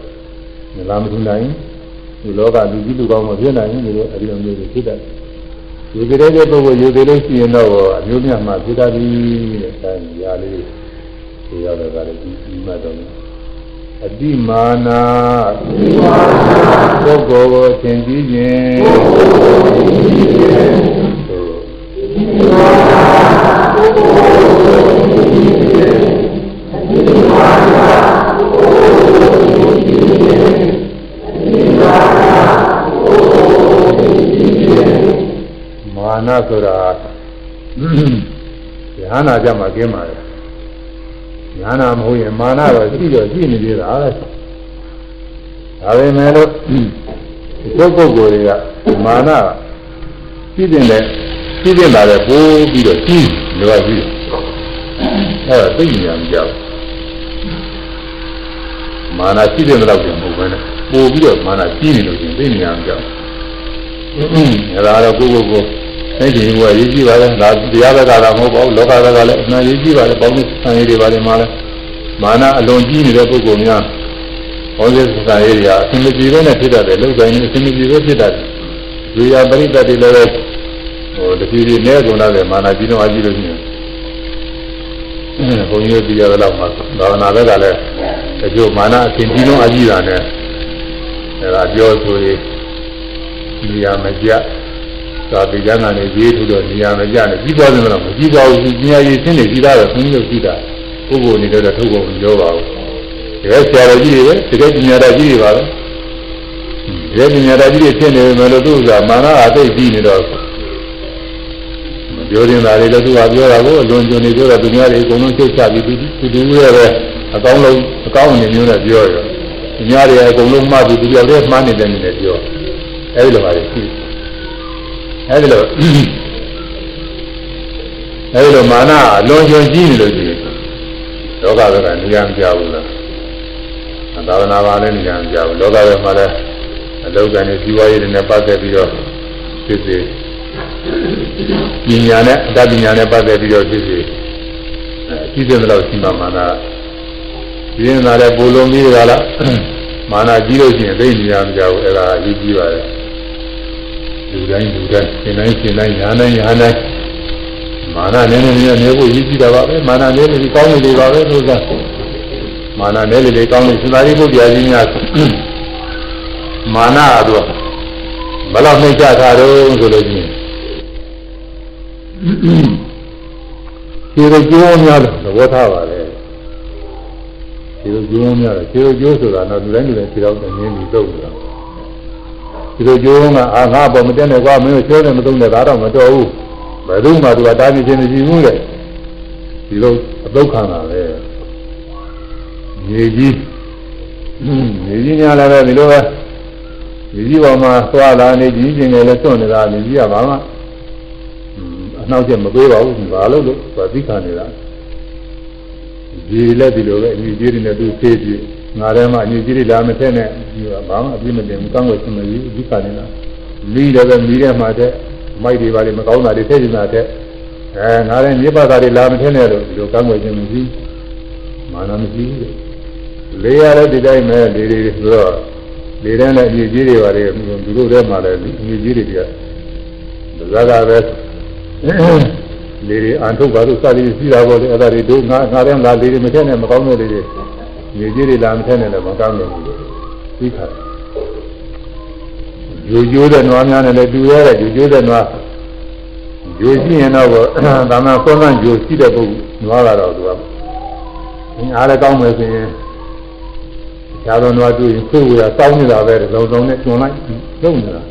တယ်လာမထူနိုင်ဒီလောကလူကြီးလူကောင်းမဖြစ်နိုင်ဘူးလို့အဲဒီလိုမျိုးတွေဖြစ်တတ်တယ်ယူသေးတဲ့ပုဂ္ဂိုလ်ယူသေးလို့ရှိရင်တော့အမျိုးမြတ်မှာဖြစ်တတ်ပြီတဲ့အဲဒါလေးဒီရောက်တော့လည်းဒီမှတ်တော့ အတိမာနာပုဂ္ဂိုလ်ကိုသင်ကြည့်ခြင်းမာနဆိုတာဉာဏ်နာကြမှာကျင်းပါတ ယ်ဉာဏ်နာမဟုတ်ရင်မာနတော့ရှိတော့ရှိနေသေးတာလေဒါပေမဲ့လို့ဒီပုဂ္ဂိုလ်တွေကမာနရှိတဲ့နဲ့ရှိတဲ့လာတဲ့ပိုးပြီးတော့ကြီးလောကကြီးအဲ့ဒါသိဉာဏ်ကြောက်မာနရှိတဲ့လောက်ကျမဟုတ်ဘဲနဲ့ပို့ပြီးတော့မာနကြီးနေလို့ရှင်သိဉာဏ်ကြောက်အဲ့ဒါတော့ကိုယ့်ကိုယ်ကို အဲ့ဒီဘုရားရေးကြည့်ပါလေဒါတရားဘက်ကလာမဟုတ်ပါဘူးလောကဘက်ကလည်းအမှန်ရေးကြည့်ပါလေပေါင်းစုဆံရည်တွေပါလေမှာလဲမာနအလွန်ကြီးနေတဲ့ပုဂ္ဂိုလ်များဟောဒီဆံရည်တွေကအစဉ်မပြေပဲနဲ့ဖြစ်တတ်တယ်လောက်တိုင်းအစဉ်မပြေပဲဖြစ်တတ်တယ်ဝိယာပရိသတ်တွေလည်းဟိုတတိယနဲ့ကုန်လာတဲ့မာနကြီးတော့အကြီးလို့ရှိရင်ဘုန်းကြီးတို့ပြရတော့မှဘာဝနာဘက်ကလည်းတချို့မာနအစဉ်ကြီးတော့အကြီးတာနဲ့အဲဒါပြောဆိုရင်နေရာမကျ သာတိကျမ်းကနေရေးထူတော့နေရာမကျနဲ့ကြီးပွားတယ်မလားမကြီးပွားဘူးပညာရည်ရှင်းနေကြီးတာတော့ခွန်ကြီးတို့ကြည့်တာပုဂ္ဂိုလ်နေတော့ထုတ်ဖို့မပြောပါဘူးတကယ်ဆရာတော်ကြီးတွေပဲတကယ်ပညာတော်ကြီးတွေပါပဲတကယ်ပညာတော်ကြီးတွေဖြစ်နေမယ်လို့သူကမာနအသိကြီးနေတော့မပြောရင်ဒါတွေလည်းသူကပြောတာကိုအလွန်ကျွံနေပြောတာသူများတွေအကုန်လုံးချုပ်ချပြီးသူသူရဲ့ပဲအကောင်းဆုံးအကောင်းအနေမျိုးနဲ့ပြောရောသူများတွေအကုန်လုံးမှတ်ပြီးသူပြောတယ်မှားနေတယ်နေတယ်ပြောအဲဒီလိုပါလေရှိ အဲဒီလိုအဲဒီလိုမာနအလွန်ကျွံကြီးနေလို့ရှိရင်လောကဘက်ကနေရာမကြဘူးလားသာဝနာပါလည်းနေရာမကြဘူးလောကဘက်မှာလည်းအအလောကနဲ့ဇီဝရေးတွေနဲ့ပတ်သက်ပြီးတော့ဖြစ်စေပညာနဲ့အတ္တပညာနဲ့ပတ်သက်ပြီးတော့ဖြစ်စေအကြည့်တဲ့လောက်ရှိမှမာနာပြင်းလာတဲ့ပူလုံးကြီးတွေကလားမာနာကြီးလို့ရှိရင်သိနေရမှာကြောက်အဲ့ဒါအရေးကြီးပါတယ် လူတိုင်းလူတိုင်းရှင်တိုင်းရှင်တိုင်းညာတိုင်းညာတိုင်းမာနနည်းနည်းနဲ့နေဖို့ရည်ကြည့်တာပါပဲမာနနည်းနည်းကောင်းနေလေပါပဲလို့ကမာနနည်းလေကောင်းနေစင်သာရိပုတ္တရာကြီးများမာနအတော့ဘယ်လောက်နှိမ့်ချတာတော့ဆိုလို့ရှိရင်ခြေရကျိုးများလို့သဘောထားပါလေခြေရကျိုးများတယ်ခြေရကျိုးဆိုတာတော့လူတိုင်းလူတိုင်းခြေတော့နင်းပြီးတော့တာ ခြေရကျိုးကအာငါပေါ်မတက်နဲ့ကွာမင်းကျိုးနဲ့မသုံးနဲ့ဒါတော့မတော်ဘူးဘယ်သူမှသူကတားပြီးခြင်းမရှိဘူးလေဒီလိုအတုခံတာပဲမြေကြီးမြေကြီးများလည်းပဲဒီလိုပဲမြေကြီးပေါ်မှာသွားလာနေကြီးကျင်တယ်လည်းစွန့်နေတာမြေကြီးကဘာမှအနှောက်အယှက်မပေးပါဘူးဘာလို့လို့သူသိခံနေတာဒီလည်းဒီလိုပဲအညီကြီးတွေနဲ့သူသေးပြီး ငါထဲမှာအညီကြီးတွေလာမထက်နဲ့ဒီကဘာမှအပြစ်မတင်ဘူးကောင်းွယ်စမကြီးဒီခံနေတာမီးလည်းပဲမီးထဲမှာတဲ့မိုက်တွေပါလေမကောင်းတာတွေထည့်နေတာတဲ့အဲငါလည်းမြေပါသားတွေလာမထက်နဲ့လို့ဒီလိုကောင်းွယ်ခြင်းမရှိမာနမရှိဘူးလေရတဲ့ဒီတိုင်းပဲလေတွေဆိုတော့လေတန်းနဲ့အညီကြီးတွေပါလေသူတို့ထဲမှာလည်းအညီကြီးတွေကဇာကပဲလေတွေအန်ထုတ်ပါလို့စသည်ရှိတာပေါ့လေအဲ့ဒါတွေတို့ငါငါလည်းငါလေတွေမထက်နဲ့မကောင်းတဲ့လေတွေ ညီကြီးတွေလာမထက်နဲ့လည်းမကောင်းဘူးသိခါယူကျိုးတဲ့နွားများနဲ့လည်းတူရတဲ့ယူကျိုးတဲ့နွားယူရှိရင်တော့သာမန်ကောင်းကယူရှိတဲ့ပုဂ္ဂိုလ်နွားကတော့သူကအားလည်းကောင်းမယ်ဆိုရင်ဇာတော်နွားတွေ့ရင်ကိုယ်ကတောင်းနေတာပဲလုံလုံနဲ့ကျွန်းလိုက်လုံနေတာ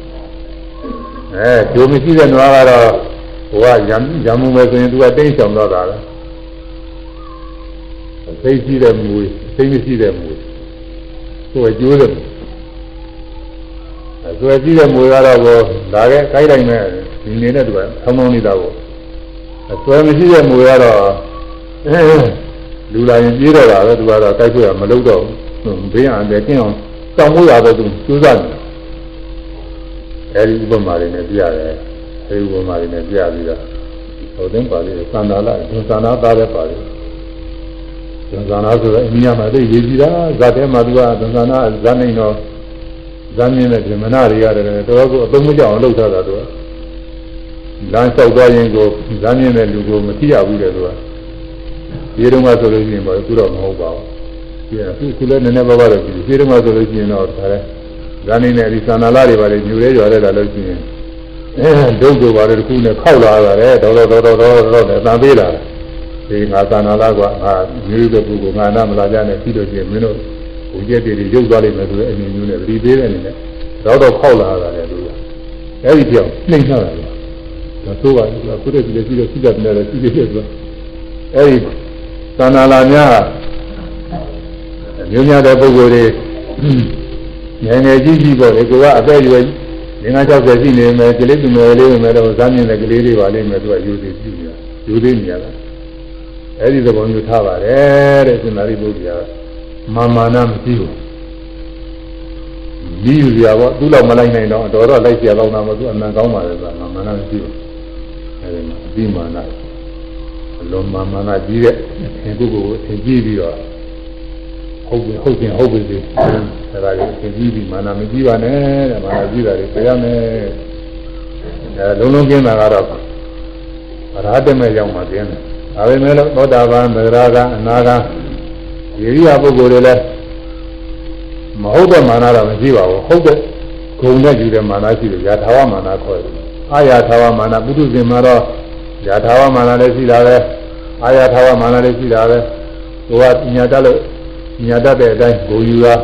အဲဂျိုမရှိတဲ့နွားကတော့ဟိုကရံရံမှုပဲဆိုရင်သူကတိတ်ဆောင်တော့တာလားသိရှိတဲ့မူ သိမရှိတဲ့မူသူကကျိုးတယ်အစွဲရှိတဲ့မူကတော့ကိုဒါကခိုက်တိုင်းမဲ့ဒီနေတဲ့သူကဆောင်းဆောင်းနေတာကိုအစွဲမရှိတဲ့မူကတော့လူလာရင်ပြေးတော့တာပဲသူကတော့တိုက်ခွေမလုပ်တော့ဘူးဘေးအန္တရာယ်ကင်းအောင်တောင်းဖို့ရတော့သူစူးစမ်းတယ်အဲဒီဥပမာတွေနဲ့ပြရတယ်အဲဒီဥပမာတွေနဲ့ပြပြီးတော့ဟိုသင်ပါလိသန္တာလသန္တာသားလည်းပါလိ သန္တာဆိုတော့အိန္ဒိယမှာသိရေးကြည့်တာဇာတဲမှာသူကသန္တာဇာနေတော့ဇာမြင့်တဲ့ဓမ္မနာတွေရတယ်တော်ကိုအသုံးမကျအောင်လုပ်ထားတာသူကလမ်းလျှောက်သွားရင်ကိုဇာမြင့်တဲ့လူကိုမသိရဘူးတဲ့သူကဒီတုန်းကဆိုလို့ရှိရင်ပေါ့အခုတော့မဟုတ်ပါဘူးဒီကခုလည်းနည်းနည်းပါးပါးတော့ဒီဒီတုန်းကဆိုလို့ရှိရင်တော့ဒါလည်းဇာနေနဲ့ဒီသန္တာလတွေပါလေညူရဲကြွားတဲ့တာလို့ရှိရင်အဲဒုက္ခပါတဲ့တစ်ခုနဲ့ခောက်လာတာလေတော်တော်တော်တော်တော်တော်နဲ့တန်ပေးလာ ဒီငါသန္တာလကငါညူတဲ့ပုဂ္ဂိုလ်ငါနာမလာကြနဲ့ပြီးတော့ချင်းမင်းတို့ဘုရားတည်းတွေရုပ်သွားလိမ့်မယ်ဆိုတဲ့အမြင်မျိုးနဲ့ပြီးသေးတဲ့အနေနဲ့တော့တော့ခောက်လာတာလေသူကအဲဒီပြောင်းနှိမ့်ထားတာလေဒါဆိုပါဘူးခုတည်းကလည်းပြီးတော့စိတ်ကလည်းရှိသေးတယ်သူကအဲဒီသန္တာလများမျိုးများတဲ့ပုဂ္ဂိုလ်တွေငယ်ငယ်ကြီးကြီးပေါ့လေကိုကအသက်အရွယ်ငါး60ရှိနေမယ်ကလေးသူငယ်လေးဝင်မယ်တော့ဇာမြင့်တဲ့ကလေးတွေပါလိမ့်မယ်သူကယူသေးပြုနေတာယူသေးနေရတာ အဲ့ဒီသဘောမျိုးထားပါတယ်တဲ့ရှင်သာရိပုတ္တရာမာမာနမရှိဘူးမိယူရပါသူ့လောက်မလိုက်နိုင်တော့တော်တော့လိုက်ပြတော့တာမဟုတ်ဘူးအမှန်ကောင်းပါလေဆိုတာမာမာနမရှိဘူးအဲ့ဒီမှာအပြီးမာနအလုံးမာမာနကြီးတဲ့အထင်ကိုယ်ကိုအထင်ကြီးပြီးတော့ဟုတ်ပြီဟုတ်ပြီဟုတ်ပြီအဲ့ဒါကိုအထင်ကြီးပြီးမာနမကြီးပါနဲ့တဲ့မာနကြီးတာတွေပြရမယ်အဲလုံးလုံးကျင်းတာကတော့ရာတမဲရောက်မှကျင်းတယ် ဒါပေမဲ့လို့သောတာပန်သရဂအနာဂယေရိယပုဂ္ဂိုလ်တွေလည်းမဟုတ်တဲ့မာနတော့မရှိပါဘူးဟုတ်တဲ့ဂုံနဲ့ယူတဲ့မာနရှိတယ်ယာထာဝမာနခေါ်တယ်အာယာထာဝမာနပုထုဇဉ်မှာတော့ယာထာဝမာနလည်းရှိတာပဲအာယာထာဝမာနလည်းရှိတာပဲဟိုကညာတက်လို့ညာတတ်တဲ့အတိုင်းဂုံယူတာ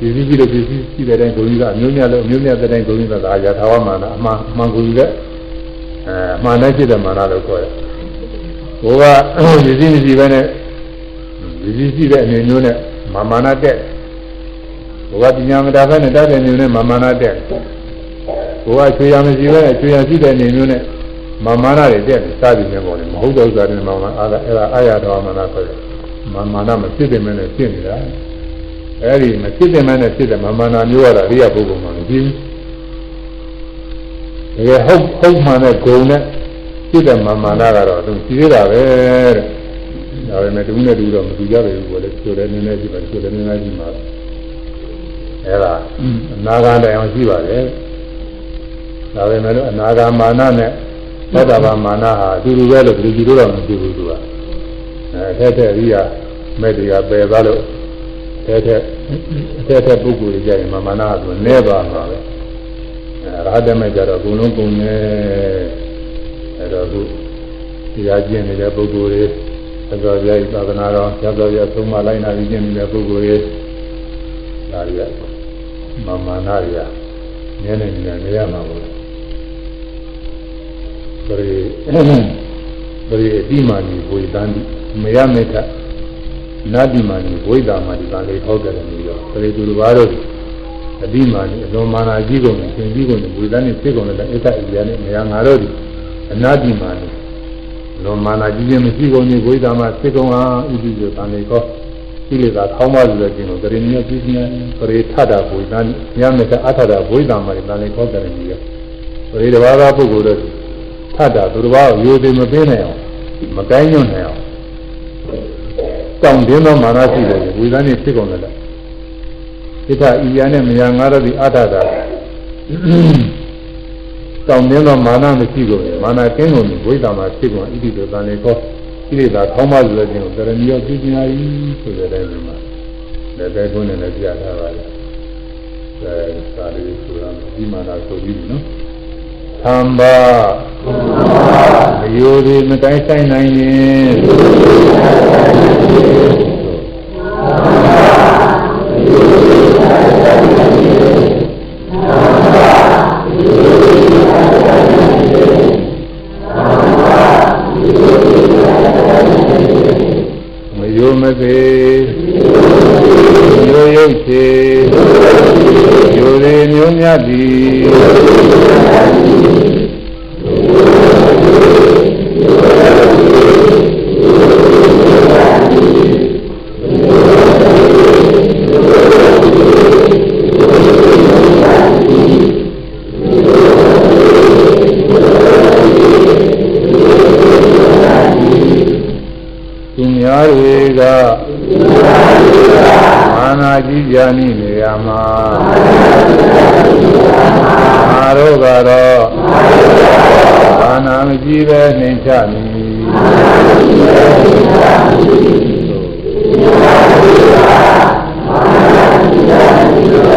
ဒီစည်းကြီးလို့ဒီစည်းရှိတဲ့အတိုင်းဂုံယူတာအမျိုးများလို့အမျိုးများတဲ့အတိုင်းဂုံယူတာဒါယာထာဝမာနအမှန်အမှန်ဂုံယူတဲ့အဲအမှန်နဲ့ဖြစ်တဲ့မာနလို့ခေါ်တယ်။ ဘုရားဒီစည်းမရှိဘဲနဲ့ဒီစည်းရှိတဲ့အနေမျိုးနဲ့မာမာနတက်ဘုရားပညာမတာဘဲနဲ့တတ်တဲ့အနေနဲ့မာမာနတက်ဘုရားချွေရမရှိဘဲနဲ့ချွေရရှိတဲ့အနေမျိုးနဲ့မာမာနတွေတက်တယ်စသည်နဲ့ပေါ့လေမဟုတ်တဲ့ဥစ္စာတွေမာမာအဲ့ဒါအာရတော်မာနခေါ်တယ်မာမာနမဖြစ်တဲ့မဲ့နဲ့ဖြစ်နေတာအဲအဲဒီမဖြစ်တဲ့မှနဲ့ဖြစ်တဲ့မမာနာမျိုးရတာရိယပုဂ္ဂိုလ်မှမကြည့်ဘူးတကယ်ဟုတ်ဟုတ်မှန်တဲ့ဂုံနဲ့ဖြ စ်တဲ့မမာနာကတော့သူကြည့်ရတာပဲတဲ့ဒါပေမဲ့တူနဲ့တူတော့မတူကြပါဘူးကိုလည်းဆိုတယ်နည်းနည်းကြည့်ပါဆိုတယ်နည်းနည်းကြည့်ပါအဲဒါအနာဂတ်တိုင်အောင်ရှိပါတယ်ဒါပေမဲ့လို့အနာဂတ်မာနနဲ့သောတာပန်မာနဟာအတူတူပဲလို့ဒီလိုကြည့်လို့တော့မတူဘူးသူကအဲထက်ထက်ရိယာမဲ့တွေကပယ်သွားလို့ထက်ထက်ထက်ထက်ပုဂ္ဂိုလ်တွေကြရင်မာနကသူနဲသွားမှာပဲအဲရာဟတမဲ့ကြတော့ဘုံလုံးကုန်နေ အဲတော့သူတရားကျင့်နေတဲ့ပုဂ္ဂိုလ်တွေသစ္စာပြည့်သာသနာတော်သစ္စာပြည့်သုံးမလိုက်နာပြီးကျင့်နေတဲ့ပုဂ္ဂိုလ်တွေဒါတွေကမာမနာတွေကနည်းနည်းနေရမှာပေါ့ပရိပရိအတိမာနီဝိသန္တိမယမေထနတ္တိမာနီဝိဒါမာဒီပါလေဟောကြတယ်ပြီးတော့ပရိသူတစ်ပါးတို့အတိမာနီအလွန်မာနာကြီးကုန်တယ်သင်ကြီးကုန်တယ်ဝိသန္တိဖြစ်ကုန်တယ်အိဋ္ဌဣရိယာနဲ့မယငါတို့ဒီ အနာတိမာနီလွန်မာနာကြီးခြင်းမရှိကုန်ဘူးဝိဒါမာဖြစ်ကုန်ဟာဣတိဆိုတန်လေကောကိလေသာခေါင်းပါလို့ကျင်လို့တရင်မျိုးပြီးနေပရိထတာဝိသန္တိညမေထအထတာဝိဒါမာဒီတန်လေကောကြတယ်ပြီးတော့ပရိတဘာသာပုဂ္ဂိုလ်တို့ထတာသူတစ်ပါးကိုရိုသေမပေးနိုင်အောင်မကိုင်းညွန့်နိုင်အောင်တောင်းတင်းသောမာနရှိတယ်ဝိသန်းနေဖြစ်ကုန်တယ်ဣဋ္ဌဤရနဲ့မယာငါတို့ဒီအထတာ တောင်းတင်းသောမာနမရှိကုန်မာနကင်းကုန်ဝိသမှာဖြစ်ကုန်ဣတိတောတန်လေကောကိလေသာခေါင်းမဆိုတဲ့ခြင်းကိုတရဏီရောပြင်းညာဤဆိုတဲ့တိုင်းမှာလည်းပဲကုန်းနဲ့လည်းပြထားပါလေအဲသာလေးဆိုတာဒီမာနဆိုပြီးနော်သံဘာအယိုဒီမတိုင်းဆိုင်နိုင်ရင်မယိုမသေးရိုးရုပ်ချေယိုရေမျိုးမြတ်သည်သူများတွေကမာနာကြီးကြနိနေရမှာမာတို့ကတော့မာ နာမကြီးပဲနှိမ်ချမည်အဲဒီ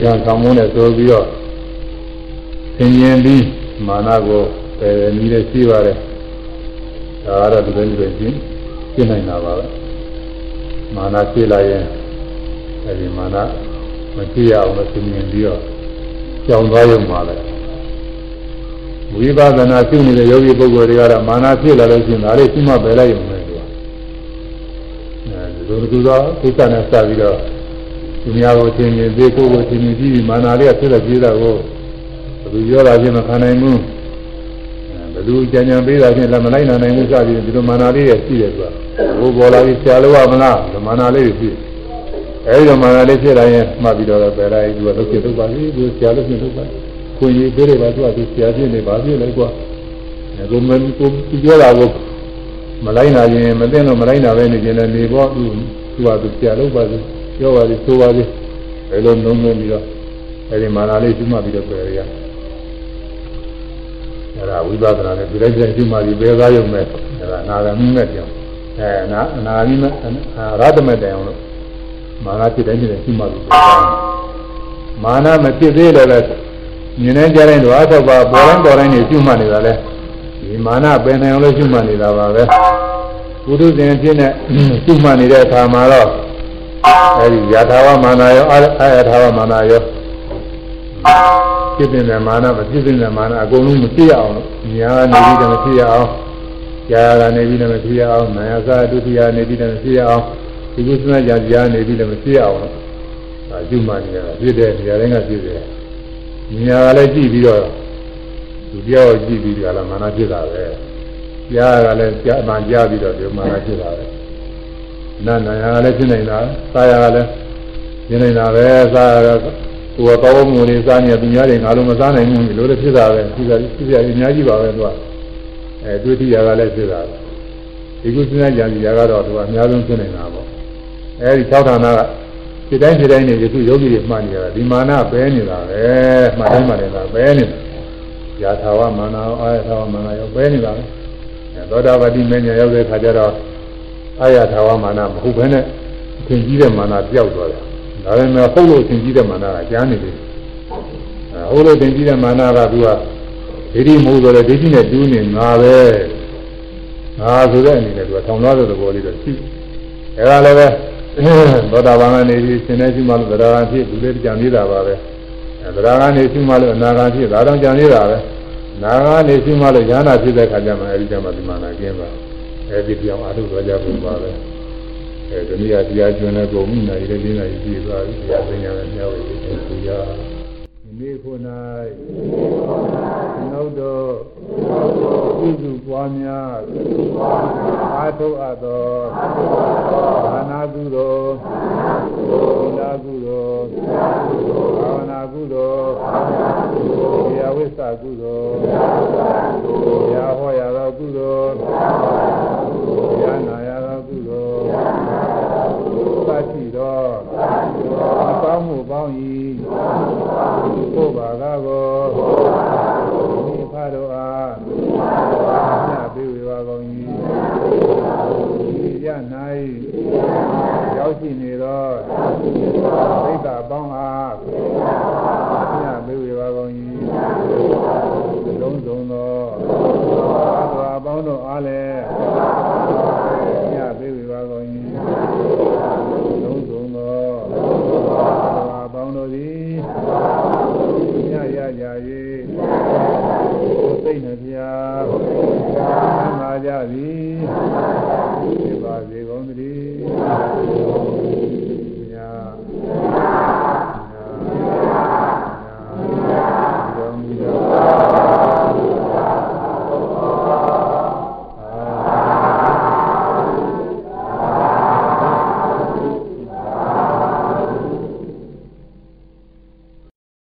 ဒိဋ္ဌာဆောင်မုန်းနဲ့ဆိုပြီးတော့သင်ရင်ပြီးမာနာကိုပယ်နည်းနဲ့ရှိပါတယ်ဒါကတော့ဒီလိုမျိုးချင်းရှင်းနိုင်တာပါပဲမာနာရှိလာရင်အဲဒီမာနာမကြည့်ရအောင်လို့သင်ရင်ပြီးတော့ကြောင်သွားရုံပါပဲဝိပဿနာရှုနေတဲ့ယောဂီပုဂ္ဂိုလ်တွေကတော့မာနာဖြစ်လာလို့ရှိရင်ဒါလေးရှိမှပယ်လိုက်ရုံပဲသူကအဲဒီလိုတူသောကိစ္စနဲ့စပြီးတော့ သူများကိုသင်ရင်သေးကိုယ်ကိုသင်ရင်ပြီးပြီးမာနာလေးကဖြစ်တဲ့ပြေးတာကိုဘယ်သူပြောလာခြင်းမခံနိုင်ဘူးဘယ်သူကြံကြံပေးတာချင်းလည်းမလိုက်နိုင်ဘူးစပြီးဒီလိုမာနာလေးရရှိတယ်သူကဘိုးပေါ်လာပြီးဆရာလို့ရမလားဒီမာနာလေးတွေရှိအဲဒီတော့မာနာလေးဖြစ်လာရင်မှတ်ပြီးတော့ပယ်လိုက်သူကလုပ်ဖြစ်လုပ်ပါလိသူဆရာလုပ်ဖြစ်လုပ်ပါခွင့်ရပေးတယ်ပါသူကသူဆရာဖြစ်နေပါပြီလေကွာအဲကိုမကိုပြောတာကိုမလိုက်နိုင်ရင်မသိတော့မလိုက်နိုင်ပဲနေခြင်းလည်းနေပေါ့သူသူကသူဆရာလုပ်ပါစေ ပြောပါစေဆိုပါစေဘယ်လိုနှုံးနှုံးပြီးတော့အဲဒီမာနာလေးရှိမှပြီးတော့ပယ်ရရအဲဒါဝိပဿနာနဲ့ဒီလိုက်တဲ့ရှိမှပြီးပယ်သားရုံနဲ့အဲဒါနာဂမိမဲ့ပြောင်းအဲနာနာဂမိမဲ့ရတမဲ့တိုင်အောင်လို့မာနဖြစ်တိုင်းဖြစ်တိုင်းရှိမှပြီးပယ်သားမာနမဖြစ်သေးလည်းပဲမြင်နေကြတဲ့ဓဝါဆောက်ပါပေါ်တိုင်းပေါ်တိုင်းနေရှိမှနေတာလဲဒီမာနပယ်နိုင်အောင်လို့ရှိမှနေတာပါပဲပုထုဇဉ်ဖြစ်နေရှိမှနေတဲ့အခါမှာတော့ အဲဒီယထာဝမာနာရောအာယထာဝမာနာရောဖြစ်တဲ့မာနမဖြစ်တဲ့မာနအကုန်လုံးမဖြစ်ရအောင်လို့ညာနေပြီးတော့မဖြစ်ရအောင်ကြာကနေပြီးတော့မဖြစ်ရအောင်နာယသာဒုတိယနေပြီးတော့မဖြစ်ရအောင်ဒီကုသနာကြာကြာနေပြီးတော့မဖြစ်ရအောင်လို့အကျုမှနေရတာဖြစ်တဲ့နေရာတိုင်းကဖြစ်တယ်ညာကလည်းကြည့်ပြီးတော့သူပြောကြည့်ပြီးကြလားမာနဖြစ်တာပဲကြားကလည်းကြားအမှန်ကြားပြီးတော့ဒီမာနဖြစ်တာပဲ နာနာယကလည်းဖြစ်နေတာသာယကလည်းဖြစ်နေတာပဲသာယကကိုယ်ကောင်းမှုတွေစားနေသူများတွေငါလုံးမစားနိုင်ဘူးလို့လည်းဖြစ်တာပဲဖြစ်တာဖြစ်ရအများကြီးပါပဲသူကအဲဒုတိယကလည်းဖြစ်တာဒီကုသနာကြံစီရာကတော့သူကအများဆုံးဖြစ်နေတာပေါ့အဲဒီ၆ဌာနကဖြစ်တိုင်းဖြစ်တိုင်းနေယခုယောဂီတွေမှတ်နေရတာဒီမာနပဲနေတာပဲမှတ်တိုင်းမှတ်နေတာပဲနေတာယာထာဝမာနအာယထာဝမာနရောပဲနေတာပဲသောတာပတိမင်းညာရောက်တဲ့ခါကျတော့ အာယထာဝမာနမဟုတ်ဘဲနဲ့အထင်ကြီးတဲ့မာနပြောက်သွားတယ်ဒါပေမဲ့ဟုတ်လို့အထင်ကြီးတဲ့မာနကကြားနေတယ်အဲဟုတ်လို့အထင်ကြီးတဲ့မာနကသူကဒိဋ္ဌိမဟုတ်တော့လေဒိဋ္ဌိနဲ့တူးနေငါပဲငါဆိုတဲ့အနေနဲ့သူကထောင်သွားတဲ့သဘောလေးတော့ရှိအဲဒါလည်းပဲသောတာပန်ကနေပြီးရှင်နေရှိမှလို့သရဂံဖြစ်ဒီလေးကြံနေတာပါပဲအဲသရဂံနေရှိမှလို့အနာဂံဖြစ်ဒါတော့ကြံနေတာပဲနာဂံနေရှိမှလို့ဉာဏ်ဖြစ်တဲ့ခါကျမှအဲဒီကျမှဒီမာနကျင်းပါ အဲဒီပြောင်းအထုသွားကြဖို့ပါပဲအဲဒီနေ့တရားကျွန်းတဲ့ကုန်မိနိုင်တဲ့ဒီနိုင်ကြည့်သွားပြီတရားပညာနဲ့မျှဝေပြီးသူရဒီနေ့ခု၌နောက်တော့ပြုစုပွားများအာထုအပ်သောဘာနာကုသိုလ်သီလကုသိုလ်ဘာဝနာကုသိုလ်တရားဝိသကုသိုလ်တရားဟောရသောကုသိုလ် သတ်ရှိသောအကောင်းမှုပေါင်း၏ကိုယ်ပါကားကိုမိဖတို့အားညပေးဝေပါကုန်၏ရ၌ရောက်ရှိနေသောသိက္ခာပေါင်းအားညပေးဝေပါကုန်၏လုံးစုံသောသာပေါင်းတို့အားလည်းညပေးဝေပါကုန်၏လုံးစုံသောသာပေါင်း တို့သည်ညရကြ၍သိနှပြာသံသာကြသည်ဖြစ်ပါစေကုန်သတည်း